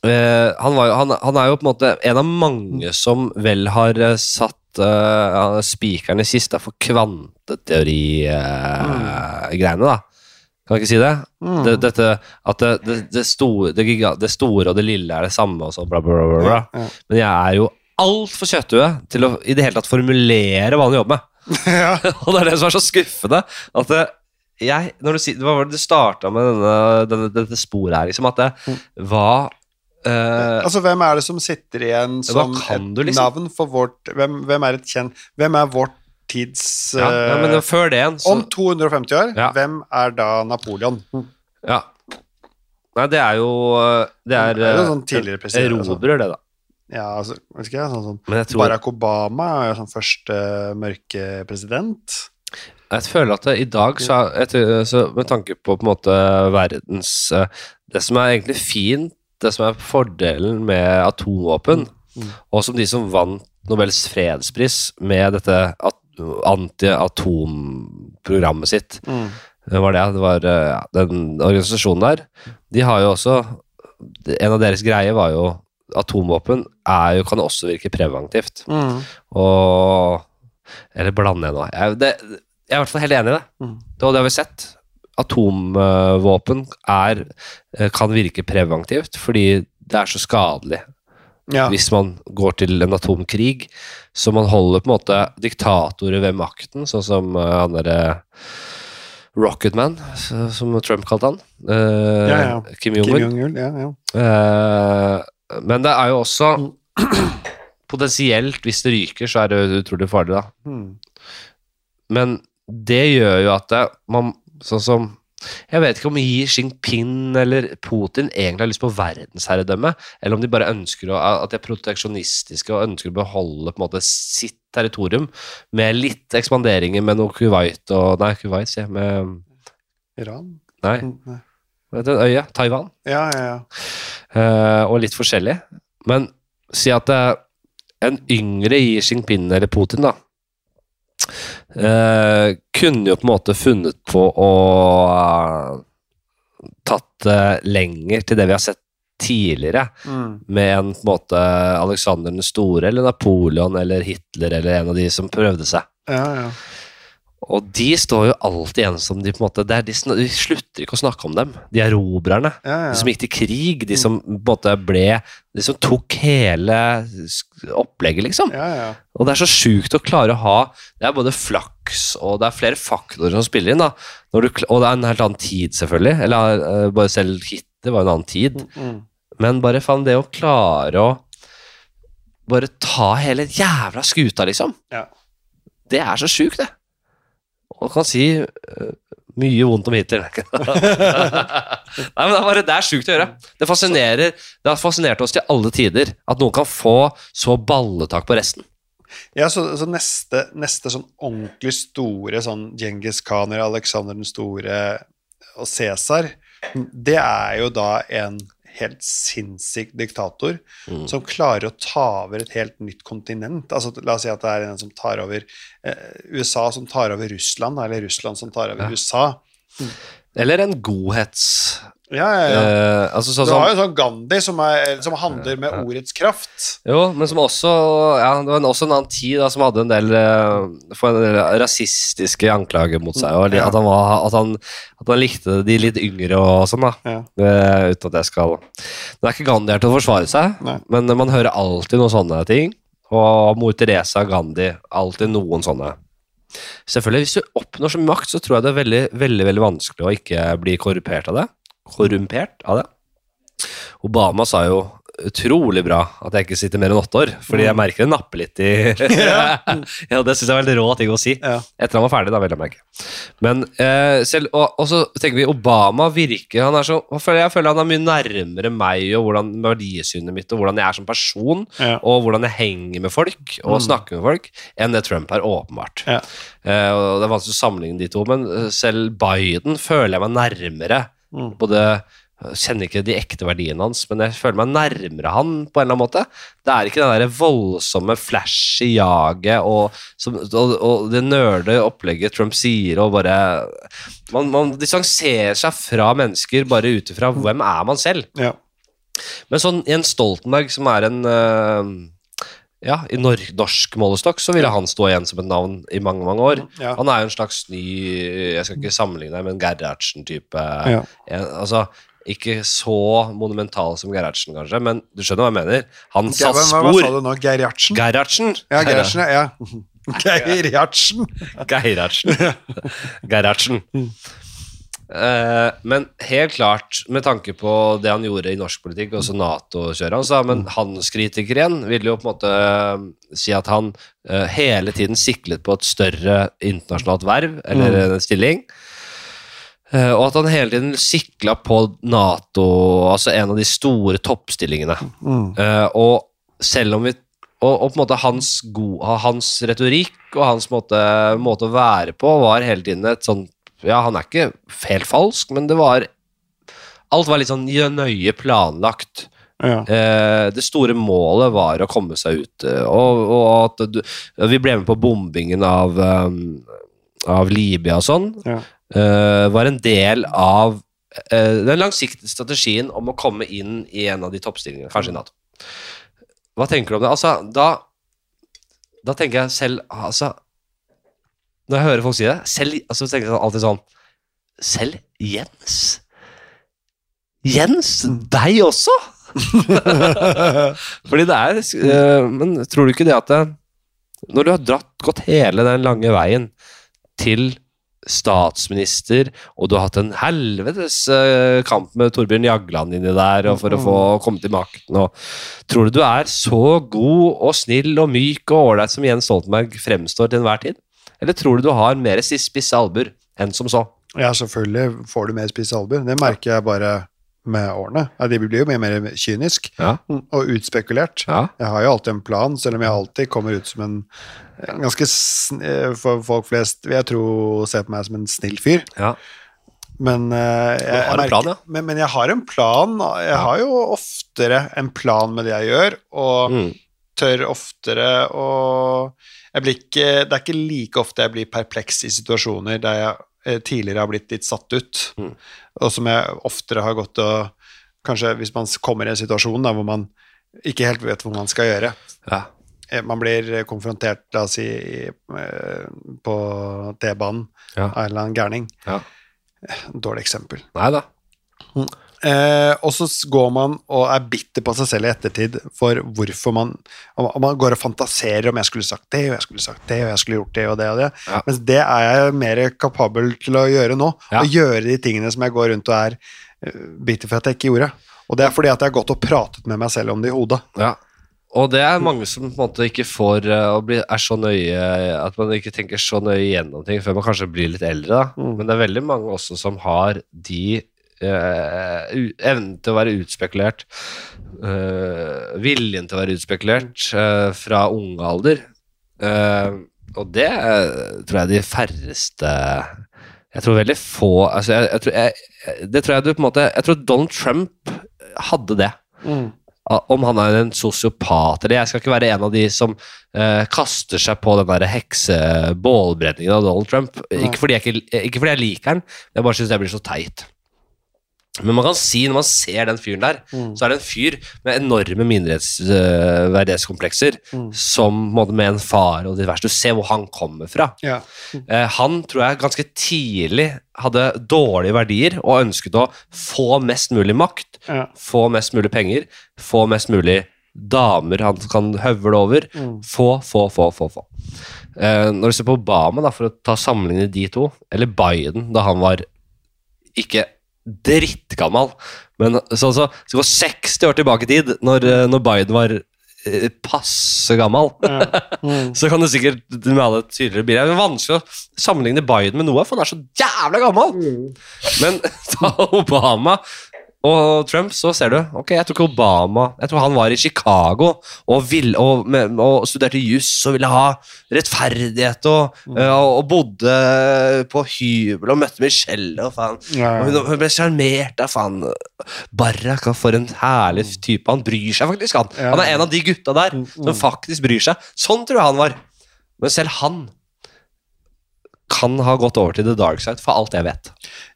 han, var, han, han er jo på en måte en av mange som vel har satt uh, spikeren i kista for kvanteteori-greiene, da. Kan jeg ikke si det? Mm. det dette at det, det, det, store, det, giga, det store og det lille er det samme, og så bla, bla, bla. bla. Ja, Men jeg er jo altfor kjøtthue til å i det hele tatt formulere hva han jobber med. ja. Og det er det som er så skuffende. At det, jeg, når du Hva var det du starta med denne, denne, dette sporet her? Liksom, at det, Mm. hva eh, Altså, hvem er det som sitter igjen som et liksom? navn for vårt hvem, hvem er et kjent Hvem er vårt tids ja, ja, men eh, før det igjen, så Om 250 år, Ja. hvem er da Napoleon? ja. Nei, det er jo Det er, Det er jo eh, sånn tidligere president, altså. Erobrer, det, da. Ja, altså, vet ikke jeg, sånn som jeg tror Barack Obama er jo sånn første mørke president. Jeg føler at det, i dag, så, jeg, så med tanke på på en måte verdens eh, Det som er egentlig fint, det som er fordelen med atomvåpen, Mm. og som de som vant Nobels fredspris med dette at, anti-atomprogrammet sitt, det var det, det var eh, den organisasjonen der, de har jo også En av deres greier var jo Atomvåpen er jo, kan også virke preventivt. Mm. Og Eller blander jeg nå? Jeg, det, jeg er i hvert fall helt enig i det. Mm. Det, det har vi sett. Atomvåpen er, eh, kan virke preventivt fordi det er så skadelig Ja. hvis man går til en atomkrig. Så man holder på en måte diktatorer ved makten, sånn som eh, han derre Rocketman, som Trump kalte han. Eh, Ja, ja. Kim Jong-un. Ja. Eh, men det er jo også Potensielt, hvis det ryker, så er det utrolig farlig, da. Mm. Men det gjør jo at det, man Sånn som Jeg vet ikke om Xi Jinping eller Putin egentlig har lyst på verdensherredømme, eller om de bare ønsker å, at de er proteksjonistiske og ønsker å beholde på en måte sitt territorium med litt ekspanderinger med noe Kuwait og Nei, Kuwait, sier jeg. Med Iran? Nei, nei. det øye? Taiwan? Ja, ja, ja. Uh, og litt forskjellig. Men si at det er en yngre Xi Jinping eller Putin, da, eh, kunne jo på en måte funnet på å eh, tatt det lenger til det vi har sett tidligere, Mm. med en på en måte Alexander den store eller Napoleon eller Hitler eller en av de som prøvde seg. ja, ja. Og de står jo alltid igjen som de på en måte det de, de slutter ikke å snakke om dem, de erobrerne. ja, De som gikk til krig, de som på en måte ble De som tok hele opplegget, liksom. ja, ja. Og det er så sjukt å klare å ha Det er både flaks og det er flere faktorer som spiller inn. da du, Og det er en helt annen tid, selvfølgelig. Eller uh, bare selv Hitler var en annen tid. Mm. Men bare faen, det å klare å bare ta hele jævla skuta, liksom. Ja. Det er så sjukt, det. Og kan si eh, mye vondt om Hitler. Nei, men det er bare det er sjukt å gjøre. Det fascinerer Det har fascinert oss til alle tider at noen kan få så balletak på resten. Ja, så, så neste, neste sånn ordentlig store sånn Djengis Khan eller Alexander den store og Cæsar, det er jo da en helt sinnssyk diktator Mm. som klarer å ta over et helt nytt kontinent. Altså, la oss si at det er en som tar over eh, USA som tar over Russland, eller Russland som tar over Ja. USA. Eller en godhets Ja, ja, ja. eh, Altså så, Du har jo sånn Gandhi som, er, som handler med ordets kraft. Jo, men som også Ja, det var også en annen tid da, som hadde en del eh, en del rasistiske anklager mot seg. Og at, han var, at, han, at han likte de litt yngre og sånn, da. Eh, uten at jeg skal Det er ikke Gandhi her til å forsvare seg, Nei. men man hører alltid noen sånne ting. Og mor Teresa Gandhi, alltid noen sånne. Selvfølgelig, Hvis du oppnår så makt, så tror jeg det er veldig, veldig, veldig vanskelig å ikke bli korrupert av det. Korrumpert av det. Obama sa jo utrolig bra at jeg ikke sitter mer enn åtte år, fordi jeg merker det napper litt i Ja, det syns jeg er veldig rå ting å si. Ja. Etter han var ferdig, da, vel å merke. Men eh, selv Og, og så tenker vi Obama virker Han er så jeg føler, han er mye nærmere meg og hvordan verdisynet mitt og hvordan jeg er som person, Ja. og hvordan jeg henger med folk og Mm. snakker med folk, enn det Trump er, åpenbart. Ja. Eh, og Det er vanskelig å sammenligne de to, men eh, selv Biden føler jeg meg nærmere Mm. både kjenner ikke de ekte verdiene hans, men jeg føler meg nærmere han på en eller annen måte. Det er ikke det voldsomme flashy jaget og, og, og det nerde opplegget Trump sier, og bare Man, man distanserer seg fra mennesker bare ut ifra hvem er man selv. Ja. Men sånn Jens Stoltenberg, som er en øh, Ja, i norsk målestokk så ville han stå igjen som et navn i mange, mange år. Ja. Han er jo en slags ny Jeg skal ikke sammenligne deg med en Gerhardsen-type. Ja. Altså, ikke så monumental som Gerhardsen, kanskje, men du skjønner hva jeg mener? Han satt spor... hva, hva sa du nå? Gerhardsen? Gerhardsen. Ja, Gerhardsen, ja. Gerhardsen. Gerhardsen. Gerhardsen. Eh, men helt klart, med tanke på det han gjorde i norsk politikk, også Nato-kjøret han sa, men hans kritiker igjen vil jo på en måte eh, si at han eh, hele tiden siklet på et større internasjonalt verv, eller en stilling. Og at han hele tiden sikla på Nato, altså en av de store toppstillingene. Mm. Og selv om vi og, og på en måte hans, god, hans retorikk og hans måte, måte å være på var hele tiden et sånn Ja, han er ikke helt falsk, men det var Alt var litt sånn nøye planlagt. Ja. Eh, det store målet var å komme seg ut, eh, og, og at du, vi ble med på bombingen av, um, av Libya og sånn. Ja. eh, var en del av eh, den langsiktige strategien om å komme inn i en av de toppstillingene, kanskje i Nato. Hva tenker du om det? Altså, da, da tenker jeg selv altså, Når jeg hører folk si det, selv, altså, tenker jeg alltid sånn Selv Jens? Jens? Deg også? Fordi det er uh, Men tror du ikke det at det, Når du har dratt, gått hele den lange veien til statsminister, og du har hatt en helvetes eh, kamp med Torbjørn Jagland inni der for å få komme til makten og Tror du du er så god og snill og myk og ålreit som Jens Stoltenberg fremstår til enhver tid? Eller tror du du har mer spisse albuer enn som så? ja, selvfølgelig får du mer spisse albuer. Det merker jeg bare med årene. De blir jo mer mer kynisk Ja. og utspekulert. Ja. Jeg har jo alltid en plan, selv om jeg alltid kommer ut som en ganske eh, For folk flest vil jeg tro ser på meg som en snill fyr. ja. Men, eh, jeg, har jeg merker, plan, men, men jeg har en plan. Jeg har jo oftere en plan med det jeg gjør, og Mm. tør oftere å ikke, Det er ikke like ofte jeg blir perpleks i situasjoner der jeg eh, tidligere har blitt litt satt ut, Mm. og som jeg oftere har gått og Kanskje hvis man kommer i en situasjon da, hvor man ikke helt vet hva man skal gjøre. ja. Eh, Man blir konfrontert, la oss si, eh, på T-banen Ja. av en eller annen gærning. Ja. Dårlig eksempel. Nei da. Eh, og så går man og er bitter på seg selv i ettertid for hvorfor man Og man går og fantaserer om jeg skulle sagt det, og jeg skulle sagt det, og jeg skulle gjort det og det og det. Ja. Mens det er jeg mer kapabel til å gjøre nå. Ja. Å gjøre de tingene som jeg går rundt og er eh, bitter for at jeg ikke gjorde. Og det er fordi at jeg har gått og pratet med meg selv om det i hodet. Ja. Og det er mange som på en måte ikke får og bli, er så nøye At man ikke tenker så nøye gjennom ting før man kanskje blir litt eldre. Da. Mm. Men det er veldig mange også som har de eh, u- evnen til å være utspekulert, Uh, viljen til å være utspekulert uh, fra unge alder. Og det tror jeg de færreste Jeg tror veldig få altså jeg, jeg tror, jeg, Det tror jeg du på en måte Jeg tror Donald Trump hadde det om han er en sosiopat eller Jeg skal ikke være en av de som kaster seg på den der heksebålbrenningen av Donald Trump. Ikke fordi, jeg ikke, ikke fordi jeg liker den, jeg bare syns det blir så teit. Men man kan si, når man ser den fyren der, så er det en fyr med enorme mindreverdighetskomplekser, som mm. som måte med en far og diverse. Du ser hvor han kommer fra. Ja. Eh, han tror jeg ganske tidlig hadde dårlige verdier og ønsket å få mest mulig makt, Ja. få mest mulig penger, få mest mulig damer han kan høvle over. Få, få, få, få. få. Uh, når du ser på Obama, da, for å ta sammenligne de to, eller Biden da han var ikke drittgammal, men så, så, så går 60 år tilbake i tid, når, eh, når Biden var eh, passe gammel. så kan du sikkert med alle tydeligere bilde. Det er vanskelig å sammenligne Biden med noe, for han er så jævla gammel! Men da Obama Og Trump, så ser du Ok, jeg tror ikke Obama Jeg tror han var i Chicago og, ville, og, og studerte juss og ville ha rettferdighet og, mm. og, og bodde på hybel og møtte Michelle og faen. Hun, hun ble sjarmert av faen Barack, for en herlig type. Han bryr seg faktisk, han. Han er en av de gutta der som faktisk bryr seg. Sånn tror jeg han var. Men selv han kan ha gått over til the dark side, for alt jeg vet.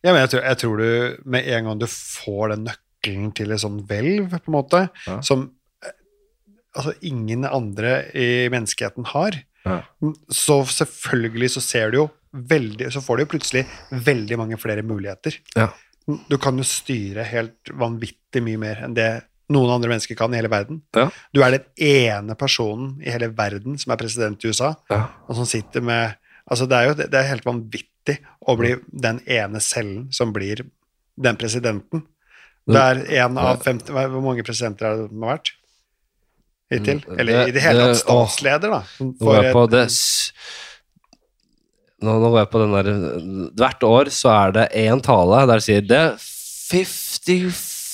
Ja, jeg tror, jeg tror du med en gang du får den nøkkelen til et sånt hvelv, på en måte, Ja. som eh, altså, ingen andre i menneskeheten har, Ja. så selvfølgelig så ser du jo veldig Så får du jo plutselig veldig mange flere muligheter. Ja. Du kan jo styre helt vanvittig mye mer enn det noen andre mennesker kan i hele verden. Ja. Du er den ene personen i hele verden som er president i USA, og som sitter med Altså, det er jo det er helt vanvittig å bli den ene cellen som blir den presidenten. Det er én av 50 Hvor mange presidenter har det vært hittil? Mm, Eller i det hele tatt statsleder, da. Nå går jeg på det nå, nå går jeg på den der Hvert år så er det én tale der det sier The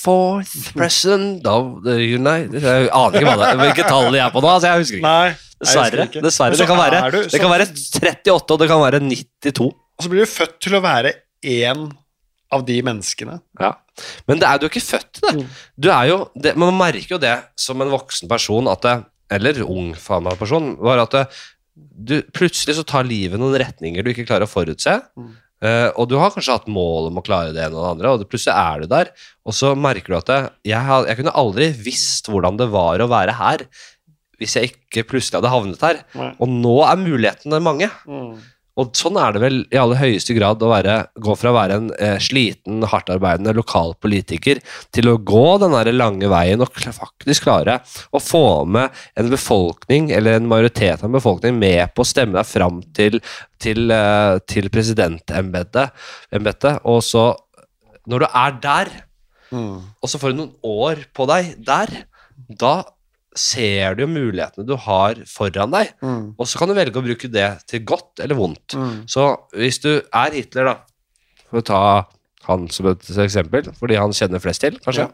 54th president of the United Jeg aner ikke hva det er, hvilket tall de er på nå. Altså, jeg husker ikke. Nei, Dessverre. ikke. dessverre. Det, kan være, du- det kan være 38, og det kan være 92. Og så blir du født til å være én av de menneskene. Ja. Men det er du ikke født til det. Du er jo, det. Man merker jo det som en voksen person, at det, eller ung faen meg person, var at det, du, plutselig så tar livet noen retninger du ikke klarer å forutse. Eh, og du har kanskje hatt mål om å klare det ene og det andre, og det, plutselig er du der. Og så merker du at jeg, jeg, jeg kunne aldri visst hvordan det var å være her hvis jeg ikke plutselig hadde havnet her. Nei. Og nå er mulighetene mange. Og sånn er det vel i aller høyeste grad å være, gå fra å være en eh, sliten, hardtarbeidende lokalpolitiker til å gå den der lange veien og faktisk klare å få med en befolkning, eller en majoritet av en befolkning, med på å stemme deg fram til, til, eh, til presidentembetet. Og så, når du er der, og så får du noen år på deg der, da ser du jo mulighetene du har foran deg. Og så kan du velge å bruke det til godt eller vondt. Så hvis du er Hitler, da, for å ta han som et eksempel, fordi han kjenner flest til, kanskje,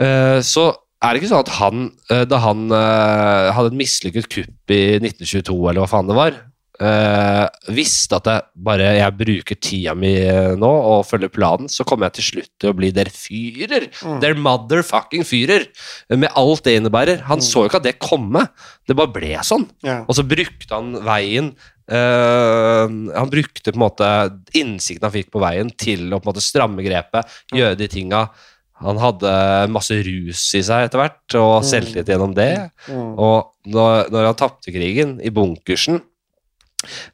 eh, så er det ikke sånn at han, eh, da han eh, hadde et mislykket kupp i 1922, eller hva faen det var, eh, visste at jeg bare jeg bruker tida mi eh, nå og følger planen, så kommer jeg til slutt til å bli der fyrer. Der motherfucking fyrer. Med alt det innebærer. Han så jo ikke at det komme. Det bare ble sånn. Yeah. Og så brukte han veien uh, Han brukte på en måte innsikten han fikk på veien, til å på en måte stramme grepet, gjøre de tinga. Han hadde masse rus i seg etter hvert, og selvtillit gjennom det. Og når, når han tapte krigen i bunkersen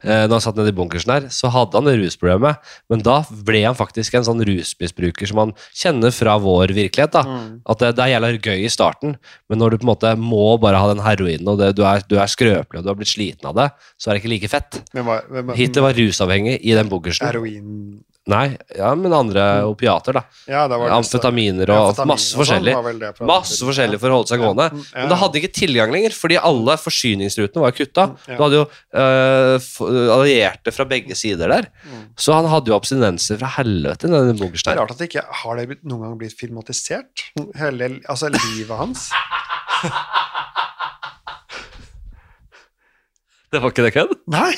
Når han satt nede i bunkersen der, så hadde han det rusproblemet. Men da ble han faktisk en sånn rusmisbruker som man kjenner fra vår virkelighet. da At det, det er jævla gøy i starten, men når du på en måte må bare ha den heroinen, og det, du, er, du er skrøpelig og du har blitt sliten av det, så er det ikke like fett. Hvem var, hvem, Hitler var rusavhengig i den bunkersen. Heroin Nei, ja, men andre opiater, da. Ja, det Amfetaminer Ja, og amfetamin masse forskjellig. det Masse forskjellig for å holde seg gående. Ja, ja. Men da hadde ikke tilgang lenger, fordi alle forsyningsrutene var kutta. Ja. Du hadde jo uh, allierte fra begge sider der. Mm. Så han hadde jo abstinenser fra helvete den Det er rart at det ikke har det noen gang blitt filmatisert. Hele, altså livet hans. Det var ikke det kødd? Nei!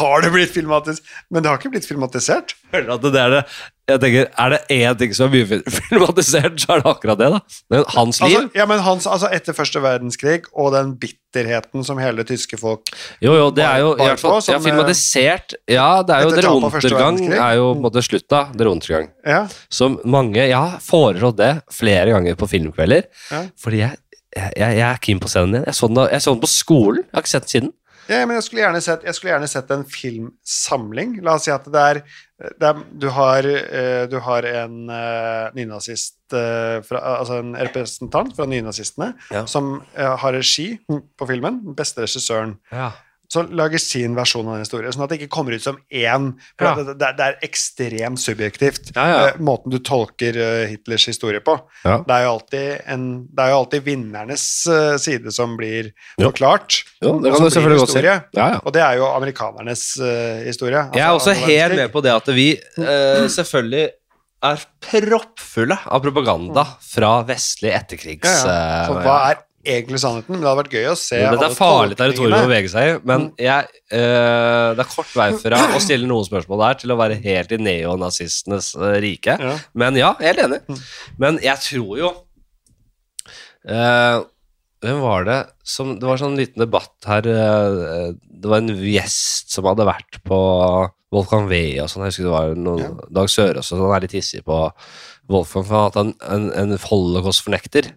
Har det blitt filmatisert? Men det har ikke blitt filmatisert. Føler at det er det Jeg tenker, Er det én ting som er mye filmatisert, så er det akkurat det. da Men hans liv Altså, ja, men hans, altså Etter første verdenskrig og den bitterheten som hele tyske folk Jo, jo, det er jo i hvert fall ja, filmatisert Ja, det er jo Der Untergang er jo på en måte slutta. Der Untergang. Ja, Som mange Jeg har foreslått det flere ganger på filmkvelder. Ja. Fordi jeg, jeg, jeg er keen på å se den igjen. Jeg så den, da- jeg så den på skolen. Jeg har ikke sett den siden. Ja men jeg skulle, gjerne sett, skulle gjerne sett en filmsamling. La oss si at det er, det er Du har, eh, du har en uh, nynazist eh, fra, Altså en representant fra nynazistene Ja. som eh, har regi på filmen. Den beste regissøren. Som lager sin versjon av den historien, sånn at det ikke kommer ut som én For Ja. det, det, det er ekstremt subjektivt, Ja, ja. eh, måten du tolker eh, Hitlers historie på. Ja. Det, er en, det er jo alltid vinnernes eh, side som blir Jo. forklart. Jo, det kan du selvfølgelig godt si. Ja, ja. Og det er jo amerikanernes uh, historie. Jeg er altså også helt med på det at vi eh, selvfølgelig er proppfulle av propaganda fra vestlig etterkrigs... Ja, ja. Så hva er egentlig sannheten? Men det hadde vært gøy å se Dette Det er farlig territorium å bevege seg i, men jeg, øh, det er kort vei fra å stille noen spørsmål der til å være helt i neonazistenes eh, rike. Ja. Men ja, helt enig. Men jeg tror jo øh, Hvem var det som Det var sånn liten debatt her Det var en gjest som hadde vært på Wolfgang Wee og sånn. Jeg husker det var noen, Ja. Dag Sørås og sånn. Er litt hissig på Wolfgang for at han en, en holocaust-fornekter.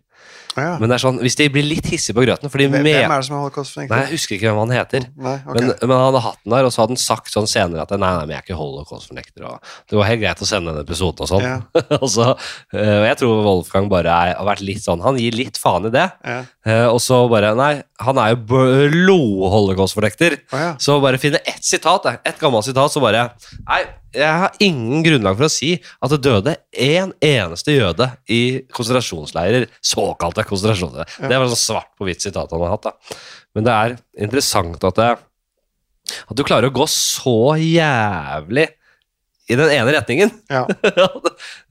Ja. Men det er sånn, hvis de blir litt hissige på grøten fordi Hvem, med, hvem er det som er holocaust-fornekter? Nei, jeg husker ikke hvem han heter. Nei, okay. Men, men han hadde hatt den der, og så hadde han sagt sånn senere at nei, nei, men jeg er ikke holocaust-fornekter. Det var helt greit å sende den episoden og sånn. Ja. og så, øh, jeg tror Wolfgang bare er, har vært litt sånn Han gir litt faen i det. Ja. Uh, Og så bare Nei, han er jo lo holocaustfornekter. Oh, ja. Så bare finne ett sitat, et ett gammelt sitat, så bare Nei, jeg har ingen grunnlag for å si at det døde én eneste jøde i konsentrasjonsleirer. Såkalte konsentrasjonsleirer. Ja. Det var sånn svart på hvitt sitat han har hatt, da. Men det er interessant at det At du klarer å gå så jævlig i den ene retningen. Ja.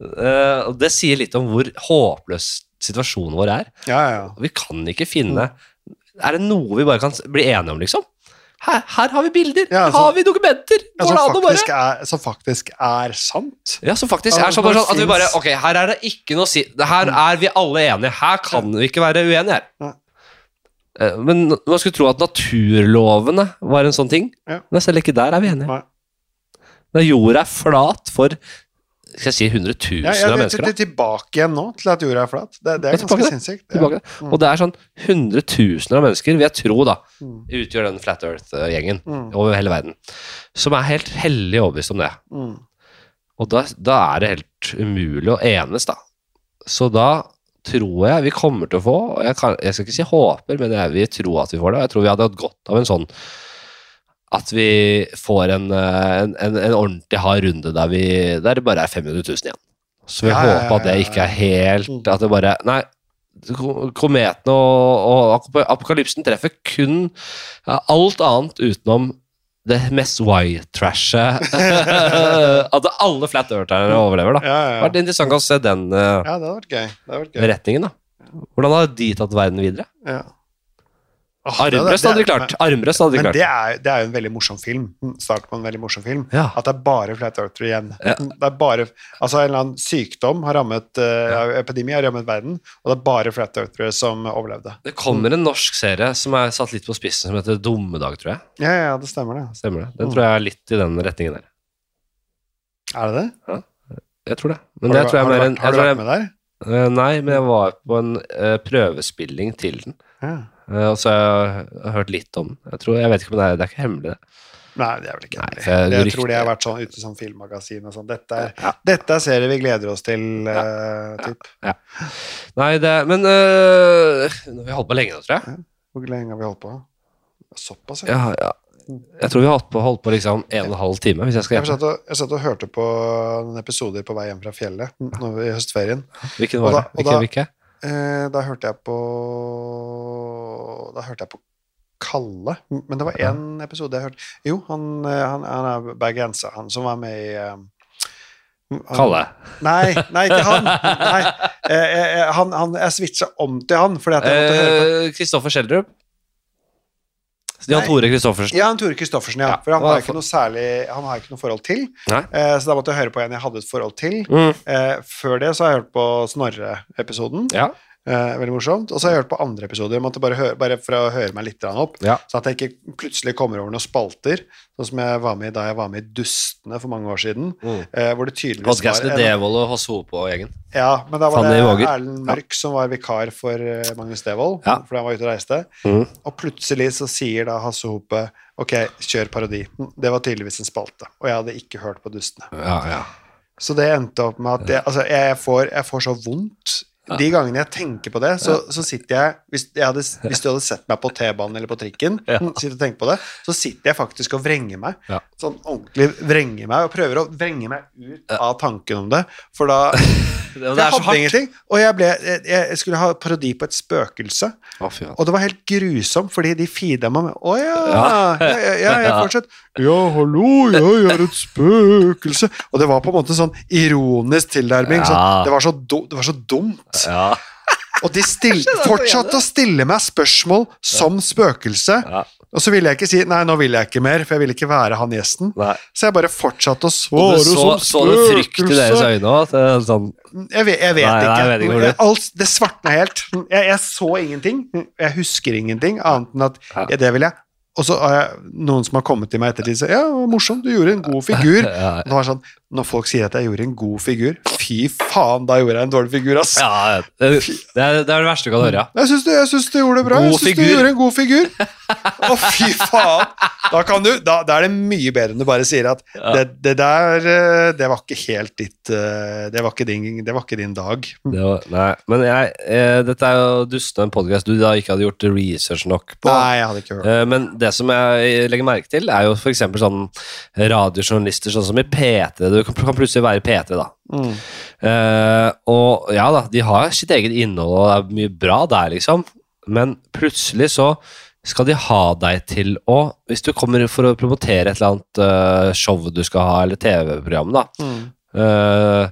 Eh, det sier litt om hvor håpløs situasjonen vår er. ja, ja, ja. Vi kan ikke finne Er det noe vi bare kan bli enige om, liksom? Her, her har vi bilder! Ja, her altså- har vi dokumenter! Ja, som, det faktisk er, som faktisk er sant. Ja, som faktisk er sånn at vi bare Ok, her er det ikke noe si Her er vi alle enige. Her kan vi ikke være uenige her. Eh, Men man skulle tro at naturlovene var en sånn ting. Men selv ikke der er vi enige. Nei. Når jorda er flat for skal jeg si hundretusener Ja, av mennesker. Jeg er tilbake igjen nå, til at jorda er flat. Det, det er ganske det. sinnssykt. Ja. Og det er sånn hundretusener av mennesker, vil jeg tro, da, Mm. utgjør den Flat Earth-gjengen Mm. over hele verden, som er helt hellig overbevist om det. Mm. Og da, da er det helt umulig å enes, da. Så da tror jeg vi kommer til å få, og jeg, kan, jeg skal ikke si håper, men jeg vil tro at vi får det, og jeg tror vi hadde hatt godt av en sånn at vi får en, eh, en, en, en ordentlig hard runde der, vi, der det bare er 500 000 igjen. Så vi Ja, ja, håper at det ja, ja, ikke er helt. At det bare Nei, ko- kometene og, og apokalypsen treffer kun ja, alt annet utenom det mest white-trashet. at alle flat eartherne overlever, da. Ja, ja, Det ja. har vært interessant å se den uh, ja, det vært gøy. Det vært gøy. retningen, da. Hvordan har de tatt verden videre? Ja. Det- Armbrøst hadde de klart. Armbrøst hadde de Men det er, det er jo en veldig morsom film. Start på en veldig morsom film. Ja. At det er bare flat Earther igjen. Ja. Det er bare, altså En eller annen sykdom har rammet uh, epidemi har rammet verden, og det er bare flat Earther som overlevde. Det kommer en norsk serie som er satt litt på spissen, som heter Dummedag, tror jeg. Ja, ja, det stemmer det. Stemmer det? Den Mm. tror jeg er litt i den retningen der. Er det det? Ja, Jeg tror det. Men har du, tror jeg har du, vært, en har du vært med der? eh, Nei, men jeg var på en uh, prøvespilling til den. Ja. Eh, og så har jeg, hørt litt om. Jeg, tror, jeg vet ikke om det er, det er ikke hemmelig, det. Nei, det er vel ikke hemmelig. jeg- Jeg tror det har vært sånn ute som filmmagasin og sånn. Dette, Ja. dette er serie vi gleder oss til, eh, typ. Nei, det Men uh, Nå har vi holdt på lenge nå, tror jeg. Hvor lenge har vi holdt på? Såpass, ja. Ja, ja. Jeg tror vi har holdt på, holdt på liksom en og en halv time, hvis jeg skal Jeg satt, og, jeg satt og hørte på noen episoder på vei hjem fra fjellet nå i høstferien. Hvilken var det? Hvilke? Da-? Eh, da hørte jeg på Da hørte jeg på Kalle. Men det var én episode jeg hørte Jo, han, eh, han, han er bergenser, han som var med i eh, han- Kalle. Nei, nei, ikke han. Nei, Jeg, jeg, han, han jeg switcha om til han Kristoffer Schjelderup. Jan Tore Kristoffersen. Ja, han Tore Christoffersen, ja. Ja, For han har ikke noe særlig Han har ikke noe forhold til. Nei. Eh, så da måtte jeg høre på en jeg hadde et forhold til. Mm. Eh, før det så har jeg hørt på Snorre-episoden. Ja. Eh, veldig morsomt. Og så har jeg hørt på andre episoder, jeg måtte bare, høre, bare for å høre meg litt opp. Ja. Så at jeg ikke plutselig kommer over noen spalter, sånn som jeg var med i da jeg var med i Dustene for mange år siden. Mm. Eh, hvor det tydeligvis Podkasten var Devold og Hasse Hope og gjengen. Ja, men da var Fanny det Våger. Erlend Mørk som var vikar for eh, Magnus Devold, Ja. fordi han var ute og reiste. Mm. Og plutselig så sier da Hasse Hope ok, kjør parodi. Det var tydeligvis en spalte, og jeg hadde ikke hørt på Dustene. Ja, ja. Så det endte opp med at jeg, altså, jeg, får, jeg får så vondt de gangene jeg tenker på det, så, så sitter jeg hvis, jeg hadde, hvis du hadde sett meg på T-banen eller på trikken, Ja. sitter og tenker på det, så sitter jeg faktisk og vrenger meg. Ja. Sånn ordentlig vrenger meg, og prøver å vrenge meg ut av tanken om det. For da Det, det Jeg er så hadde ingenting. Og jeg, ble, jeg, jeg skulle ha parodi på et spøkelse. Å. Og det var helt grusomt, fordi de feeda meg med Å ja, Ja. ja, ja, fortsatt Ja, hallo, jeg er et spøkelse. Og det var på en måte sånn ironisk tilnærming. Ja. Sånn, det, var så do, det var så dumt. Ja. Og de fortsatte å stille meg spørsmål som spøkelse. Ja. Og så ville jeg ikke si nei, nå vil jeg ikke mer, for jeg ville ikke være han gjesten. Nei. Så jeg bare fortsatte å svare som så, som så du frykt i deres øyne òg? Sånn, Jeg vet, jeg vet Nei, nei, ikke. jeg vet ikke det- Alt, det svartna helt. Jeg, jeg så ingenting. Jeg husker ingenting, annet enn at Ja. ja, det vil jeg. Og så har jeg noen som har kommet til meg ettertid og sagt ja, morsomt, du gjorde en god figur. Og det var sånn, Når folk sier at jeg gjorde en god figur, fy faen, da gjorde jeg en dårlig figur, ass. ja, det, det, er, det er det verste du kan høre. ja. Jeg syns du, du gjorde det bra. God jeg syns du gjorde en god figur. Å, fy faen! Da, kan du, da, da er det mye bedre enn du bare sier at Ja. det, det der eh, Det var ikke helt ditt eh, Det var ikke din, det var ikke din dag. Det var, nei, men jeg, eh, dette er jo dustende en podkast du da ikke hadde gjort research nok på. Nei, jeg hadde ikke hørt. Eh, Men det som jeg legger merke til, er jo f.eks. sånn radiojournalister, sånn som i P3. Du kan kan plutselig være P3, da. Mm. Uh, og ja da, de har sitt eget innhold, og det er mye bra der, liksom. Men plutselig så skal de ha deg til å Hvis du kommer for å promotere et eller annet uh, show du skal ha, eller TV-program, da, Mm. uh,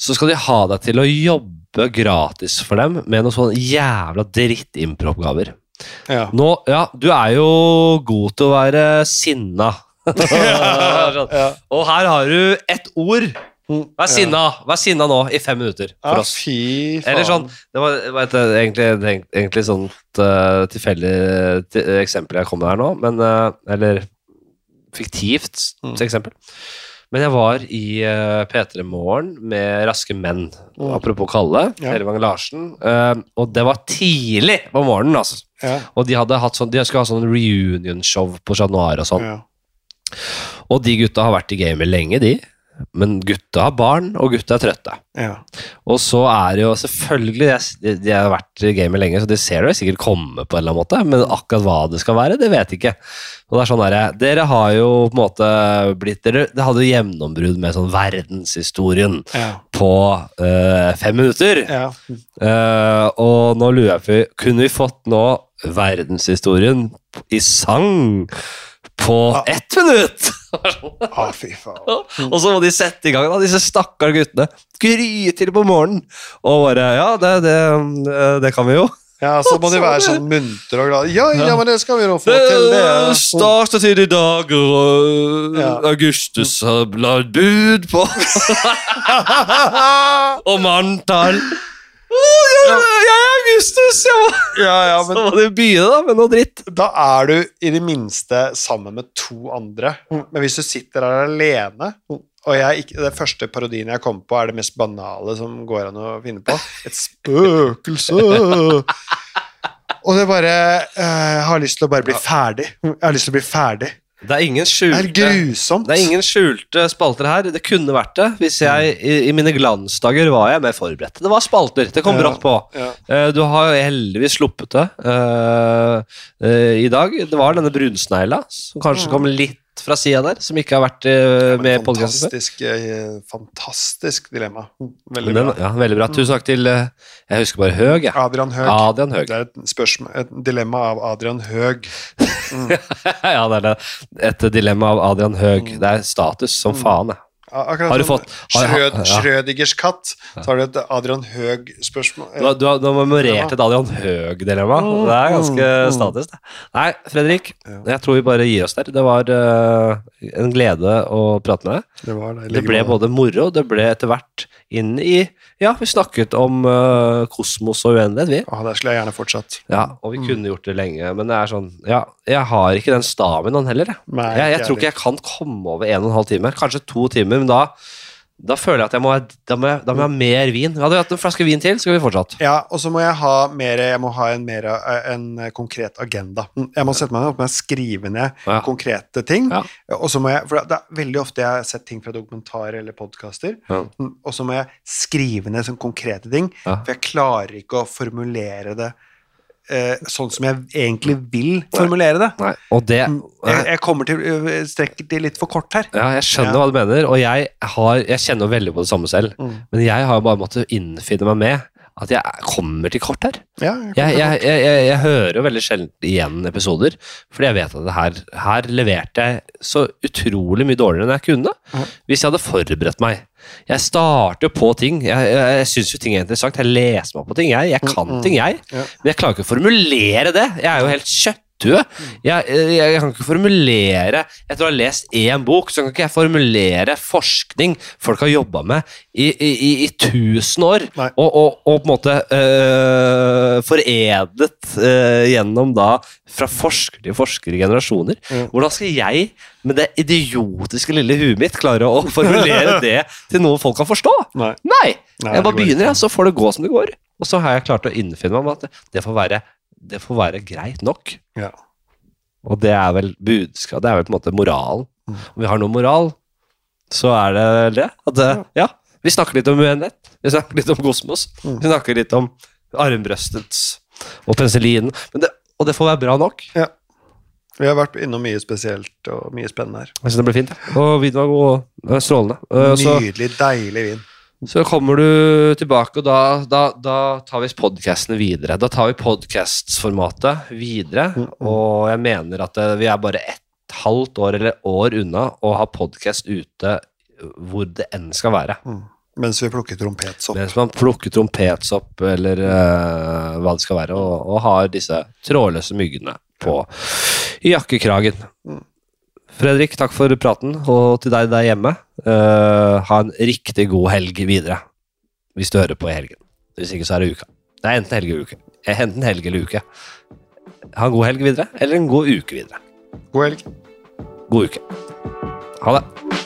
så skal de ha deg til å jobbe gratis for dem med noen sånne jævla drittimprooppgaver. Ja. Nå, ja, du er jo god til å være sinna. Ja. Og her har du ett ord. Vær sinna Vær sinna nå i fem minutter for Ja, oss. faen. Eller sånn Det var, det var et, eh, egentlig, egentlig sånt uh, tilfeldig eksempel jeg kom med her nå, men uh, Eller fiktivt Mm. eksempel. Men jeg var i uh, P3 Morgen med Raske menn, Mm. apropos Kalle, Ja. Elvang Larsen, Uh, og det var tidlig på morgenen, altså. Ja, Og de hadde hatt sånn, de skulle ha sånn reunion-show på Chat Noir og sånn. ja. Og de gutta har vært i gamet lenge, de. Men gutta har barn, og gutta er trøtte. ja. Og så er det jo selvfølgelig De, de har vært i gamet lenge, så de ser det sikkert komme på en eller annen måte, men akkurat hva det skal være, det vet jeg ikke. Og det er sånn der, Dere har jo på en måte blitt dere, Det hadde jo gjennombrudd med sånn verdenshistorien ja. på øh, fem minutter. ja. Uh, og nå lurer jeg på Kunne vi fått nå verdenshistorien i sang på Ja. ett minutt? Å, fy faen. og så må de sette i gang, da, disse stakkars guttene. Gry til på morgenen. Og bare Ja, det, det, det kan vi jo. Ja, så må de være sånn muntre og glade. Ja, ja, men det skal vi nå få til. Det er startet i dag, og Ja. Augustus har lagt bud på Og manntall. Å, jeg, jeg er Augustus! Jeg var, Ja, ja, så men må du begynne da med noe dritt. da er du i det minste sammen med to andre. Men hvis du sitter der alene og jeg Det første parodien jeg kommer på, er det mest banale som går an å finne på. Et spøkelse! Og det bare eh, Jeg har lyst til å bare bli ferdig. Jeg har lyst til å bli ferdig. Det er ingen Det er skjulte. Det er ingen skjulte spalter her. Det kunne vært det hvis jeg i, i mine glansdager var jeg mer forberedt. Det var spalter. Det kom Ja. brått på. Ja. Eh, du har heldigvis sluppet det uh, uh, i dag. Det var denne brunsnegla som kanskje kom litt fra sida der, som ikke har vært uh, Men med i podkasten før. fantastisk, eh, fantastisk dilemma. Veldig Den, bra. ja, veldig bra. Tusen takk til eh, Jeg husker bare Høg, jeg. Adrian Høg. Adrian Høg. Det er et, spørsmål, et dilemma av Adrian Høeg. ja, det er det. Et dilemma av Adrian Høg. Det er status som faen, jeg. Akkurat Har du fått- Schrød, ja. Schrødingers katt, så har du et Adrian Høeg-spørsmål. Du, du, har- memorert et Adrian Høeg-dilemma. Det er ganske status, det. Nei, Fredrik, jeg tror vi bare gir oss der. Det var uh, en glede å prate med deg. Det, var det, Det ble både moro, det ble etter hvert inn i Ja, vi snakket om uh, kosmos og uendelighet, vi. Ah, der skulle jeg gjerne fortsatt. Ja, og vi kunne gjort det lenge, men det er sånn Ja, jeg har ikke den staminaen heller, jeg. Nei, Jeg, jeg tror ikke jeg kan komme over en og en halv time. Kanskje to timer, men da Da føler jeg at jeg må, da må, jeg, da må jeg ha mer vin. Hadde vi hatt en flaske vin til, så skulle vi fortsatt. Ja, og så må jeg ha mer Jeg må ha en, mer, eh, en konkret agenda. Jeg må sette meg ned og skrive ned Ja. konkrete ting. Ja. Og så må jeg For det er veldig ofte jeg har sett ting fra dokumentarer eller podkaster, Ja. og så må jeg skrive ned sånne konkrete ting, for jeg klarer ikke å formulere det eh, sånn som jeg egentlig vil formulere det. Nei. Og det Jeg, jeg kommer til øh, strekker det litt for kort her. Ja, jeg skjønner Ja. hva du mener, og jeg, har, jeg kjenner jo veldig på det samme selv. Mm. Men jeg har bare måttet innfinne meg med at jeg kommer til kort her. Ja, Jeg, jeg, jeg, jeg, hører jo veldig sjelden igjen episoder, fordi jeg vet at det her, her leverte jeg så utrolig mye dårligere enn jeg kunne. Mm. Hvis jeg hadde forberedt meg. Jeg starter på ting. Jeg, jeg, jeg syns jo ting er interessant. Jeg leser meg på ting, jeg. Jeg kan Mm, mm. ting, jeg. Ja. Men jeg klarer ikke å formulere det. Jeg er jo helt kjøttdød. Mm. Jeg, jeg, jeg kan ikke formulere Etter å ha lest én bok, så kan ikke jeg formulere forskning folk har jobba med i, i, i, tusen år, og, og, og på en måte øh, foredlet øh, gjennom da fra forsker til forsker i generasjoner. Mm. Hvordan skal jeg, med det idiotiske lille huet mitt, klare å formulere det til noe folk kan forstå? Nei. Nei! Nei, jeg bare begynner, jeg, så får det gå som det går. Og så har jeg klart å innfinne meg med at det får være, det får være greit nok. Ja. Og det er vel budskap, det er vel på en måte moralen. Mm. Om vi har noe moral, så er det det. At det, ja, vi snakker litt om uenighet. Vi snakker litt om kosmos. Mm. Vi snakker litt om armbrøstets og penicillinen. Det, og det får være bra nok. Vi har vært innom mye spesielt og mye spennende her. Jeg synes det ble fint. ja. Og vinen var god. og var Strålende. Eh, Så, Nydelig, deilig vin. Så kommer du tilbake, og da, da, da tar vi podkastene videre. Da tar vi podkastformatet videre, Mm, mm. og jeg mener at eh, vi er bare et halvt år eller år unna å ha podkast ute hvor det enn skal være. Mm. Mens vi plukker trompetsopp. Mens man plukker trompetsopp eller uh, hva det skal være, og, og har disse trådløse myggene på i jakkekragen. Mm. Fredrik, takk for praten, og til deg der hjemme, Uh, ha en riktig god helg videre. Hvis du hører på i helgen. Hvis ikke, så er det uka. Det er enten helg eller uke. Eh, Enten helg eller uke. Ha en god helg videre, eller en god uke videre. God helg. God uke. Ha det.